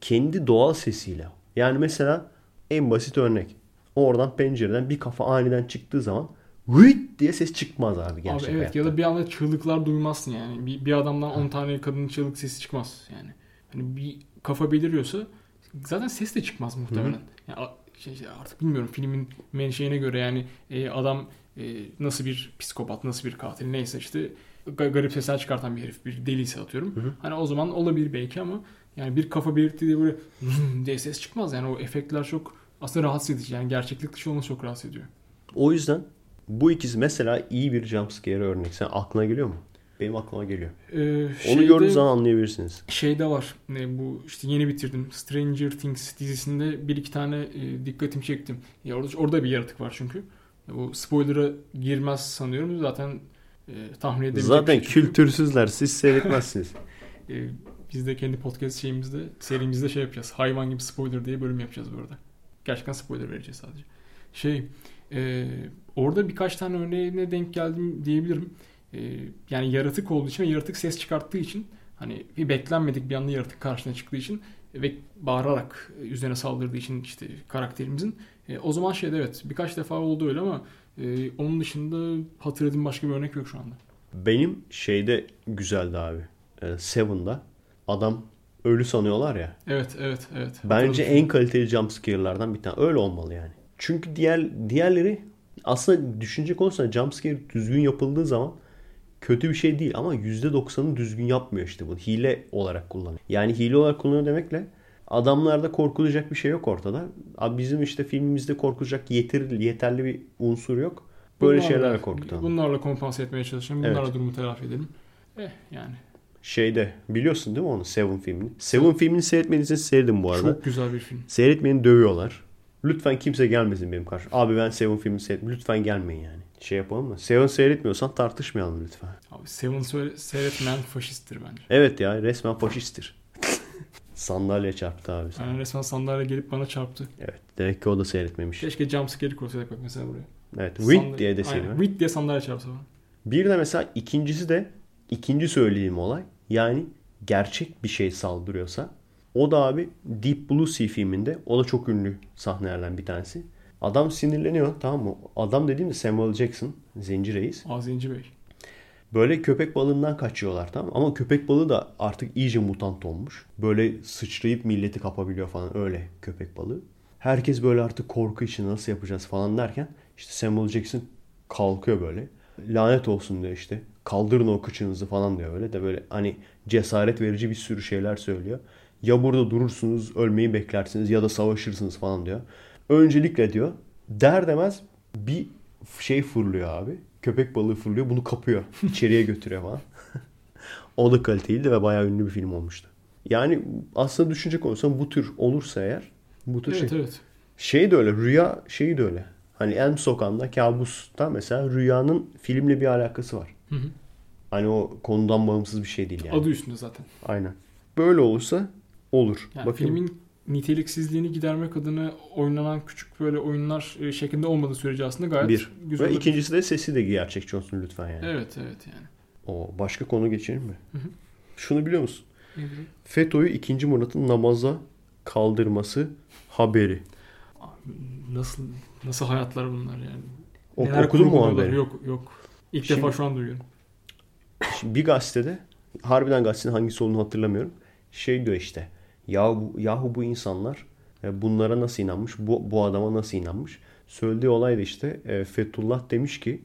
kendi doğal sesiyle. Yani mesela en basit örnek. Oradan pencereden bir kafa aniden çıktığı zaman Hıt diye ses çıkmaz abi gerçek Abi evet hayatta. ya da bir anda çığlıklar duymazsın yani. Bir, bir adamdan 10 tane kadının çığlık sesi çıkmaz yani. Hani bir kafa beliriyorsa zaten ses de çıkmaz muhtemelen. Yani şey, şey, artık bilmiyorum filmin menşeine göre yani e, adam e, nasıl bir psikopat, nasıl bir katil neyse işte ga- garip sesler çıkartan bir herif, bir deliyse atıyorum. Hani o zaman olabilir belki ama yani bir kafa belirttiği diye böyle diye ses çıkmaz yani o efektler çok aslında rahatsız edici yani gerçeklik dışı olması çok rahatsız ediyor. O yüzden bu ikisi mesela iyi bir jumpscare örnek. Sen aklına geliyor mu? Benim aklıma geliyor. Ee, Onu şeyde- gördüğünüz zaman anlayabilirsiniz. Şeyde var. Ne bu işte yeni bitirdim. Stranger Things dizisinde bir iki tane e, dikkatimi çektim. Ya orada orada bir yaratık var çünkü. Ya bu spoiler'a girmez sanıyorum. Zaten e, tahmin edebilecek Zaten şey kültürsüzler. Siz seyretmezsiniz. E, biz de kendi podcast şeyimizde, serimizde şey yapacağız. Hayvan gibi spoiler diye bölüm yapacağız bu arada. Gerçekten spoiler vereceğiz sadece. Şey, e, orada birkaç tane örneğine denk geldim diyebilirim. E, yani yaratık olduğu için yaratık ses çıkarttığı için hani bir beklenmedik bir anda yaratık karşına çıktığı için ve bağırarak üzerine saldırdığı için işte karakterimizin e, o zaman şeyde evet birkaç defa oldu öyle ama e, onun dışında hatırladığım başka bir örnek yok şu anda. Benim şeyde güzeldi abi. Ee, Seven'da adam ölü sanıyorlar ya. Evet evet evet. Bence en kaliteli jumpscare'lardan bir tane. Öyle olmalı yani. Çünkü diğer diğerleri aslında düşünecek olursan jumpscare düzgün yapıldığı zaman kötü bir şey değil ama %90'ı düzgün yapmıyor işte bu. Hile olarak kullanıyor. Yani hile olarak kullanıyor demekle adamlarda korkulacak bir şey yok ortada. Abi bizim işte filmimizde korkulacak yeterli, yeterli bir unsur yok. Böyle Bunlarla- şeylerle korkutalım. Bunlarla kompanse etmeye çalışalım. Bunlarla Evet. durumu telafi edelim. Eh yani. Şeyde biliyorsun değil mi onu Seven filmini? Seven filmini seyretmediyseniz seyredin bu arada. Çok güzel bir film. Seyretmeyeni dövüyorlar. Lütfen kimse gelmesin benim karşıma. Abi ben Seven filmini seyrettim. Lütfen gelmeyin yani. şey yapalım mı? Seven seyretmiyorsan tartışmayalım lütfen. Abi Seven seyretmeyen faşisttir bence. Evet ya resmen faşisttir. Sandalye çarptı abi. sana. Yani resmen sandalye gelip bana çarptı. Evet. Demek ki o da seyretmemiş. Keşke jumpscare koysaydık bak mesela buraya. Evet. Sandalye- Wind diye deseydim. Aynen. Wind diye sandalye çarpsa bana. Bir de mesela ikincisi de ikinci söylediğim olay. Yani gerçek bir şey saldırıyorsa o da abi Deep Blue Sea filminde o da çok ünlü sahnelerden bir tanesi. Adam sinirleniyor tamam mı? Adam dediğim de Samuel Jackson, Zenci Reis. Azenci Bey. Böyle köpek balığından kaçıyorlar tamam mı? Ama köpek balığı da artık iyice mutant olmuş. Böyle sıçrayıp milleti kapabiliyor falan öyle köpek balığı. Herkes böyle artık korku içinde nasıl yapacağız falan derken işte Samuel Jackson kalkıyor böyle. Lanet olsun diyor işte. Kaldırın o kıçınızı falan diyor öyle de böyle hani cesaret verici bir sürü şeyler söylüyor. Ya burada durursunuz ölmeyi beklersiniz ya da savaşırsınız falan diyor. Öncelikle diyor der demez bir şey fırlıyor abi. Köpek balığı fırlıyor bunu kapıyor. içeriye götürüyor falan. o da kaliteliydi ve bayağı ünlü bir film olmuştu. Yani aslında düşünecek olursan bu tür olursa eğer bu tür Evet şey. evet. Şey de öyle rüya şeyi de öyle. Hani Elm Sokağı'nda kabusta mesela rüyanın filmle bir alakası var. Hı hı. Hani o konudan bağımsız bir şey değil yani. Adı üstünde zaten. Aynen. Böyle olursa olur. Yani Bakayım. filmin niteliksizliğini gidermek adına oynanan küçük böyle oyunlar e, şeklinde olmadığı sürece aslında gayet bir. güzel. Ve olabilir. ikincisi de sesi de gerçekçi olsun lütfen yani. Evet evet yani. O başka konu geçelim mi? Hı hı. Şunu biliyor musun? Ne bileyim. FETÖ'yü 2. Murat'ın namaza kaldırması haberi. Abi, Nasıl nasıl hayatlar bunlar yani? O, Neler okudun mu haberi? Yok yok. İlk Şimdi- defa şu an duyuyorum. Şimdi bir gazetede harbiden gazetenin hangisi olduğunu hatırlamıyorum. Şey diyor işte. Ya bu, yahu bu insanlar e, bunlara nasıl inanmış? Bu, bu adama nasıl inanmış? Söylediği olay da işte e, Fethullah demiş ki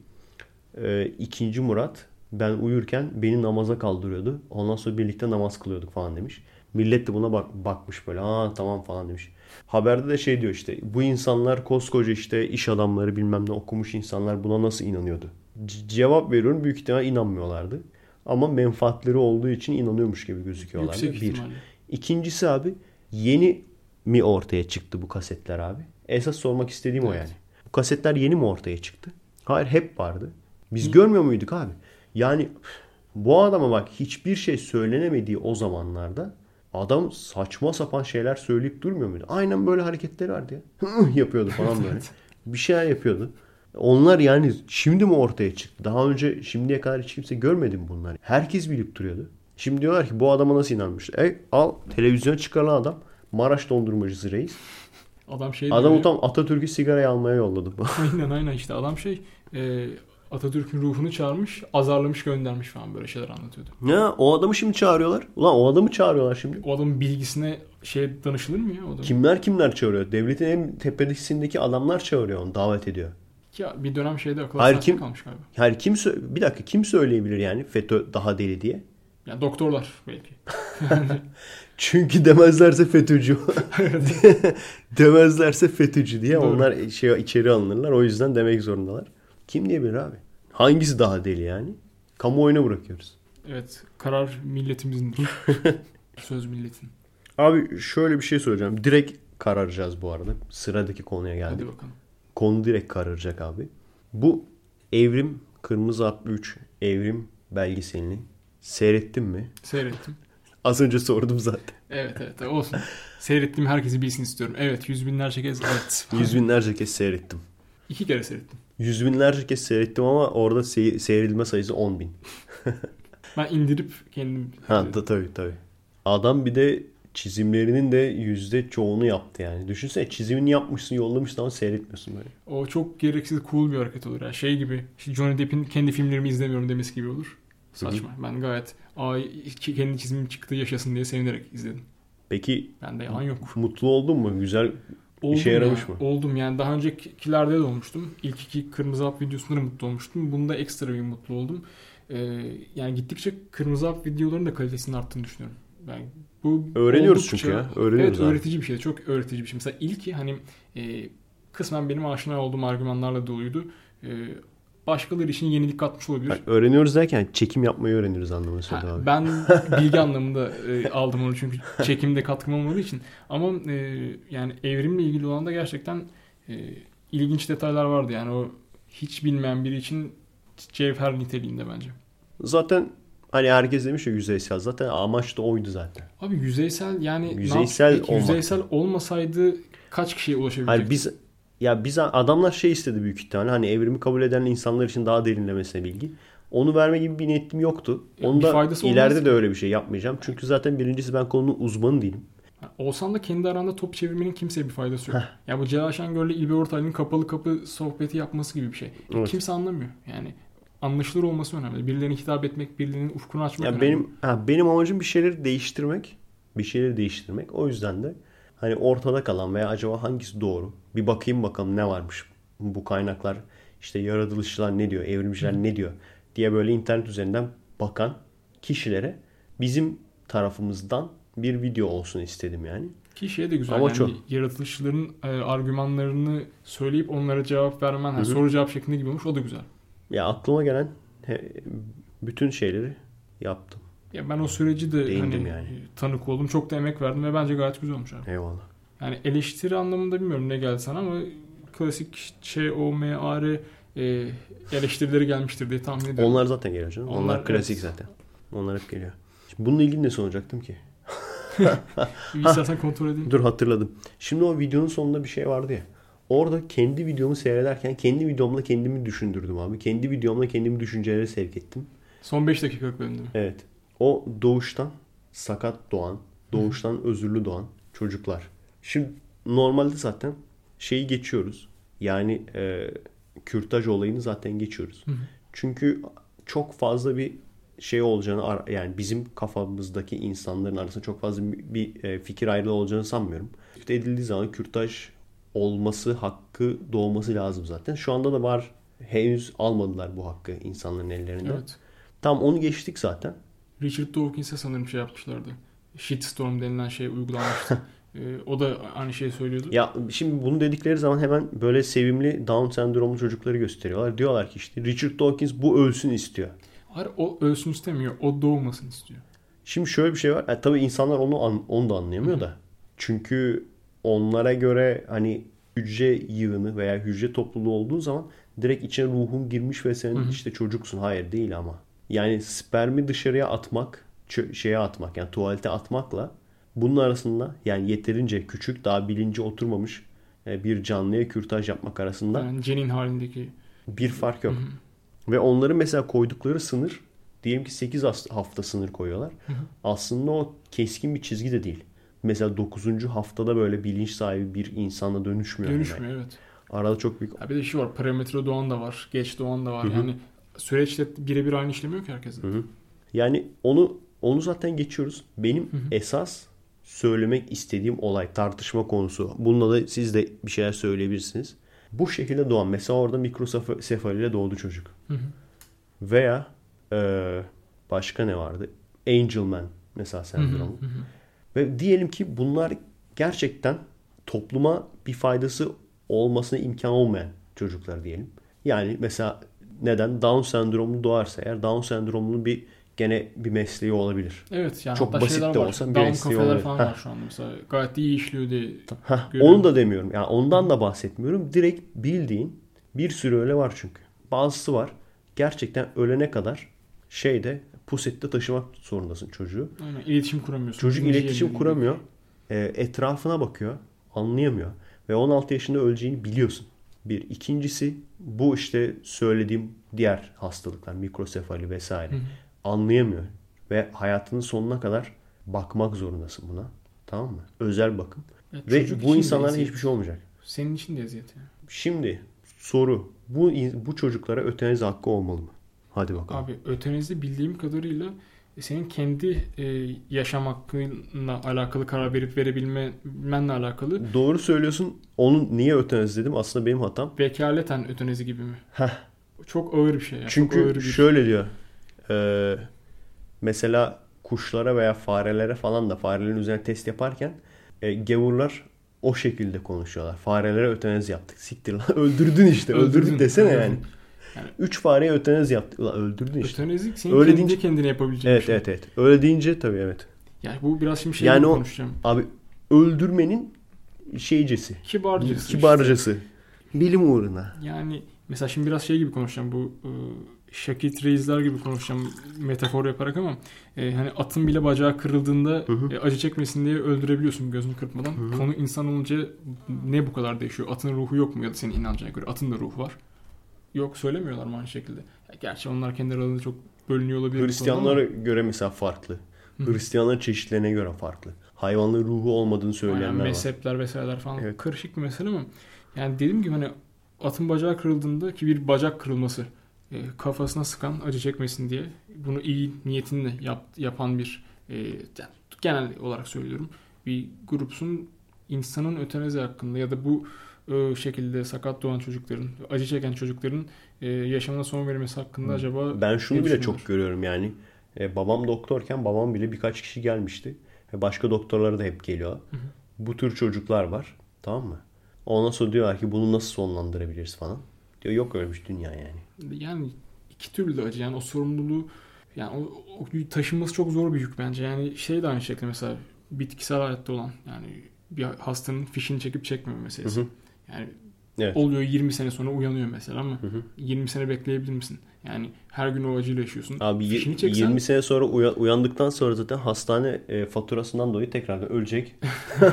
e, ikinci Murat ben uyurken beni namaza kaldırıyordu. Ondan sonra birlikte namaz kılıyorduk falan demiş. Millet de buna bak, bakmış böyle. Aa tamam falan demiş. Haberde de şey diyor işte bu insanlar koskoca işte iş adamları bilmem ne okumuş insanlar buna nasıl inanıyordu? Cevap veriyorum büyük ihtimal inanmıyorlardı. Ama menfaatleri olduğu için inanıyormuş gibi gözüküyorlardı. Yüksek Bir. ihtimalle. İkincisi abi yeni mi ortaya çıktı bu kasetler abi? Esas sormak istediğim o Evet. yani. Bu kasetler yeni mi ortaya çıktı? Hayır hep vardı. Biz görmüyor muyduk abi? Yani bu adama bak hiçbir şey söylenemediği o zamanlarda adam saçma sapan şeyler söyleyip durmuyor muydu? Aynen böyle hareketleri vardı ya. yapıyordu falan böyle. Bir şeyler yapıyordu. Onlar yani şimdi mi ortaya çıktı? Daha önce şimdiye kadar hiç kimse görmedi mi bunları? Herkes bilip duruyordu. Şimdi diyorlar ki bu adama nasıl inanmış? E al televizyona çıkarılan adam Maraş dondurmacısı reis. Adam şey Adamı diyor. tam Atatürk'ü sigaraya almaya yolladı. Aynen aynen işte adam şey e, Atatürk'ün ruhunu çağırmış, azarlamış göndermiş falan böyle şeyler anlatıyordu. ya o adamı şimdi çağırıyorlar. Ulan o adamı çağırıyorlar şimdi. O adamın bilgisine şey danışılır mı ya? O adamın? Kimler kimler çağırıyor? Devletin en tepesindeki adamlar çağırıyor onu, davet ediyor. Ya bir dönem şeyde akıl Hayır, kim- kalmış galiba. Yani kim bir dakika kim söyleyebilir yani FETÖ daha deli diye? Yani doktorlar belki. Çünkü demezlerse FETÖ'cü. demezlerse FETÖ'cü diye Doğru. onlar şey içeri alınırlar. O yüzden demek zorundalar. Kim diyebilir abi? Hangisi daha deli yani? Kamuoyuna bırakıyoruz. Evet, karar milletimindir. Söz milletin. Abi şöyle bir şey söyleyeceğim. Direkt kararacağız bu arada. Sıradaki konuya geldik. Hadi bakalım. Konu direkt kararacak abi. Bu Evrim Kırmızı Atlı 3 Evrim belgeselini seyrettin mi? Seyrettim. Az önce sordum zaten. Evet evet olsun. Seyrettim herkesi bilsin istiyorum. Evet yüz binlerce kez evet. Yüz binlerce kez seyrettim. İki kere seyrettim. Yüz binlerce kez seyrettim ama orada sey- seyredilme sayısı 10 bin. Ben indirip kendim... Ha da, tabii tabii. Adam bir de çizimlerinin de yüzde çoğunu yaptı yani. Düşünsene çizimini yapmışsın yollamışsın ama seyretmiyorsun böyle. O çok gereksiz cool bir hareket olur. Yani şey gibi işte Johnny Depp'in kendi filmlerimi izlemiyorum demesi gibi olur. Saçma. Ben gayet ay kendi çizimim çıktı yaşasın diye sevinerek izledim. Peki Bende yalan yok. mutlu oldun mu? Güzel Oldum İşe yaramış ya, mı? Oldum yani daha öncekilerde de olmuştum. İlk iki Kırmızı Hap videosunda da mutlu olmuştum. Bunda ekstra bir mutlu oldum. Ee, yani gittikçe Kırmızı Hap videoların da kalitesinin arttığını düşünüyorum. Yani bu Öğreniyoruz oldukça- çünkü ya. Öğreniyoruz Evet abi. öğretici bir şey. Çok öğretici bir şey. Mesela ilki hani e, kısmen benim aşina olduğum argümanlarla doluydu. E, başkaları için yenilik katmış olabilir. Yani öğreniyoruz derken çekim yapmayı öğreniyoruz anlamını Ha, söyledim abi. ben bilgi anlamında e, aldım onu çünkü çekimde katkım olmadığı için. Ama e, yani evrimle ilgili olan da gerçekten e, ilginç detaylar vardı. Yani o hiç bilmeyen biri için cevher niteliğinde bence. Zaten hani herkes demiş ya yüzeysel. Zaten amaç da oydu zaten. Abi yüzeysel yani Yüzeysel yap- peki olmak. yüzeysel olmasaydı kaç kişiye ulaşabilecekti? Hayır biz ya biz adamlar şey istedi büyük ihtimalle hani evrimi kabul eden insanlar için daha derinlemesine bilgi. Onu verme gibi bir niyetim yoktu. Onu da ileride olmaz. de öyle bir şey yapmayacağım. Çünkü zaten birincisi ben konunun uzmanı değilim. Olsan da kendi aranda top çevirmenin kimseye bir faydası yok. ya bu Celal Şengör'le İlber Ortaylı'nın kapalı kapı sohbeti yapması gibi bir şey. Evet. Kimse anlamıyor. Yani anlaşılır olması önemli. Birilerine hitap etmek, birilerinin ufkunu açmak Ya önemli. benim ha, benim amacım bir şeyleri değiştirmek. Bir şeyleri değiştirmek. O yüzden de hani ortada kalan veya acaba hangisi doğru? Bir bakayım bakalım ne varmış. Bu kaynaklar işte yaratılışçılar ne diyor, evrimciler ne diyor diye böyle internet üzerinden bakan kişilere bizim tarafımızdan bir video olsun istedim yani. Ki şey de güzel. Ama yani çok. yaratılışçıların e, argümanlarını söyleyip onlara cevap vermen, Hı hı. soru cevap şeklinde gibi olmuş. O da güzel. Ya aklıma gelen he- bütün şeyleri yaptım. Ya ben o süreci de Değindim hani yani. tanık oldum. Çok da emek verdim ve bence gayet güzel olmuş abi. Eyvallah. Yani eleştiri anlamında bilmiyorum ne geldi sana ama klasik şey o M A R e, eleştirileri gelmiştir diye tahmin ediyorum. Onlar zaten geliyor canım. Onlar, Onlar, klasik evet. zaten. Onlar hep geliyor. Şimdi bununla ilgili ne soracaktım ki? İstersen kontrol edeyim. Dur hatırladım. Şimdi o videonun sonunda bir şey vardı ya. Orada kendi videomu seyrederken kendi videomla kendimi düşündürdüm abi. Kendi videomla kendimi düşüncelere sevk ettim. Son 5 dakikalık bölüm değil mi? Evet. O doğuştan sakat doğan, doğuştan özürlü doğan çocuklar. Şimdi normalde zaten şeyi geçiyoruz. Yani e, kürtaj olayını zaten geçiyoruz. Hı hı. Çünkü çok fazla bir şey olacağını yani bizim kafamızdaki insanların arasında çok fazla bir bir, e, fikir ayrılığı olacağını sanmıyorum. İşte edildiği zaman kürtaj olması hakkı doğması lazım zaten. Şu anda da var. Henüz almadılar bu hakkı insanların ellerinden. Evet. Tam onu geçtik zaten. Richard Dawkins'e sanırım şey yapmışlardı. Shitstorm denilen şey uygulanmıştı. E, o da aynı şeyi söylüyordu. Ya şimdi bunu dedikleri zaman hemen böyle sevimli Down sendromlu çocukları gösteriyorlar. Diyorlar ki işte Richard Dawkins bu ölsün istiyor. Hayır o ölsün istemiyor. O doğmasın istiyor. Şimdi şöyle bir şey var. E, tabii insanlar onu an- onu da anlayamıyor da. Çünkü onlara göre hani hücre yığını veya hücre topluluğu olduğu zaman direkt içine ruhun girmiş ve senin Hı hı. işte çocuksun. Hayır değil ama. Yani spermi dışarıya atmak, şeye atmak yani tuvalete atmakla bunun arasında yani yeterince küçük daha bilinci oturmamış e, bir canlıya kürtaj yapmak arasında Yani cenin halindeki. bir fark yok. Hı hı. Ve onların mesela koydukları sınır diyelim ki 8 has- hafta sınır koyuyorlar. Hı hı. Aslında o keskin bir çizgi de değil. Mesela 9. haftada böyle bilinç sahibi bir insana dönüşmüyor. Dönüşmüyor evet. Arada çok büyük Ya bir de şey var. Parametre doğan da var. Geç doğan da var. Hı hı. Yani süreçte birebir aynı işlemiyor ki herkese. Hı hı. Yani onu onu zaten geçiyoruz. Benim Hı hı. esas söylemek istediğim olay tartışma konusu. Bununla da siz de bir şeyler söyleyebilirsiniz. Bu şekilde doğan mesela orada mikrosefaliyle doğdu çocuk. Hı hı. Veya e, başka ne vardı? Angelman mesela Hı hı. sendromu. Hı hı. Ve diyelim ki bunlar gerçekten topluma bir faydası olmasına imkan olmayan çocuklar diyelim. Yani mesela neden Down sendromlu doğarsa eğer Down sendromlu bir gene bir mesleği olabilir. Evet yani Çok basit de var. olsa bir Down mesleği olabilir. falan Heh. var şu anda mesela. Gayet iyi işliyor diye. Heh, onu da demiyorum. Yani ondan da bahsetmiyorum. Direkt bildiğin bir sürü öyle var çünkü. Bazısı var. Gerçekten ölene kadar şeyde pusette taşımak zorundasın çocuğu. Aynen. İletişim kuramıyorsun. Çocuk İkinci iletişim kuramıyor. E, etrafına bakıyor. Anlayamıyor. Ve 16 yaşında öleceğini biliyorsun. Bir. İkincisi bu işte söylediğim diğer hastalıklar. Mikrosefali vesaire. Hı hı. Anlayamıyor. Ve hayatının sonuna kadar bakmak zorundasın buna. Tamam mı? Özel bakım. Ya Ve bu insanlara eziyet. hiçbir şey olmayacak. Senin için de eziyet yani. Şimdi soru. Bu bu çocuklara öteniz hakkı olmalı mı? Hadi bakalım. Abi ötenezi bildiğim kadarıyla senin kendi e, yaşam hakkınla alakalı karar verip verebilmenle alakalı Doğru söylüyorsun. Onun niye öteniz dedim. Aslında benim hatam. vekaleten ötenezi gibi mi? Heh. Çok ağır bir şey. ya. çok ağır Çünkü bir şöyle diyor. Ee, mesela kuşlara veya farelere falan da farelerin üzerine test yaparken e, gavurlar o şekilde konuşuyorlar. Farelere ötenez yaptık. Siktir lan. Öldürdün işte. Öldürdün, Öldürdün. desene yani. Yani- Üç fareye ötenez yaptık. Ulan öldürdün işte. Ötenezik senin Öyle kendi deyince- kendine yapabileceğin Evet bir şey. evet evet. Öyle deyince tabii evet. Yani bu biraz şimdi şey Yani o- konuşacağım. Abi öldürmenin şeycesi. Kibarcası. işte. Kibarcası. Bilim uğruna. Yani mesela şimdi biraz şey gibi konuşacağım bu e, Şakit Reisler gibi konuşacağım metafor yaparak ama e, hani atın bile bacağı kırıldığında Hı hı. e, acı çekmesin diye öldürebiliyorsun gözünü kırpmadan. Hı hı. Konu insan olunca ne bu kadar değişiyor? Atın ruhu yok mu ya da senin inancına göre? Atın da ruhu var. Yok söylemiyorlar mı aynı şekilde? Gerçi onlar kendi aralarında çok bölünüyor olabilir. Hristiyanlara göre mesela farklı. Hı. Hristiyanların çeşitlerine göre farklı. Hayvanların ruhu olmadığını Aynen, söyleyenler var. mezhepler vesaireler falan Evet. karışık bir mesele ama yani dediğim gibi hani atın bacağı kırıldığında ki bir bacak kırılması e, kafasına sıkan acı çekmesin diye bunu iyi niyetinle yap, yapan bir e, yani genel olarak söylüyorum bir grupsun insanın ötenazi hakkında ya da bu şekilde sakat doğan çocukların acı çeken çocukların e, yaşamına son verilmesi hakkında Hı. acaba Ben şunu bile çok görüyorum yani. E, babam doktorken babam bile birkaç kişi gelmişti. Ve başka doktorlara da hep geliyor. hı. Bu tür çocuklar var. Tamam mı? Ondan sonra diyorlar ki bunu nasıl sonlandırabiliriz falan. Diyor yok öyle bir dünya yani. yani iki türlü de acı yani o sorumluluğu yani o, o taşınması çok zor bir yük bence yani şey de aynı şekilde mesela bitkisel hayatta olan yani bir hastanın fişini çekip çekmeme meselesi. Hı hı. Yani Evet. oluyor 20 sene sonra uyanıyor mesela ama Hı hı. 20 sene bekleyebilir misin? Yani her gün o acıyla yaşıyorsun. Abi y- çeksen 20 sene sonra uya- uyandıktan sonra zaten hastane e, faturasından dolayı tekrardan ölecek.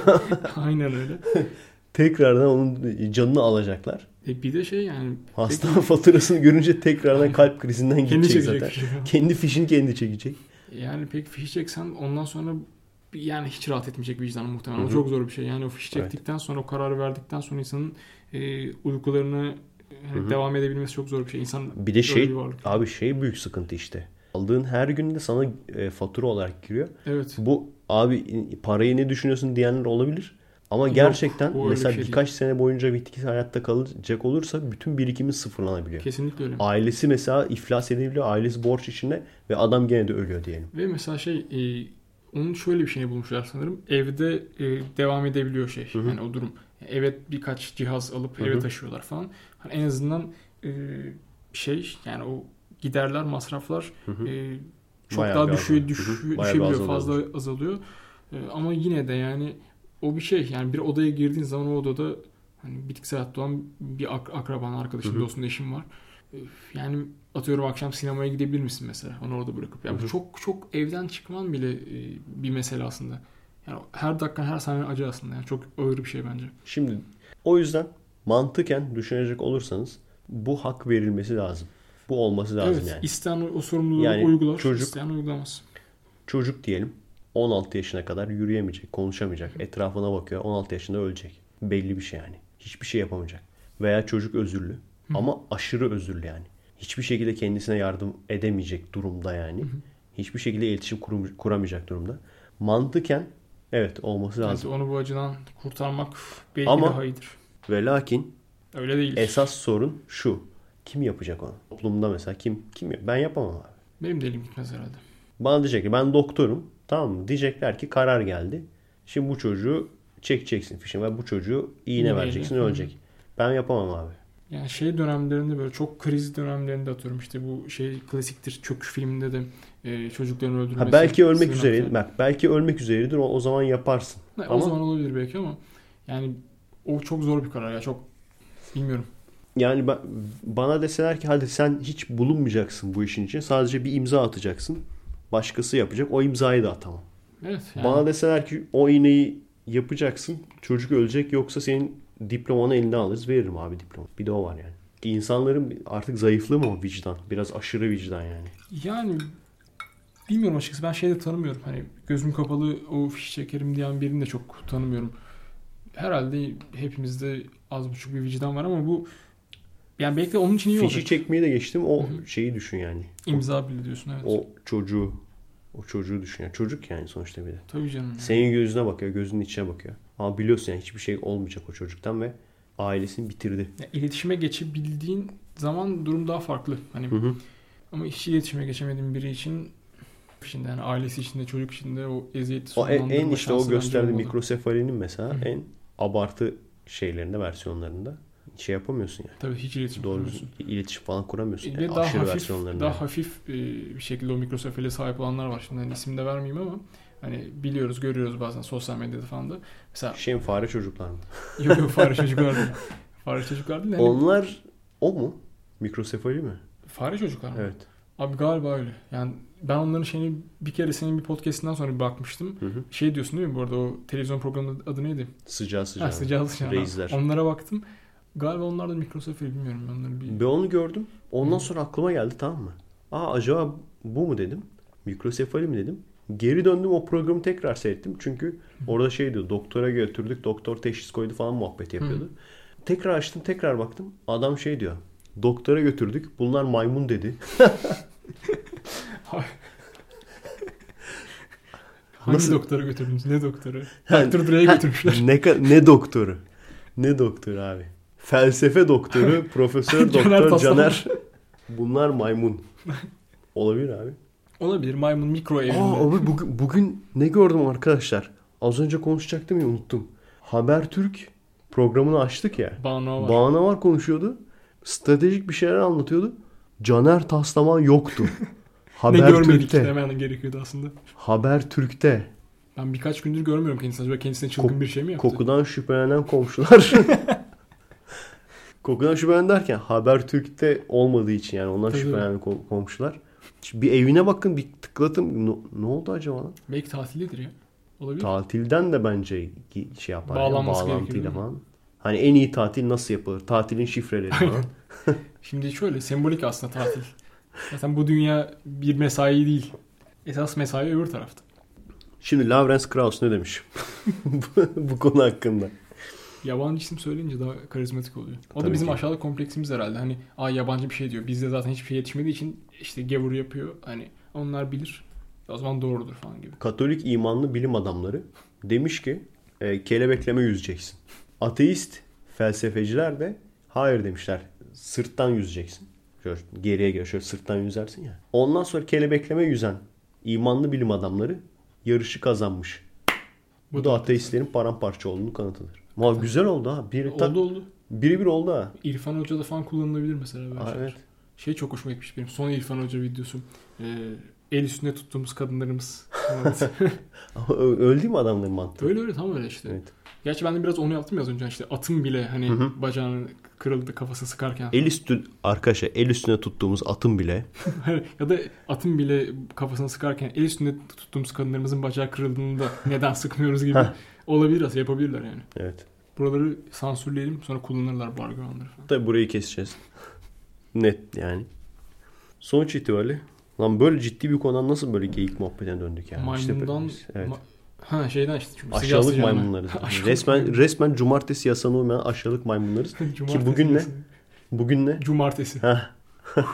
aynen öyle. Tekrardan onun canını alacaklar. E bir de şey yani Hastane faturasını görünce tekrardan kalp krizinden kendi gidecek çekecek. zaten. Kendi fişini kendi çekecek. Yani pek fişi çeksen ondan sonra yani hiç rahat etmeyecek vicdanı muhtemelen. Hı O hı. çok zor bir şey. Yani o Evet. çektikten sonra o kararı verdikten sonra insanın e, uykularına e, Hı hı. devam edebilmesi çok zor bir şey. İnsan Bir de şey bir varlık. abi şey büyük sıkıntı işte. Aldığın her günde sana e, fatura olarak giriyor. Evet. Bu abi parayı ne düşünüyorsun diyenler olabilir. Ama Yok, gerçekten o mesela şey birkaç sene boyunca bitkisi hayatta kalacak olursa bütün birikimin sıfırlanabiliyor. Kesinlikle öyle. Ailesi mesela iflas edebiliyor. Ailesi borç içinde ve adam gene de ölüyor diyelim. Ve mesela şey e, onun şöyle bir şeyini bulmuşlar sanırım. Evde e, devam edebiliyor şey. Hı hı. Yani o durum. Evet birkaç cihaz alıp eve hı. taşıyorlar falan. Hani en azından e, şey yani o giderler, masraflar e, çok Bayağı daha düşüyor, düş, düşebiliyor, azalıyor. fazla azalıyor. E, ama yine de yani o bir şey. Yani bir odaya girdiğin zaman o odada hani bitkisel hayatta olan bir ak- akraban, arkadaşın, dostun, eşin var. Yani atıyorum akşam sinemaya gidebilir misin mesela onu orada bırakıp. Yani Hı hı. çok çok evden çıkman bile e, bir mesele aslında. Yani her dakika her saniye acı aslında. Yani çok ağır bir şey bence. Şimdi o yüzden mantıken düşünecek olursanız bu hak verilmesi lazım. Bu olması lazım evet, yani. isteyen o sorumluluğu Yani uygular, çocuk- isteyen uygulamaz. Çocuk diyelim 16 yaşına kadar yürüyemeyecek, konuşamayacak, etrafına bakıyor. 16 yaşında ölecek. Belli bir şey yani. Hiçbir şey yapamayacak. Veya çocuk özürlü Hı. ama aşırı özürlü yani. Hiçbir şekilde kendisine yardım edemeyecek durumda yani. Hı hı. Hiçbir şekilde iletişim kurum- kuramayacak durumda. Mantıken evet olması Evet, lazım. onu bu acıdan kurtarmak belki Ama- daha iyidir. Ve lakin Öyle değil. esas sorun şu. Kim yapacak onu? Toplumda mesela kim kim Ben yapamam abi. Benim de elim gitmez herhalde. Bana diyecek ki ben doktorum. Tamam mı? Diyecekler ki karar geldi. Şimdi bu çocuğu çekeceksin fişini ve bu çocuğu iğne İğneyle. vereceksin Hı. ölecek. Ben yapamam abi. Yani şey dönemlerinde böyle çok kriz dönemlerinde atıyorum işte bu şey klasiktir çöküş filminde de e, çocukların öldürülmesi. Ha belki ölmek üzereydi. Bak belki ölmek üzereydir. O, o zaman yaparsın. Ne, Ama- O zaman olabilir belki ama yani o çok zor bir karar ya çok bilmiyorum. Yani ben, bana deseler ki hadi sen hiç bulunmayacaksın bu işin için. Sadece bir imza atacaksın. Başkası yapacak. O imzayı da atamam. Evet yani Bana deseler ki o iğneyi yapacaksın. Çocuk ölecek yoksa senin diplomanı elinden alırız. Veririm abi diploma. Bir de o var yani. İnsanların artık zayıflığı mı o vicdan? Biraz aşırı vicdan yani. yani bilmiyorum açıkçası ben şey de tanımıyorum. Hani gözüm kapalı o fiş çekerim diyen birini de çok tanımıyorum. Herhalde hepimizde az buçuk bir vicdan var ama bu yani belki de onun için iyi Fişi olacak. çekmeyi de geçtim. O Hı hı. şeyi düşün yani. İmza bile diyorsun evet. O çocuğu o çocuğu düşün. Yani çocuk yani sonuçta bir de. Tabii canım. Senin gözüne bakıyor, gözünün içine bakıyor. Ama biliyorsun yani hiçbir şey olmayacak o çocuktan ve ailesini bitirdi. Ya, iletişime geçebildiğin zaman durum daha farklı. Hani Hı hı. ama hiç iletişime geçemediğin biri için şimdi yani ailesi içinde çocuk içinde o eziyeti O en, en sonlandırma işte o gösterdiği mikrosefalinin mesela Hı hı. en abartı şeylerinde, versiyonlarında şey yapamıyorsun yani. Tabii hiç iletişim Doğru kuramıyorsun. iletişim falan kuramıyorsun. Ve Yani daha aşırı hafif, versiyonlarında. daha hafif e, bir şekilde o mikrosefale sahip olanlar var. Şimdi hani isim de vermeyeyim ama hani biliyoruz, görüyoruz bazen sosyal medyada falan da. Mesela Şey mi, fare çocuklar mı? yok yok fare çocuklar değil. Fare çocuklar değil. de Hani, Onlar o mu? Mikrosefali mi? Fare çocuklar mı? Evet. Abi galiba öyle. Yani ben onların şeyini bir kere senin bir podcastinden sonra bir bakmıştım. Hı hı. Şey diyorsun değil mi bu arada o televizyon programının adı neydi? Sıcağı sıcağı. Ha, sıcağı sıcağı. Reisler. Onlara baktım. Galiba onlar da mikrosefali bilmiyorum. Onları bir... Ben onu gördüm. Ondan Hı. sonra aklıma geldi tamam mı? Aa acaba bu mu dedim. Mikrosefali mi dedim. Geri döndüm o programı tekrar seyrettim. Çünkü orada şey diyor doktora götürdük doktor teşhis koydu falan muhabbet yapıyordu. Tekrar açtım tekrar baktım. Adam şey diyor. Doktora götürdük. Bunlar maymun dedi. Hangi Nasıl? doktora götürdünüz? Ne doktoru? Yani- Dr. Dre'ye götürmüşler. ne, ne doktoru? Ne doktoru abi? Felsefe doktoru, profesör doktor. Caner. Bunlar maymun. Olabilir abi. Olabilir. Maymun mikro evinde. Aa abi bugün, bugün ne gördüm arkadaşlar? Az önce konuşacaktım ya unuttum. Habertürk programını açtık ya. Banu var. Bana var konuşuyordu. Stratejik bir şeyler anlatıyordu. Caner Taslaman yoktu. ne görmedik Habertürk'te. demen gerekiyordu aslında. Habertürk'te. Ben Ben birkaç gündür görmüyorum kendisini. Acaba kendisine çılgın Kok- bir şey mi yaptı? Kokudan şüphelenen komşular. Kokudan şüphelenen derken Habertürk'te olmadığı için yani ondan Tabii. şüphelenen kom- komşular. Şimdi bir evine bakın bir tıkladım. Ne, ne oldu acaba? lan? Belki tatildedir ya. Olabilir. Tatilden de bence şey yapar. ya, Bağlanması gerekiyor, bağlantıyla falan. Hani en iyi tatil nasıl yapılır? Tatilin şifreleri falan. Şimdi şöyle sembolik aslında tatil. Zaten bu dünya bir mesai değil. Esas mesai öbür tarafta. Şimdi Lawrence Krauss ne demiş? bu, konu hakkında. Yabancı isim söyleyince daha karizmatik oluyor. O Tabii da bizim ki. aşağılık kompleksimiz herhalde. Hani aa yabancı bir şey diyor. Bizde zaten hiçbir şey yetişmediği için işte gavur yapıyor. Hani onlar bilir. O zaman doğrudur falan gibi. Katolik imanlı bilim adamları demiş ki e, kelebekleme yüzeceksin. Ateist felsefeciler de hayır demişler. Sırttan yüzeceksin. Şöyle geriye gel şöyle sırttan yüzersin ya. Ondan sonra kelebekleme yüzen imanlı bilim adamları yarışı kazanmış. Bu da ateistlerin paramparça olduğunu kanıtıdır. Ama güzel oldu ha. Tak, Oldu oldu. biri bir oldu ha. İrfan Hoca'da falan kullanılabilir mesela böyle Aa, evet. Şey çok hoşuma gitmiş benim. Son İrfan Hoca videosu. Ee, el üstünde tuttuğumuz kadınlarımız. Ama ö- öyle değil mi adamların mantığı? öyle öyle tam öyle işte. Evet. Gerçi ben de biraz onu yaptım ya az önce. İşte atın bile hani Hı hı. bacağını kırıldı kafası sıkarken. El üstü arkadaşlar el üstüne tuttuğumuz atın bile ya da atın bile kafasını sıkarken el üstünde tuttuğumuz kadınlarımızın bacağı kırıldığında neden sıkmıyoruz gibi olabilir aslında yapabilirler yani. evet. Buraları sansürleyelim sonra kullanırlar bu argümanları falan. Tabi burayı keseceğiz. Net yani. Sonuç itibariyle lan böyle ciddi bir konudan nasıl böyle geyik muhabbetine döndük yani. İşte Maymundan böyle- evet. ma- ha şeyden işte çünkü aşağılık maymunlarız. Aşağılık resmen resmen cumartesi yasana uymayan aşağılık maymunlarız. Cumartesi bugün ne? Bugün ne? Cumartesi. Heh,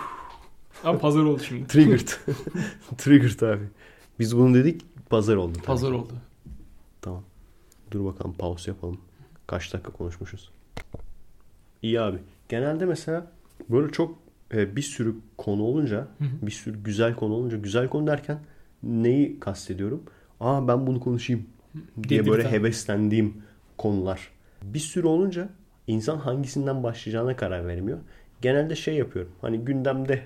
Ama pazar oldu şimdi. triggered. triggered abi. Biz bunu dedik pazar oldu. tabii Pazar ki. oldu. Tamam. Dur bakalım pause yapalım. Kaç dakika konuşmuşuz? İyi abi. Genelde mesela böyle çok e, bir sürü konu olunca, Hı hı. bir sürü güzel konu olunca, güzel konu derken neyi kastediyorum? Aa ben bunu konuşayım diye böyle Dedirten. heveslendiğim konular. Bir sürü olunca insan hangisinden başlayacağına karar veremiyor. Genelde şey yapıyorum. Hani gündemde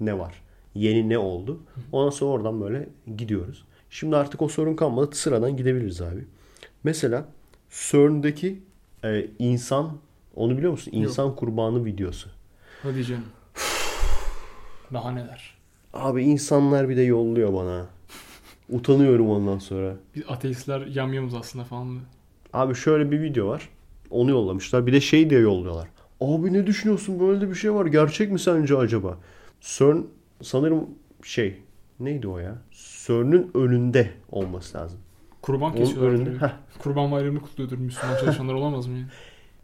ne var? Yeni ne oldu? Ondan sonra oradan böyle gidiyoruz. Şimdi artık o sorun kalmadı. Sıradan gidebiliriz abi. Mesela CERN'deki e, insan onu biliyor musun? İnsan kurbanı videosu. Hadi canım. Daha neler. Abi insanlar bir de yolluyor bana. Utanıyorum ondan sonra. Biz ateistler yamyamız aslında falan. da. Abi şöyle bir video var. Onu yollamışlar. Bir de şey diye yolluyorlar. Abi ne düşünüyorsun? Böyle de bir şey var. Gerçek mi sence acaba? CERN sanırım şey neydi o ya? CERN'ün önünde olması lazım. Kurban kesiyorlar. Kurban bayramını kutluyordur Müslüman çalışanlar olamaz mı yani?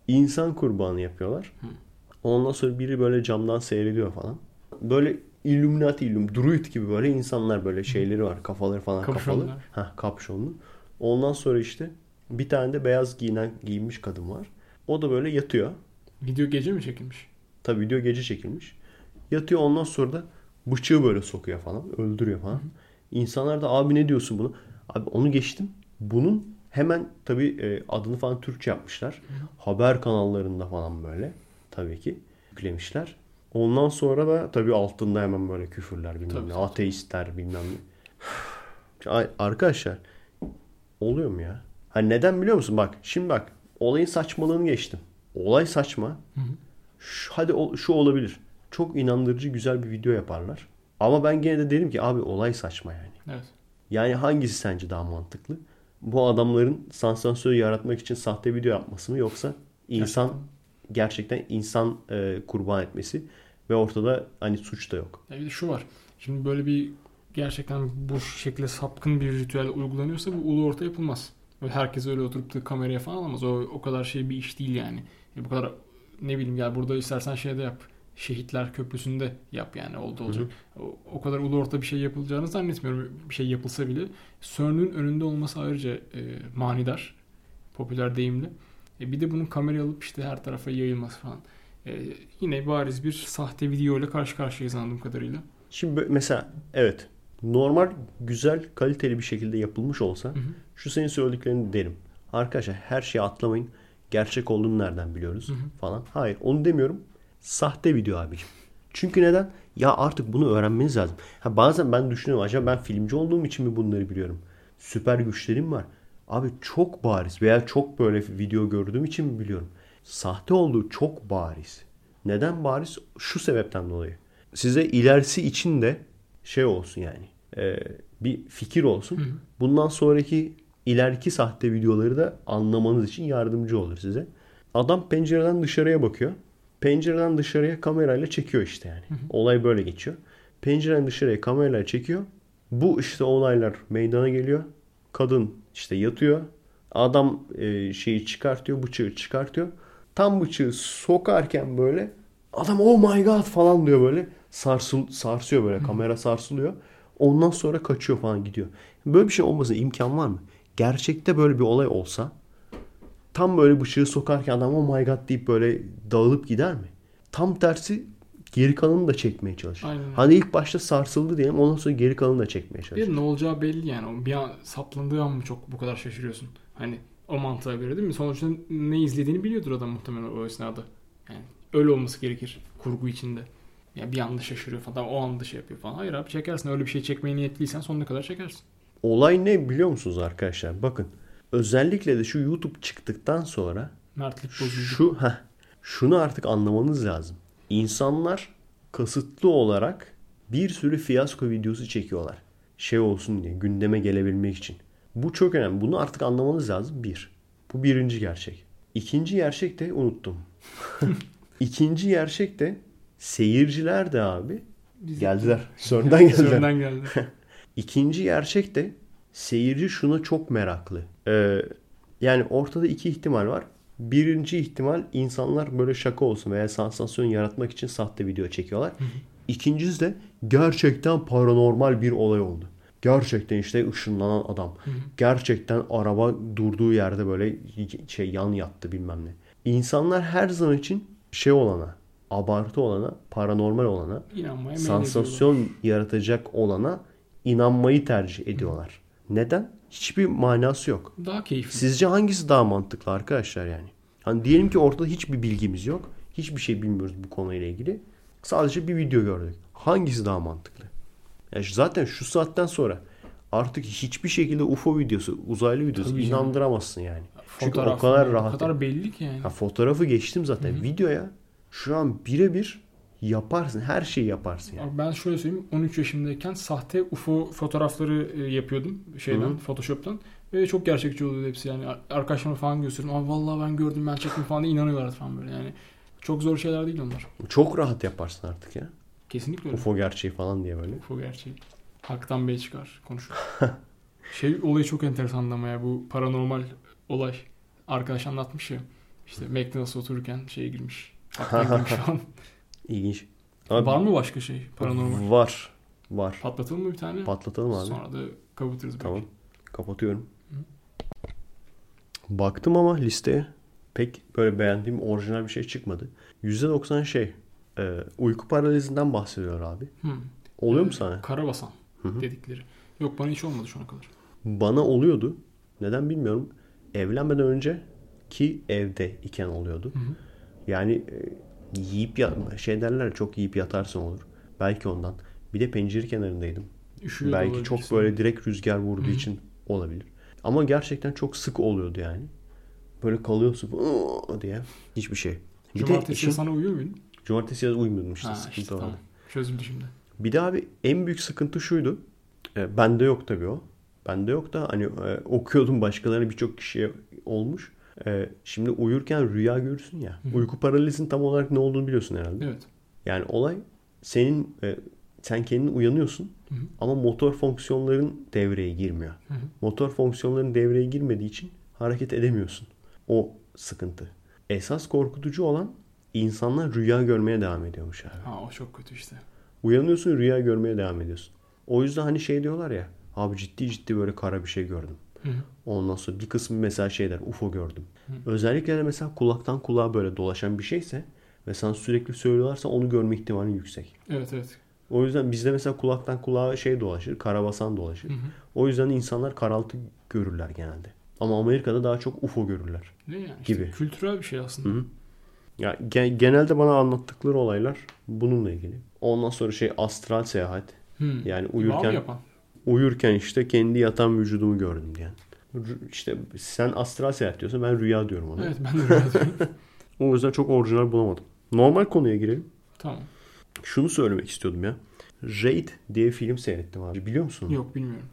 İnsan kurbanı yapıyorlar. Hı. Ondan sonra biri böyle camdan seyrediyor falan. Böyle Illuminati, illum, druid gibi böyle insanlar böyle şeyleri var. Kafaları falan kapalı. Kapşonlar. Ha kapşonlu. Ondan sonra işte bir tane de beyaz giyinen giyinmiş kadın var. O da böyle yatıyor. Video gece mi çekilmiş? Tabi video gece çekilmiş. Yatıyor ondan sonra da bıçağı böyle sokuyor falan. Öldürüyor falan. İnsanlar da abi ne diyorsun bunu? Abi onu geçtim. Bunun hemen tabi adını falan Türkçe yapmışlar. Haber kanallarında falan böyle. Tabii ki yüklemişler. Ondan sonra da tabi altında hemen böyle küfürler bilmem Tabii, ne. tabii. Ateistler bilmem ne. Arkadaşlar oluyor mu ya? Ha neden biliyor musun? Bak şimdi bak olayın saçmalığını geçtim. Olay saçma. Hı hı. Şu, hadi o- şu olabilir. çok inandırıcı güzel bir video yaparlar. Ama ben gene de derim ki abi olay saçma yani. Evet. Yani hangisi sence daha mantıklı? Bu adamların sansasyon yaratmak için sahte video yapması mı yoksa insan gerçekten insan e, kurban etmesi ve ortada hani suç da yok. Ya bir de şu var. Şimdi böyle bir gerçekten bu şekilde sapkın bir ritüel uygulanıyorsa bu ulu orta yapılmaz. Böyle herkes öyle oturup da kameraya falan alamaz. O, o kadar şey bir iş değil yani. Ya bu kadar ne bileyim ya burada istersen şeyde yap. Şehitler Köprüsü'nde yap yani oldu olacak. O, o kadar ulu orta bir şey yapılacağını zannetmiyorum. Bir şey yapılsa bile. CERN'ün önünde olması ayrıca e, manidar. Popüler deyimle. E, bir de bunun kameraya alıp işte her tarafa yayılması falan. E, yine bariz bir sahte video ile karşı karşıyayız anladığım kadarıyla. Şimdi mesela evet normal güzel kaliteli bir şekilde yapılmış olsa Hı hı. şu senin söylediklerini derim. Arkadaşlar her şeyi atlamayın. Gerçek olduğunu nereden biliyoruz Hı hı. falan. Hayır onu demiyorum. Sahte video abicim. Çünkü neden? Ya artık bunu öğrenmeniz lazım. Ha bazen ben düşünüyorum acaba ben filmci olduğum için mi bunları biliyorum? Süper güçlerim var. Abi çok bariz veya çok böyle video gördüğüm için biliyorum? Sahte olduğu çok bariz. Neden bariz? Şu sebepten dolayı. Size ilerisi için de şey olsun yani. e, bir fikir olsun. Hı hı. Bundan sonraki ileriki sahte videoları da anlamanız için yardımcı olur size. Adam pencereden dışarıya bakıyor. Pencereden dışarıya kamerayla çekiyor işte yani. Olay böyle geçiyor. Pencereden dışarıya kamerayla çekiyor. Bu işte olaylar meydana geliyor. Kadın işte yatıyor. Adam e, şeyi çıkartıyor, bıçağı çıkartıyor. Tam bıçağı sokarken böyle adam oh my god falan diyor böyle. Sarsıl, sarsıyor böyle kamera sarsılıyor. Ondan sonra kaçıyor falan gidiyor. Böyle bir şey olmasına imkan var mı? Gerçekte böyle bir olay olsa tam böyle bıçağı sokarken adam oh my god deyip böyle dağılıp gider mi? Tam tersi geri kalanını da çekmeye çalışır. Aynen. Hani ilk başta sarsıldı diyelim ondan sonra geri kalanını da çekmeye çalışır. Bir ne olacağı belli yani. Bir an saplandığı an mı çok bu kadar şaşırıyorsun? Hani o mantığa göre değil mi? Sonuçta ne izlediğini biliyordur adam muhtemelen o esnada. Yani öyle olması gerekir kurgu içinde. Ya bir anda şaşırıyor falan. O anda şey yapıyor falan. Hayır abi çekersin. Öyle bir şey çekmeye niyetliysen sonuna kadar çekersin. Olay ne biliyor musunuz arkadaşlar? Bakın özellikle de şu YouTube çıktıktan sonra Mertlik bozuldu. şu heh, şunu artık anlamanız lazım. İnsanlar kasıtlı olarak bir sürü fiyasko videosu çekiyorlar. Şey olsun diye gündeme gelebilmek için. Bu çok önemli. Bunu artık anlamanız lazım. Bir. Bu birinci gerçek. İkinci gerçek de unuttum. İkinci gerçek de seyirciler de abi Biz- geldiler. Sonradan geldiler. Sonradan geldi. İkinci gerçek de seyirci şuna çok meraklı. Ee, yani ortada iki ihtimal var. Birinci ihtimal insanlar böyle şaka olsun veya sansasyon yaratmak için sahte video çekiyorlar. İkincisi de gerçekten paranormal bir olay oldu. Gerçekten işte ışınlanan adam. Gerçekten araba durduğu yerde böyle şey yan yattı bilmem ne. İnsanlar her zaman için şey olana, abartı olana, paranormal olana, İnanmaya sansasyon yaratacak olana inanmayı tercih ediyorlar. Neden? Hiçbir manası yok. Daha keyifli. Sizce hangisi daha mantıklı arkadaşlar yani? Hani diyelim ki ortada hiçbir bilgimiz yok. Hiçbir şey bilmiyoruz bu konuyla ilgili. Sadece bir video gördük. Hangisi daha mantıklı? Ya şu- zaten şu saatten sonra artık hiçbir şekilde UFO videosu, uzaylı videosu Tabii inandıramazsın yani. Çünkü o kadar yani, rahat. O kadar belli ki yani. Ha, fotoğrafı geçtim zaten. Videoya şu an birebir yaparsın. Her şeyi yaparsın yani. Abi Ben şöyle söyleyeyim. 13 yaşımdayken sahte UFO fotoğrafları e, yapıyordum şeyden, Hı. Photoshop'tan. Ve çok gerçekçi oluyordu hepsi yani. Ar- Arkadaşlarıma falan gösteriyorum. Abi vallahi ben gördüm ben çektim falan diye inanıyorlardı falan böyle yani. Çok zor şeyler değil onlar. Çok rahat yaparsın artık ya. Kesinlikle öyle. UFO gerçeği falan diye böyle. UFO gerçeği. Haktan Bey çıkar konuşur. şey olayı çok enteresan ama ya bu paranormal olay. Arkadaş anlatmış ya. İşte McDonald's'a otururken şeye girmiş. Haktan girmiş falan. İlginç. Var mı başka şey paranormal? Var. Var. Patlatalım mı bir tane? Patlatalım abi. Sonra da kapatırız. belki. Tamam. Kapatıyorum. Baktım ama listeye pek böyle beğendiğim orijinal bir şey çıkmadı. %90 şey e, uyku paralizinden bahsediyor abi. Hı. Oluyor mu Ee, sana? Karabasan Hı hı. dedikleri. Yok bana hiç olmadı şu ana kadar. Bana oluyordu. Neden bilmiyorum. Evlenmeden önce ki evde iken oluyordu. Hı hı. Yani e, yiyip ya şey derler çok yiyip yatarsın olur. Belki ondan. Bir de pencere kenarındaydım. Üşüyor Belki çok böyle direkt rüzgar vurduğu Hı hı. için olabilir. Ama gerçekten çok sık oluyordu yani. Böyle kalıyorsun diye. Hiçbir şey. Bir de Cumartesi işin- sana uyuyor muydun? Cumartesi yaz uyumuyordum işte Ha, sıkıntı işte, vardı. tamam. Çözüldü şimdi. Bir de abi en büyük sıkıntı şuydu. E, bende yok tabii o. Bende yok da hani e, okuyordum başkalarına birçok kişiye olmuş. E, şimdi uyurken rüya görürsün ya. Hı. Uyku paralizin tam olarak ne olduğunu biliyorsun herhalde. Evet. Yani olay senin e, sen kendin uyanıyorsun Hı hı. ama motor fonksiyonların devreye girmiyor. Hı hı. Motor fonksiyonların devreye girmediği için hareket edemiyorsun. O sıkıntı. Esas korkutucu olan insanlar rüya görmeye devam ediyormuş abi. Ha o çok kötü işte. Uyanıyorsun rüya görmeye devam ediyorsun. O yüzden hani şey diyorlar ya. Abi ciddi ciddi böyle kara bir şey gördüm. Hı. Ondan sonra bir kısmı mesela şey der UFO gördüm. Hı. Özellikle de mesela kulaktan kulağa böyle dolaşan bir şeyse ve sana sürekli söylüyorlarsa onu görme ihtimali yüksek. Evet evet. O yüzden bizde mesela kulaktan kulağa şey dolaşır, karabasan dolaşır. Hı hı. O yüzden insanlar karaltı görürler genelde. Ama Amerika'da daha çok UFO görürler. Ne yani işte Gibi. kültürel bir şey aslında. Hı hı. Ya ge- genelde bana anlattıkları olaylar bununla ilgili. Ondan sonra şey astral seyahat. Hı. Yani uyurken? Uyurken işte kendi yatan vücudumu gördüm diyen. İşte sen astral seyahat diyorsun ben rüya diyorum ona. Evet ben de öyle diyorum. O yüzden çok orijinal bulamadım. Normal konuya girelim. tamam. Şunu söylemek istiyordum ya. Raid diye film seyrettim abi. Biliyor musun? Yok bilmiyorum.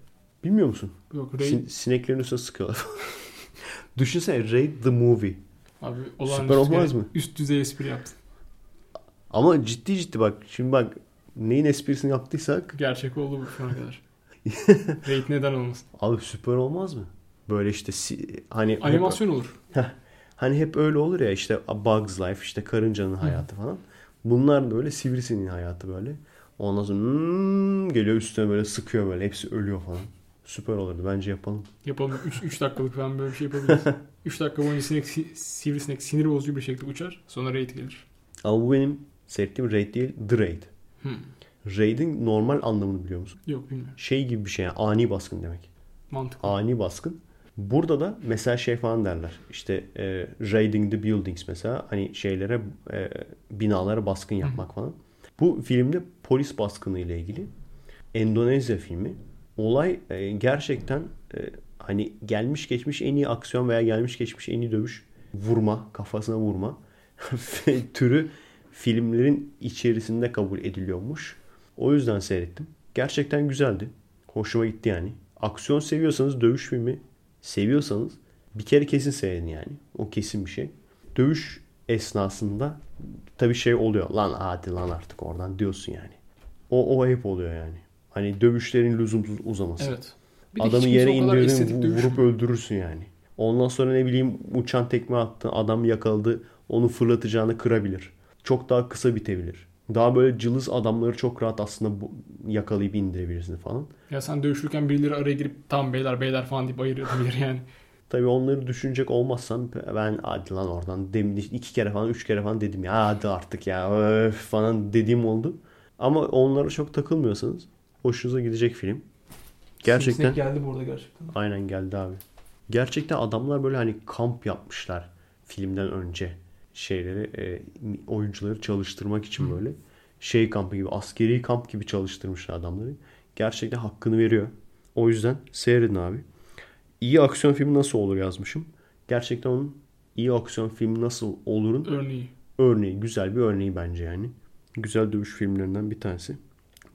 Bilmiyor musun? Yok Ray Sin- sineklerin üstüne sıkıyorlar. Düşünsene Raid the Movie. abi Süper olmaz mı? Üst düzey espri yaptın. Ama ciddi ciddi bak. Şimdi bak neyin esprisini yaptıysak Gerçek oldu bu şu ana kadar. Raid neden olmasın? abi süper olmaz mı? Böyle işte hani Animasyon olur. Hani hep öyle olur ya işte Bug's Life işte karıncanın hayatı falan. Bunlar da öyle sivrisinin hayatı böyle. Ondan sonra hmm, geliyor üstüne böyle sıkıyor böyle hepsi ölüyor falan. Süper olurdu bence yapalım. Yapalım 3 dakikalık falan böyle bir şey yapabiliriz. 3 dakika boyunca sinek, si- sivrisinek sinir bozucu bir şekilde uçar. Sonra raid gelir. Ama bu benim seyrettiğim Raid değil The Raid. Hmm. Raid'in normal anlamını biliyor musun? Yok bilmiyorum. Şey gibi bir şey yani ani baskın demek. Mantıklı. Ani baskın. Burada da mesela şey falan derler. İşte e, raiding the buildings mesela hani şeylere e, binalara baskın yapmak falan. Bu filmde polis baskını ile ilgili. Endonezya filmi. Olay e, gerçekten e, hani gelmiş geçmiş en iyi aksiyon veya gelmiş geçmiş en iyi dövüş vurma, kafasına vurma türü filmlerin içerisinde kabul ediliyormuş. O yüzden seyrettim. Gerçekten güzeldi. Hoşuma gitti yani. Aksiyon seviyorsanız, dövüş filmi seviyorsanız bir kere kesin seyredin yani. O kesin bir şey. Dövüş esnasında tabii şey oluyor. Lan hadi lan artık oradan diyorsun yani. O, o hep oluyor yani. Hani dövüşlerin lüzumsuz uzaması. Evet. Bir Adamı yere indirdin vurup öldürürsün yani. Ondan sonra ne bileyim uçan tekme attı adam yakaladı onu fırlatacağını kırabilir. Çok daha kısa bitebilir. Daha böyle cılız adamları çok rahat aslında bu, yakalayıp indirebilirsin falan. Ya sen dövüşürken birileri araya girip tam beyler beyler falan deyip ayırabilir yani. Tabii onları düşünecek olmazsan ben hadi lan oradan demin iki kere falan üç kere falan dedim ya hadi artık ya öf falan dediğim oldu. Ama onlara çok takılmıyorsanız hoşunuza gidecek film. Gerçekten Sivrisinek geldi burada gerçekten. aynen geldi abi. Gerçekten adamlar böyle hani kamp yapmışlar filmden önce şeyleri e, oyuncuları çalıştırmak için böyle şey kampı gibi askeri kamp gibi çalıştırmışlar adamları. Gerçekten hakkını veriyor. O yüzden seyredin abi. İyi aksiyon filmi nasıl olur yazmışım. Gerçekten onun iyi aksiyon filmi nasıl olurun Örneği. örneği, güzel bir örneği bence yani. Güzel dövüş filmlerinden bir tanesi.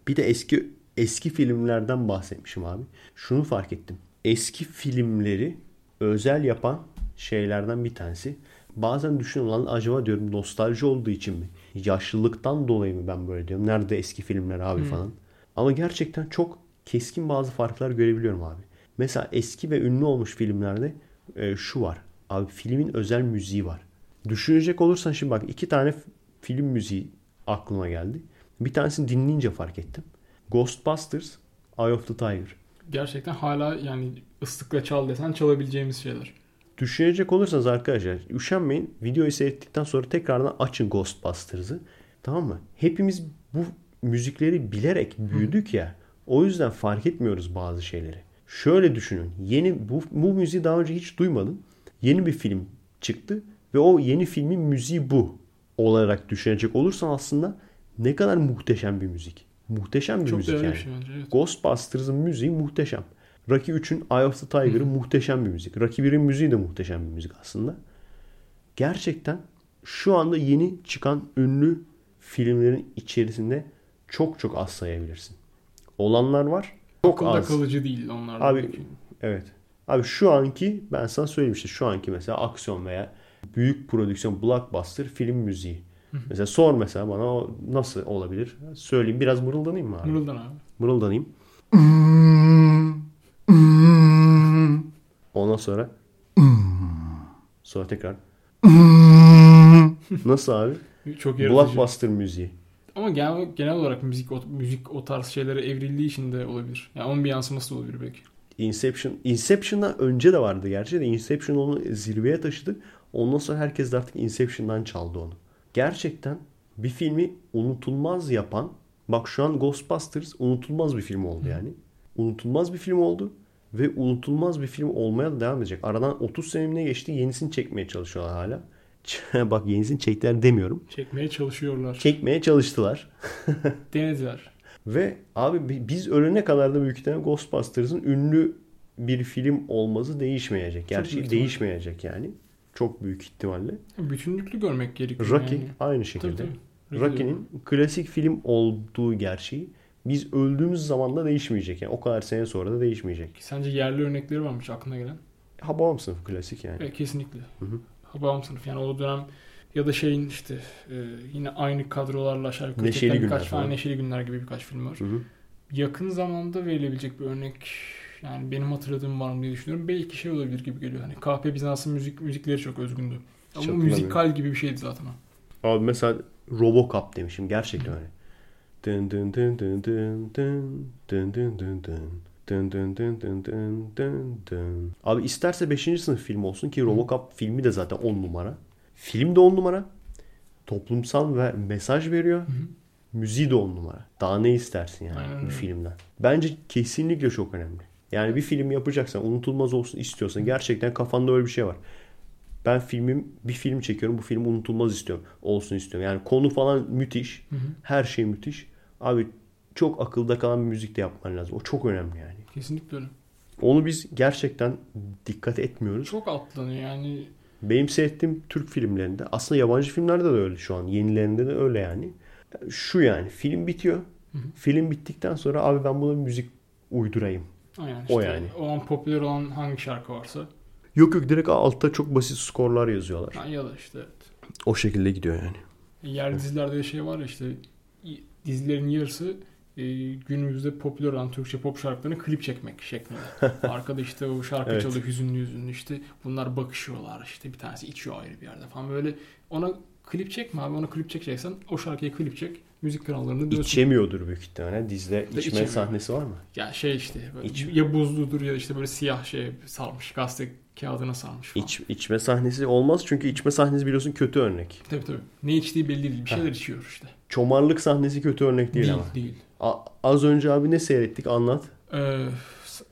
Bir de eski eski filmlerden bahsetmişim abi. Şunu fark ettim. Eski filmleri özel yapan şeylerden bir tanesi. Bazen düşünüyorum lan acaba diyorum nostalji olduğu için mi? Yaşlılıktan dolayı mı ben böyle diyorum? Nerede eski filmler abi falan. Ama gerçekten çok keskin bazı farklar görebiliyorum abi. Mesela eski ve ünlü olmuş filmlerde e, şu var. Abi filmin özel müziği var. Düşünecek olursan şimdi bak iki tane film müziği aklıma geldi. Bir tanesini dinleyince fark ettim. Ghostbusters, Eye of the Tiger. Gerçekten hala yani ıslıkla çal desen çalabileceğimiz şeyler. Düşünecek olursanız arkadaşlar üşenmeyin. Videoyu seyrettikten sonra tekrardan açın Ghostbusters'ı. Tamam mı? Hepimiz bu müzikleri bilerek büyüdük ya. O yüzden fark etmiyoruz bazı şeyleri. Şöyle düşünün. Yeni bu, bu müziği daha önce hiç duymadın. Yeni bir film çıktı ve o yeni filmin müziği bu olarak düşünecek olursan aslında ne kadar muhteşem bir müzik. Muhteşem bir Çok müzik yani. şey bence. Evet. Ghostbusters'ın müziği muhteşem. Rocky 3'ün Eye of the Tiger'ı muhteşem bir müzik. Rocky 1'in müziği de muhteşem bir müzik aslında. Gerçekten şu anda yeni çıkan ünlü filmlerin içerisinde çok çok az sayabilirsin. Olanlar var. Çok Akılda az. kalıcı değil onlar. Abi- belki. Evet. Abi şu anki ben sana söyleyeyim işte şu anki mesela aksiyon veya büyük prodüksiyon blockbuster film müziği. Mesela sor mesela bana o nasıl olabilir? Söyleyeyim biraz mırıldanayım mı abi? Mırıldan abi. Mırıldanayım. Ondan sonra sonra tekrar Nasıl abi? Çok yaratıcı. Blockbuster müziği. Ama genel, genel olarak müzik o, müzik o tarz şeylere evrildiği için de olabilir. Yani onun bir yansıması da olabilir belki. Inception. Inception'dan önce de vardı gerçi de Inception onu zirveye taşıdı. Ondan sonra herkes de artık Inception'dan çaldı onu. Gerçekten bir filmi unutulmaz yapan bak şu an Ghostbusters unutulmaz bir film oldu yani. Unutulmaz bir film oldu ve unutulmaz bir film olmaya da devam edecek. Aradan 30 sene ne geçti yenisini çekmeye çalışıyorlar hala. bak yenisini çektiler demiyorum. Çekmeye çalışıyorlar. Çekmeye çalıştılar. Denediler. Ve abi bi- biz ölene kadar da büyük ihtimalle Ghostbusters'ın ünlü bir film olması değişmeyecek. Gerçi değişmeyecek yani. Çok büyük ihtimalle. Bütünlüklü görmek gerekiyor. Rocky yani. aynı Tabii, şekilde. tabii. Rocky Rocky'nin klasik film olduğu gerçeği biz öldüğümüz zaman da değişmeyecek. Yani o kadar sene sonra da değişmeyecek. Sence yerli örnekleri varmış aklına gelen? Hababam sınıfı klasik yani. Evet, kesinlikle. Hı hı. Hababam sınıf yani o dönem ya da şeyin işte e, yine aynı kadrolarla aşağı yukarı Neşeli Günler birkaç falan. Neşeli Günler gibi birkaç film var. Hı hı. Yakın zamanda verilebilecek bir örnek yani benim hatırladığım var mı diye düşünüyorum. Belki şey olabilir gibi geliyor. Hani KP Bizans'ın müzik müzikleri çok özgündü. Ama hatırlamıyorum. müzikal gibi bir şeydi zaten. Abi mesela Robocop demişim. Gerçekten öyle. Dın dın dın dın dın dın dın dın dın dın. Dın dın dın dın dın dın dın. Abi isterse 5. sınıf film olsun ki Robocop filmi de zaten 10 numara. Film de 10 numara. Toplumsal ve mesaj veriyor. Müziği de 10 numara. Daha ne istersin yani Aynen bir filmden? Bence kesinlikle çok önemli. Yani bir film yapacaksan, unutulmaz olsun istiyorsan gerçekten kafanda öyle bir şey var. Ben filmim bir film çekiyorum. Bu film unutulmaz istiyorum. Olsun istiyorum. Yani konu falan müthiş. Her şey müthiş. Abi çok akılda kalan bir müzik de yapman lazım. O çok önemli yani. Kesinlikle öyle. Onu biz gerçekten dikkat etmiyoruz. Çok atlanıyor yani. Benim seyrettiğim Türk filmlerinde aslında yabancı filmlerde de öyle şu an. Yenilerinde de öyle yani. Şu yani film bitiyor. Film bittikten sonra abi ben buna müzik uydurayım. Aynen O işte yani. O an popüler olan hangi şarkı varsa. Yok yok direkt altta çok basit skorlar yazıyorlar. Ha, ya da işte evet. O şekilde gidiyor yani. Yer dizilerde de şey var ya işte dizilerin yarısı e, günümüzde popüler olan Türkçe pop şarkılarını klip çekmek şeklinde. Arkada işte o şarkı Evet. çalıyor hüzünlü hüzünlü işte bunlar bakışıyorlar işte bir tanesi içiyor ayrı bir yerde falan böyle ona klip çekme abi ona klip çekeceksen o şarkıya klip çek müzik kanallarında diyorsun. İçemiyordur büyük ihtimalle. Dizide içme içemiyor. sahnesi var mı? Ya şey işte böyle İç- ya buzludur ya işte böyle siyah şey sarmış gazete kağıdına sarmış falan. İç, içme sahnesi olmaz çünkü içme sahnesi biliyorsun kötü örnek. Tabii tabii. Ne içtiği belli değil. Bir şeyler içiyor işte. Çomarlık sahnesi kötü örnek değil, Değil ama. değil. A- az önce abi ne seyrettik anlat. Ee,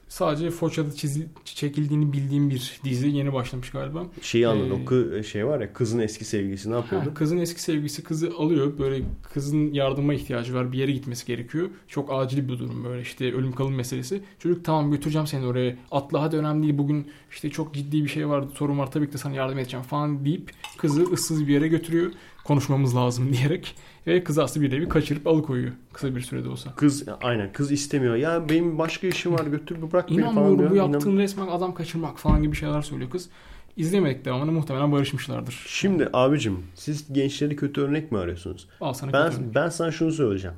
sadece Foça'da çizi, çekildiğini bildiğim bir dizi yeni başlamış galiba. Şeyi. Ee, o kı- şey var ya kızın eski sevgilisi ne yapıyordu? Ha, kızın eski sevgilisi kızı alıyor. Böyle kızın yardıma ihtiyacı var. Bir yere gitmesi gerekiyor. Çok acil bir durum böyle işte ölüm kalım meselesi. Çocuk tamam götüreceğim seni oraya. Atla hadi önemli değil. Bugün işte çok ciddi bir şey var. Sorun var tabii ki de sana yardım edeceğim falan deyip kızı ıssız bir yere götürüyor. Konuşmamız lazım diyerek. Ve kızı aslında bir nevi kaçırıp alıkoyuyor. Kısa bir sürede olsa. Kız aynen kız istemiyor. Ya benim başka işim var götür bir bırak beni falan İnanmıyorum diyor. bu İnan- yaptığın resmen adam kaçırmak falan gibi şeyler söylüyor kız. İzlemedik devamını muhtemelen barışmışlardır. Şimdi abicim siz gençleri kötü örnek mi arıyorsunuz? Al sana Ben kötü örnek. ben sana şunu söyleyeceğim.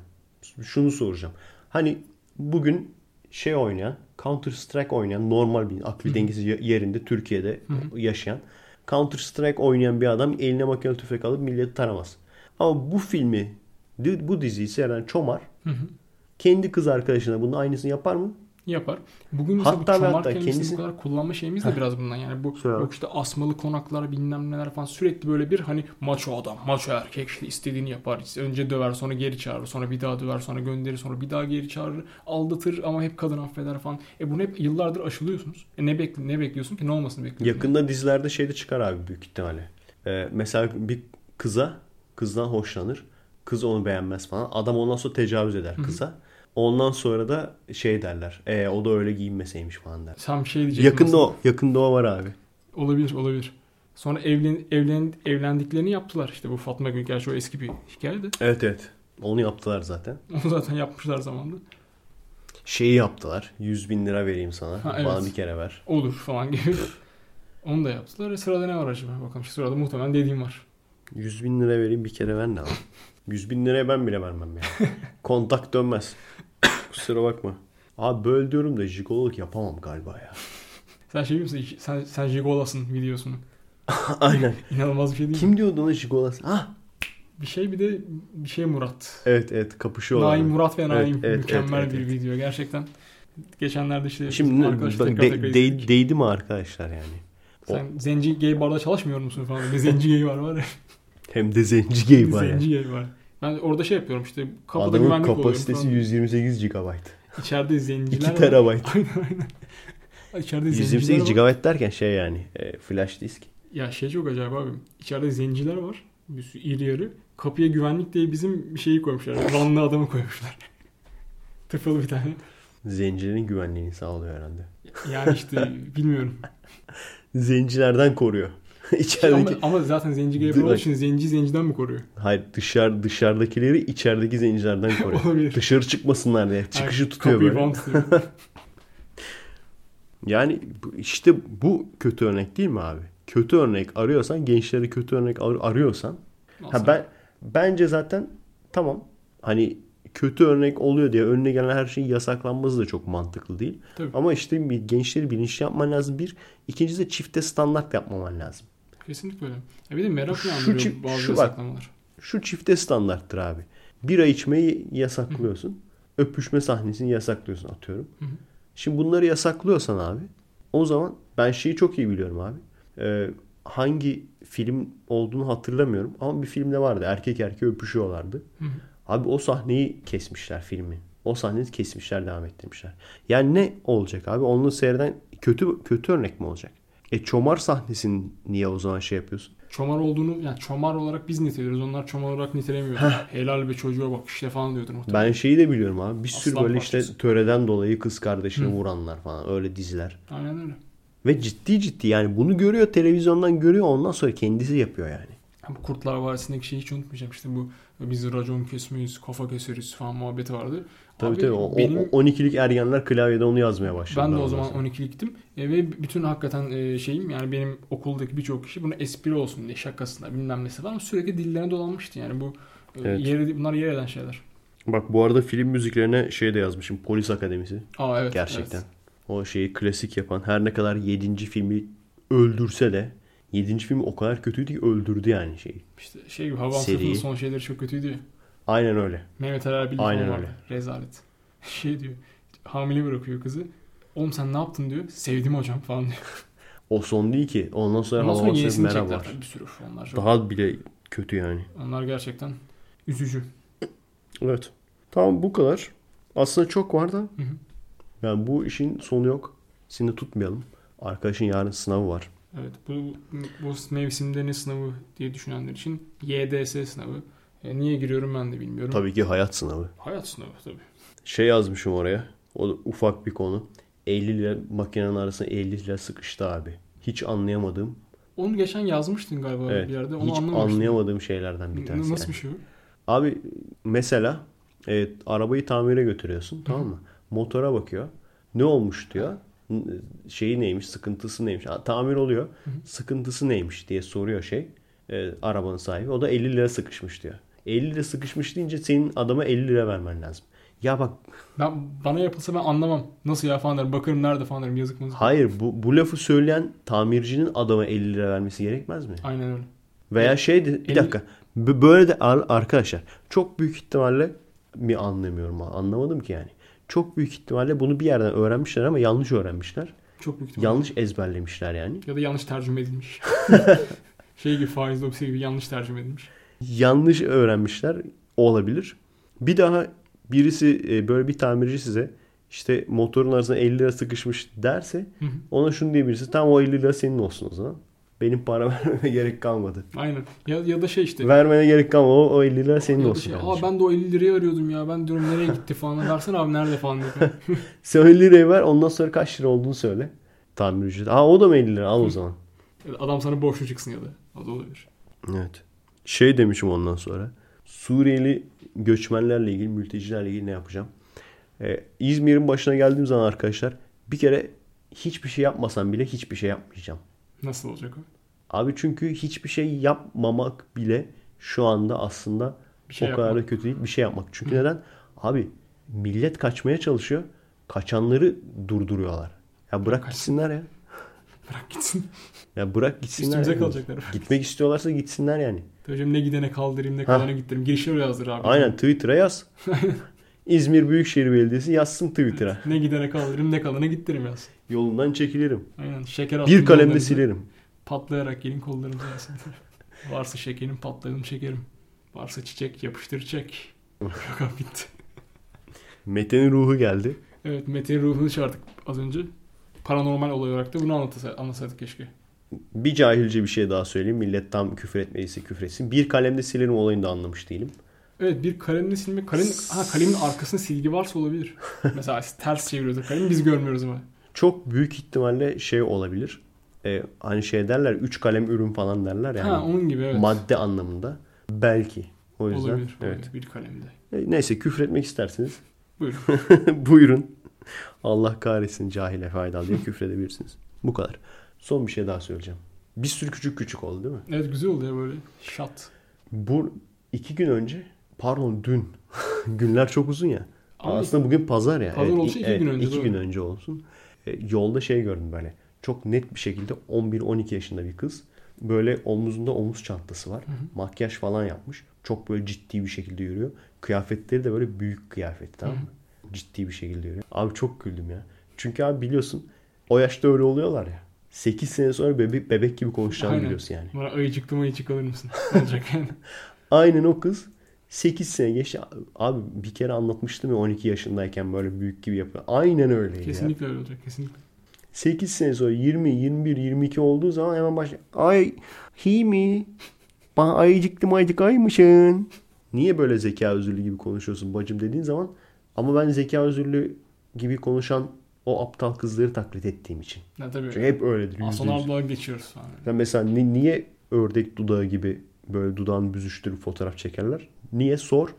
Şunu soracağım. Hani bugün şey oynayan, Counter Strike oynayan normal bir akli dengesi ye- yerinde Türkiye'de yaşayan Counter Strike oynayan bir adam eline makinalı tüfek alıp milleti taramaz. Ama bu filmi bu diziyi seyreden Çomar Hı hı. kendi kız arkadaşına bunun aynısını yapar mı? Yapar. Bugün mesela Hatta bu çomar hatta kelimesini kendisi- bu kadar kullanma şeyimiz de biraz bundan. Yani bu Şöyle. yok işte asmalı konaklar bilmem neler falan sürekli böyle bir hani maço adam, maço erkek işte istediğini yapar. İşte önce döver sonra geri çağırır. Sonra bir daha döver sonra gönderir sonra bir daha geri çağırır. Aldatır ama hep kadın affeder falan. E bunu hep yıllardır aşılıyorsunuz. E ne, bekli ne bekliyorsun ki? Ne olmasını bekliyorsun? Yakında dizilerde şey de çıkar abi büyük ihtimalle. Ee, mesela bir kıza kızdan hoşlanır. Kız onu beğenmez falan. Adam ondan sonra tecavüz eder kıza. Ondan sonra da şey derler. E o da öyle giyinmeseymiş falan der. Bir şey diyecektin. Yakında aslında. o. Yakında o var abi. Olabilir olabilir. Sonra evlen, evlen, evlendiklerini yaptılar. İşte bu Fatma Gül. Gerçi o eski bir hikaye de. Evet evet. Onu yaptılar zaten. Onu zaten yapmışlar zamanında. Şeyi yaptılar. 100 bin lira vereyim sana. Ha, Bana evet. bir kere ver. Olur falan gibi. Onu da yaptılar. E sırada ne var acaba? Bakalım şu sırada muhtemelen dediğim var. 100 bin lira vereyim bir kere ver ne lan? 100 bin liraya ben bile vermem ya. Kontak dönmez. Kusura bakma. Abi böyle diyorum da jigololuk yapamam galiba ya. Sen şey musun? Sen, sen Jigolas'ın videosunu. Aynen. İnanılmaz bir şey değil mi? Kim diyordu ona jigolas? Ah Bir şey bir de bir şey Murat. evet evet kapışıyorlar. Naim Murat ve Naim Evet, evet, mükemmel evet, bir evet. video gerçekten. Geçenlerde işte Şimdi arkadaşlar de- tekrar tekrar de- izledik. değdi mi arkadaşlar yani? Sen zenci gay barda çalışmıyor musun falan. Bir zenci gay var var ya. Hem de zenci gay var ya. zenci gay var. Ben orada şey yapıyorum işte kapıda Adamın güvenlik oluyorum kapasitesi falan. 128 GB. İçeride zenciler 2 var. terabayt. Aynen aynen. İçeride zenciler 128 var. GB derken şey yani e, flash disk. Ya şey çok acayip abi. İçeride zenciler var. Bir sürü iri yarı. Kapıya güvenlik diye bizim bir şeyi koymuşlar. Vanlı adamı koymuşlar. Tıfıl bir tane. Zencilerin güvenliğini sağlıyor herhalde. Yani işte bilmiyorum. Zencilerden koruyor. İçerideki ama, ama zaten zenci gay olduğu için zenci zenciden mi koruyor? Hayır dışarı dışarıdakileri içerideki zencilerden koruyor. Olabilir. Dışarı çıkmasınlar diye. Çıkışı Ay, tutuyor böyle. Yani işte bu kötü örnek değil mi abi? Kötü örnek arıyorsan, gençleri kötü örnek ar- arıyorsan ha ben bence zaten tamam. Hani kötü örnek oluyor diye önüne gelen her şeyin yasaklanması da çok mantıklı değil. Tabii. Ama işte gençleri bilinçli yapman lazım bir. İkincisi de çifte standart yapmaman lazım. Kesinlikle öyle. Ya bir de merak Şu uyandırıyor çift- bazı şu bak. yasaklamalar. Şu çifte standarttır abi. Bira içmeyi yasaklıyorsun. Öpüşme sahnesini yasaklıyorsun atıyorum. Hı hı. Şimdi bunları yasaklıyorsan abi o zaman ben şeyi çok iyi biliyorum abi. Ee, hangi film olduğunu hatırlamıyorum ama bir filmde vardı. Erkek erkeğe öpüşüyorlardı. Hı hı. Abi o sahneyi kesmişler filmi. O sahneyi kesmişler devam ettirmişler. Yani ne olacak abi? Onu seyreden kötü kötü örnek mi olacak? E çomar sahnesini niye o zaman şey yapıyorsun? Çomar olduğunu yani çomar olarak biz niteliyoruz. Onlar çomar olarak nitelemiyor. Helal be çocuğa bak işte falan diyordur muhtemelen. Ben şeyi de biliyorum abi. Bir sürü Aslan böyle işte parçası. töreden dolayı kız kardeşini Hı. vuranlar falan öyle diziler. Aynen öyle. Ve ciddi ciddi yani bunu görüyor televizyondan görüyor ondan sonra kendisi yapıyor yani. Bu Kurtlar Vadisi'ndeki şeyi hiç unutmayacağım. İşte bu biz racon kesmeyiz, kafa keseriz falan muhabbeti vardı. Tabii Abi tabii o, benim- o 12'lik ergenler klavyede onu yazmaya başladı. Ben de o zaman 12'liktim. E, ve bütün hakikaten e, şeyim yani benim okuldaki birçok kişi bunu espri olsun diye şakasına bilmem nesi falan sürekli dillerine dolanmıştı. Yani bu e, Evet. yeri, bunlar yer eden şeyler. Bak bu arada film müziklerine şey de yazmışım. Polis Akademisi. Aa evet. Gerçekten. evet. O şeyi klasik yapan her ne kadar 7. filmi öldürse de 7. film o kadar kötüydü ki öldürdü yani şeyi. İşte şey gibi Havan. Sınıfı'nın son şeyleri çok kötüydü ya. Aynen öyle. Mehmet Ali Erbil Aynen öyle. Rezalet. Şey diyor. Hamile bırakıyor kızı. Oğlum sen ne yaptın diyor. Sevdim hocam falan diyor. O son değil ki. Ondan sonra Ondan sonra yenisini Merhaba var. bir sürü. Onlar, çok, Daha bile kötü yani. onlar gerçekten üzücü. Evet. Tamam bu kadar. Aslında çok var da. Hı hı. Yani bu işin sonu yok. Seni tutmayalım. Arkadaşın yarın sınavı var. Evet bu, bu mevsimde ne sınavı diye düşünenler için YDS sınavı. E, niye giriyorum ben de bilmiyorum. Tabii ki hayat sınavı. Hayat sınavı tabii. Şey yazmışım oraya. O da ufak bir konu. 50 lira makinenin arasına 50 lira sıkıştı abi. Hiç anlayamadığım. Onu geçen yazmıştın galiba Evet. bir yerde. Onu hiç anlayamadığım şeylerden bir tanesi. Nasıl yani. bir şey o? Abi mesela evet, arabayı tamire götürüyorsun tamam mı? Motora bakıyor. Ne olmuş diyor. Şeyi neymiş, sıkıntısı neymiş. Tamir oluyor. Sıkıntısı neymiş diye soruyor şey. e, arabanın sahibi. O da 50 lira sıkışmış diyor. 50 lira sıkışmış deyince senin adama 50 lira vermen lazım. Ya bak Ben, bana yapılsa ben anlamam. Nasıl ya falan derim. Bakarım nerede falan derim. Yazık mı? hayır bu, bu lafı söyleyen tamircinin adama 50 lira vermesi gerekmez mi? Aynen öyle. Veya şey de, bir elli- dakika. B- Böyle de ar- arkadaşlar çok büyük ihtimalle mi anlamıyorum anlamadım ki yani. Çok büyük ihtimalle bunu bir yerden öğrenmişler ama yanlış öğrenmişler. Çok büyük ihtimalle. Yanlış ezberlemişler yani. Ya da yanlış tercüme edilmiş. şey gibi faiz dopisi gibi yanlış tercüme edilmiş. Yanlış öğrenmişler olabilir. Bir daha birisi e, böyle bir tamirci size işte motorun arasına 50 lira sıkışmış derse Hı hı. ona şunu diyebilirsin. Tamam o 50 lira senin olsun o zaman. Benim para vermeme gerek kalmadı. Aynen. Ya, ya da şey işte. Vermene gerek kalmadı. O, o 50 lira senin ya olsun. şey. Aa ben de o 50 lirayı arıyordum ya. Ben diyorum nereye gitti falan. Versene abi nerede falan. Sen 50 lirayı ver ondan sonra kaç lira olduğunu söyle. Tamir ücreti. Aa o da mı 50 lira? Al o zaman. Adam sana borçlu çıksın ya da. O da olabilir. Evet. Şey demişim ondan sonra. Suriyeli göçmenlerle ilgili, mültecilerle ilgili ne yapacağım? Ee, İzmir'in başına geldiğim zaman arkadaşlar bir kere hiçbir şey yapmasam bile hiçbir şey yapmayacağım. Nasıl olacak o? Abi çünkü hiçbir şey yapmamak bile şu anda aslında Bir şey o kadar da yapmak. kötü değil bir şey yapmak. Çünkü neden? Abi millet kaçmaya çalışıyor. Kaçanları durduruyorlar. Ya bırak Kaç- gitsinler ya. Bırak gitsin. Ya bırak gitsinler. Üstümüze yani. kalacaklar. Gitmek istiyorlarsa gitsinler yani. Hocam ne gidene kaldırayım ne kalana gittireyim. Girişi oraya yazdır abi. Aynen Twitter'a yaz. İzmir Büyükşehir Belediyesi yazsın Twitter'a. Ne gidene kaldırayım ne kalana gittireyim yaz. Yolundan çekilirim. Aynen şeker Bir yollarınıza. silerim. Patlayarak gelin kollarınızı yazsın. Varsa şekerim patladım şekerim. Varsa çiçek yapıştır çek. Abi bitti. Mete'nin ruhu geldi. Evet Mete'nin ruhunu çağırdık az önce. Paranormal olay olarak da bunu anlatsa, anlasaydık keşke. Bir cahilce bir şey daha söyleyeyim. Millet tam küfür etmediyse küfür etsin. Bir kalemde silerim olayını da anlamış değilim. Evet bir kalemle silme. Kalem, ha kalemin arkasında silgi varsa olabilir. Mesela ters çeviriyordur kalemi biz görmüyoruz ama. Çok büyük ihtimalle şey olabilir. Ee, hani şey derler 3 kalem ürün falan derler yani. Ha onun gibi evet. Madde anlamında. Belki. O yüzden. olabilir. Evet. olabilir, Bir kalemde. E, Neyse küfür etmek isterseniz Buyurun. buyurun. Allah kahretsin cahile faydalı diye küfredebilirsiniz. Bu kadar. Son bir şey daha söyleyeceğim. Bir sürü küçük küçük oldu değil mi? Evet güzel oluyor böyle. Şat. Bu iki gün önce pardon dün günler çok uzun ya. Ama Aslında bugün pazar ya. Pazar olsa iki gün önce, iki gün önce olsun. E, yolda şey gördüm böyle. Çok net bir şekilde 11-12 yaşında bir kız. Böyle omuzunda omuz çantası var. Makyaj falan yapmış. Çok böyle ciddi bir şekilde yürüyor. Kıyafetleri de böyle büyük kıyafet tamam mı? Ciddi bir şekilde yürüyor. Abi çok güldüm ya. Çünkü abi biliyorsun o yaşta öyle oluyorlar ya. 8 sene sonra bebek, bebek gibi konuşacağını Aynen. biliyorsun yani. Bana ayıcıklı mayıcık alır mısın? Olacak yani. Aynen o kız 8 sene geçti. Abi bir kere anlatmıştım ya 12 yaşındayken böyle büyük gibi yapıyor. Aynen ya. Kesinlikle öyle olacak. Kesinlikle. 8 sene sonra 20, 21, 22 olduğu zaman hemen başlıyor. Ay hi mi? Bana ayıcıktı mayıcık aymışsın. Niye böyle zeka özürlü gibi konuşuyorsun bacım dediğin zaman ama ben zeka özürlü gibi konuşan o aptal kızları taklit ettiğim için. Ne tabii. Çünkü hep öyledir. Aslan ablağa geçiyoruz falan. Ya mesela ni- niye ördek dudağı gibi böyle dudağını büzüştürüp fotoğraf çekerler? Niye sor?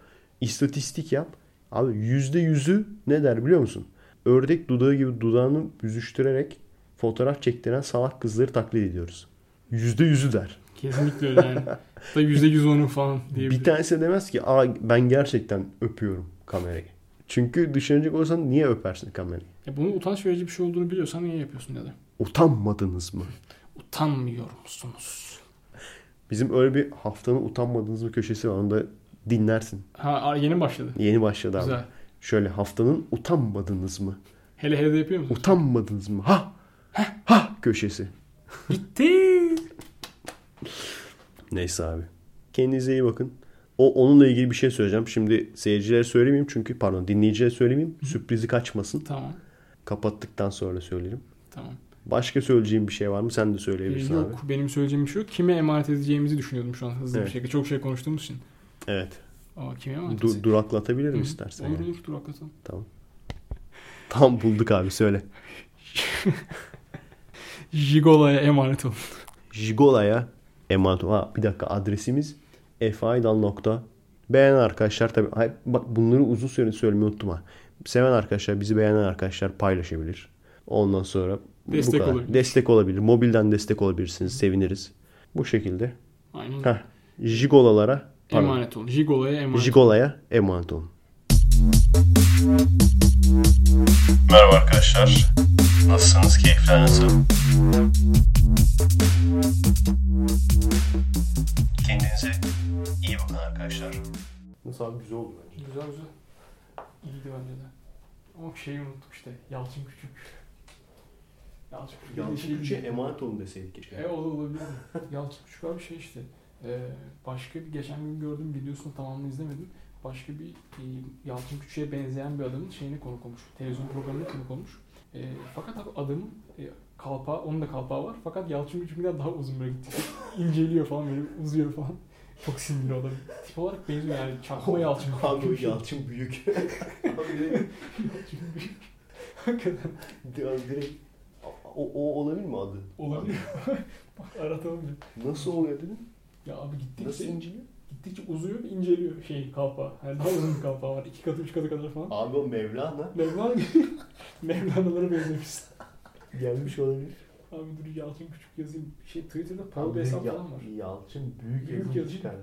İstatistik yap. Abi yüzde yüzü ne der biliyor musun? Ördek dudağı gibi dudağını büzüştürerek fotoğraf çektiren salak kızları taklit ediyoruz. Yüzde yüzü der. Kesinlikle öyle yani. Hatta yüzde yüz onu falan diyebilir. Bir tanesi demez ki Aa, ben gerçekten öpüyorum kamerayı. Çünkü düşünecek olsan niye öpersin kamerayı? Ya bunun utanç verici bir şey olduğunu biliyorsan niye yapıyorsun ya da? Utanmadınız mı? Utanmıyor musunuz? Bizim öyle bir haftanın utanmadığınız bir köşesi var. Onu da dinlersin. Ha yeni mi başladı. Yeni başladı abi. Güzel. Şöyle haftanın utanmadınız mı? Hele hele de yapıyor musun? Utanmadınız mı? Ha! Ha! Köşesi. Gitti. Neyse abi. Kendinize iyi bakın. O onunla ilgili bir şey söyleyeceğim. Şimdi seyircilere söylemeyeyim çünkü pardon dinleyicilere söylemeyeyim. Sürprizi kaçmasın. Tamam. Kapattıktan sonra söylerim. Tamam. Başka söyleyeceğim bir şey var mı? Sen de Ee, söyleyebilirsin yok abi. benim söyleyeceğim bir şey yok. Kime emanet edeceğimizi düşünüyordum şu an hızlı Evet. bir şekilde. Çok şey konuştuğumuz için. Evet. Aa emanet Du- duraklatabilirim Hı. istersen. Olur yani. olur duraklatalım. Tamam. Tam bulduk abi söyle. Jigola'ya emanet olun. Jigola'ya emanet ol- Ha, bir dakika adresimiz efaydal. Beğenen arkadaşlar tabii. Hayır, bak bunları uzun süre söylemeyi unuttum ha. Seven arkadaşlar, bizi beğenen arkadaşlar paylaşabilir. Ondan sonra bu Destek kadar. olabilir. Destek olabilir. Mobilden destek olabilirsiniz. Seviniriz. Bu şekilde. Aynen. Heh. Jigolalara pardon, Emanet olun. Jigola'ya emanet olun. Jigola'ya emanet olun. Merhaba arkadaşlar. Nasılsınız? Keyifler nasıl? Kendinize iyi bakın arkadaşlar. Nasıl abi güzel oldu bence. Güzel güzel. İyiydi bence de. Ama şeyi unuttuk işte. Yalçın Küçük. Yalçın Küçük. Şey- bir şey emanet olun deseydik keşke. E olabilir. Yalçın Küçük abi şey işte. E, başka bir geçen gün gördüm videosunu tamamını izlemedim. Başka bir e, Yalçın Küçük'e benzeyen bir adamın şeyini konuk olmuş. Televizyon programına konuk olmuş. E, fakat abi adamın e, kalpağı, onun da kalpağı var. Fakat Yalçın Küçük'ten daha uzun böyle gitti. İnceliyor falan böyle uzuyor falan. Çok sinirli adam. Tip olarak benziyor yani. Çakma Yalçın. Abi Yalçın büyük. Yalçın Küçük. Hakikaten. direkt O, o olabilir mi adı? Olabilir. Bak aratalım bir. Nasıl oluyor dedin? Ya abi gittikçe, Nasıl inceliyor? gittikçe uzuyor ve inceliyor şey kalpa. Yani daha uzun bir kalpa var. İki katı üç katı kadar falan. Abi o Mevlana Mevlana. Mevlana'lara benzemiş. gelmiş olabilir. Abi dur Yalçın Küçük yazayım. Şey Twitter'da Paul bir hesap falan var. Yalçın büyük, Büyük yazı çıkarlar.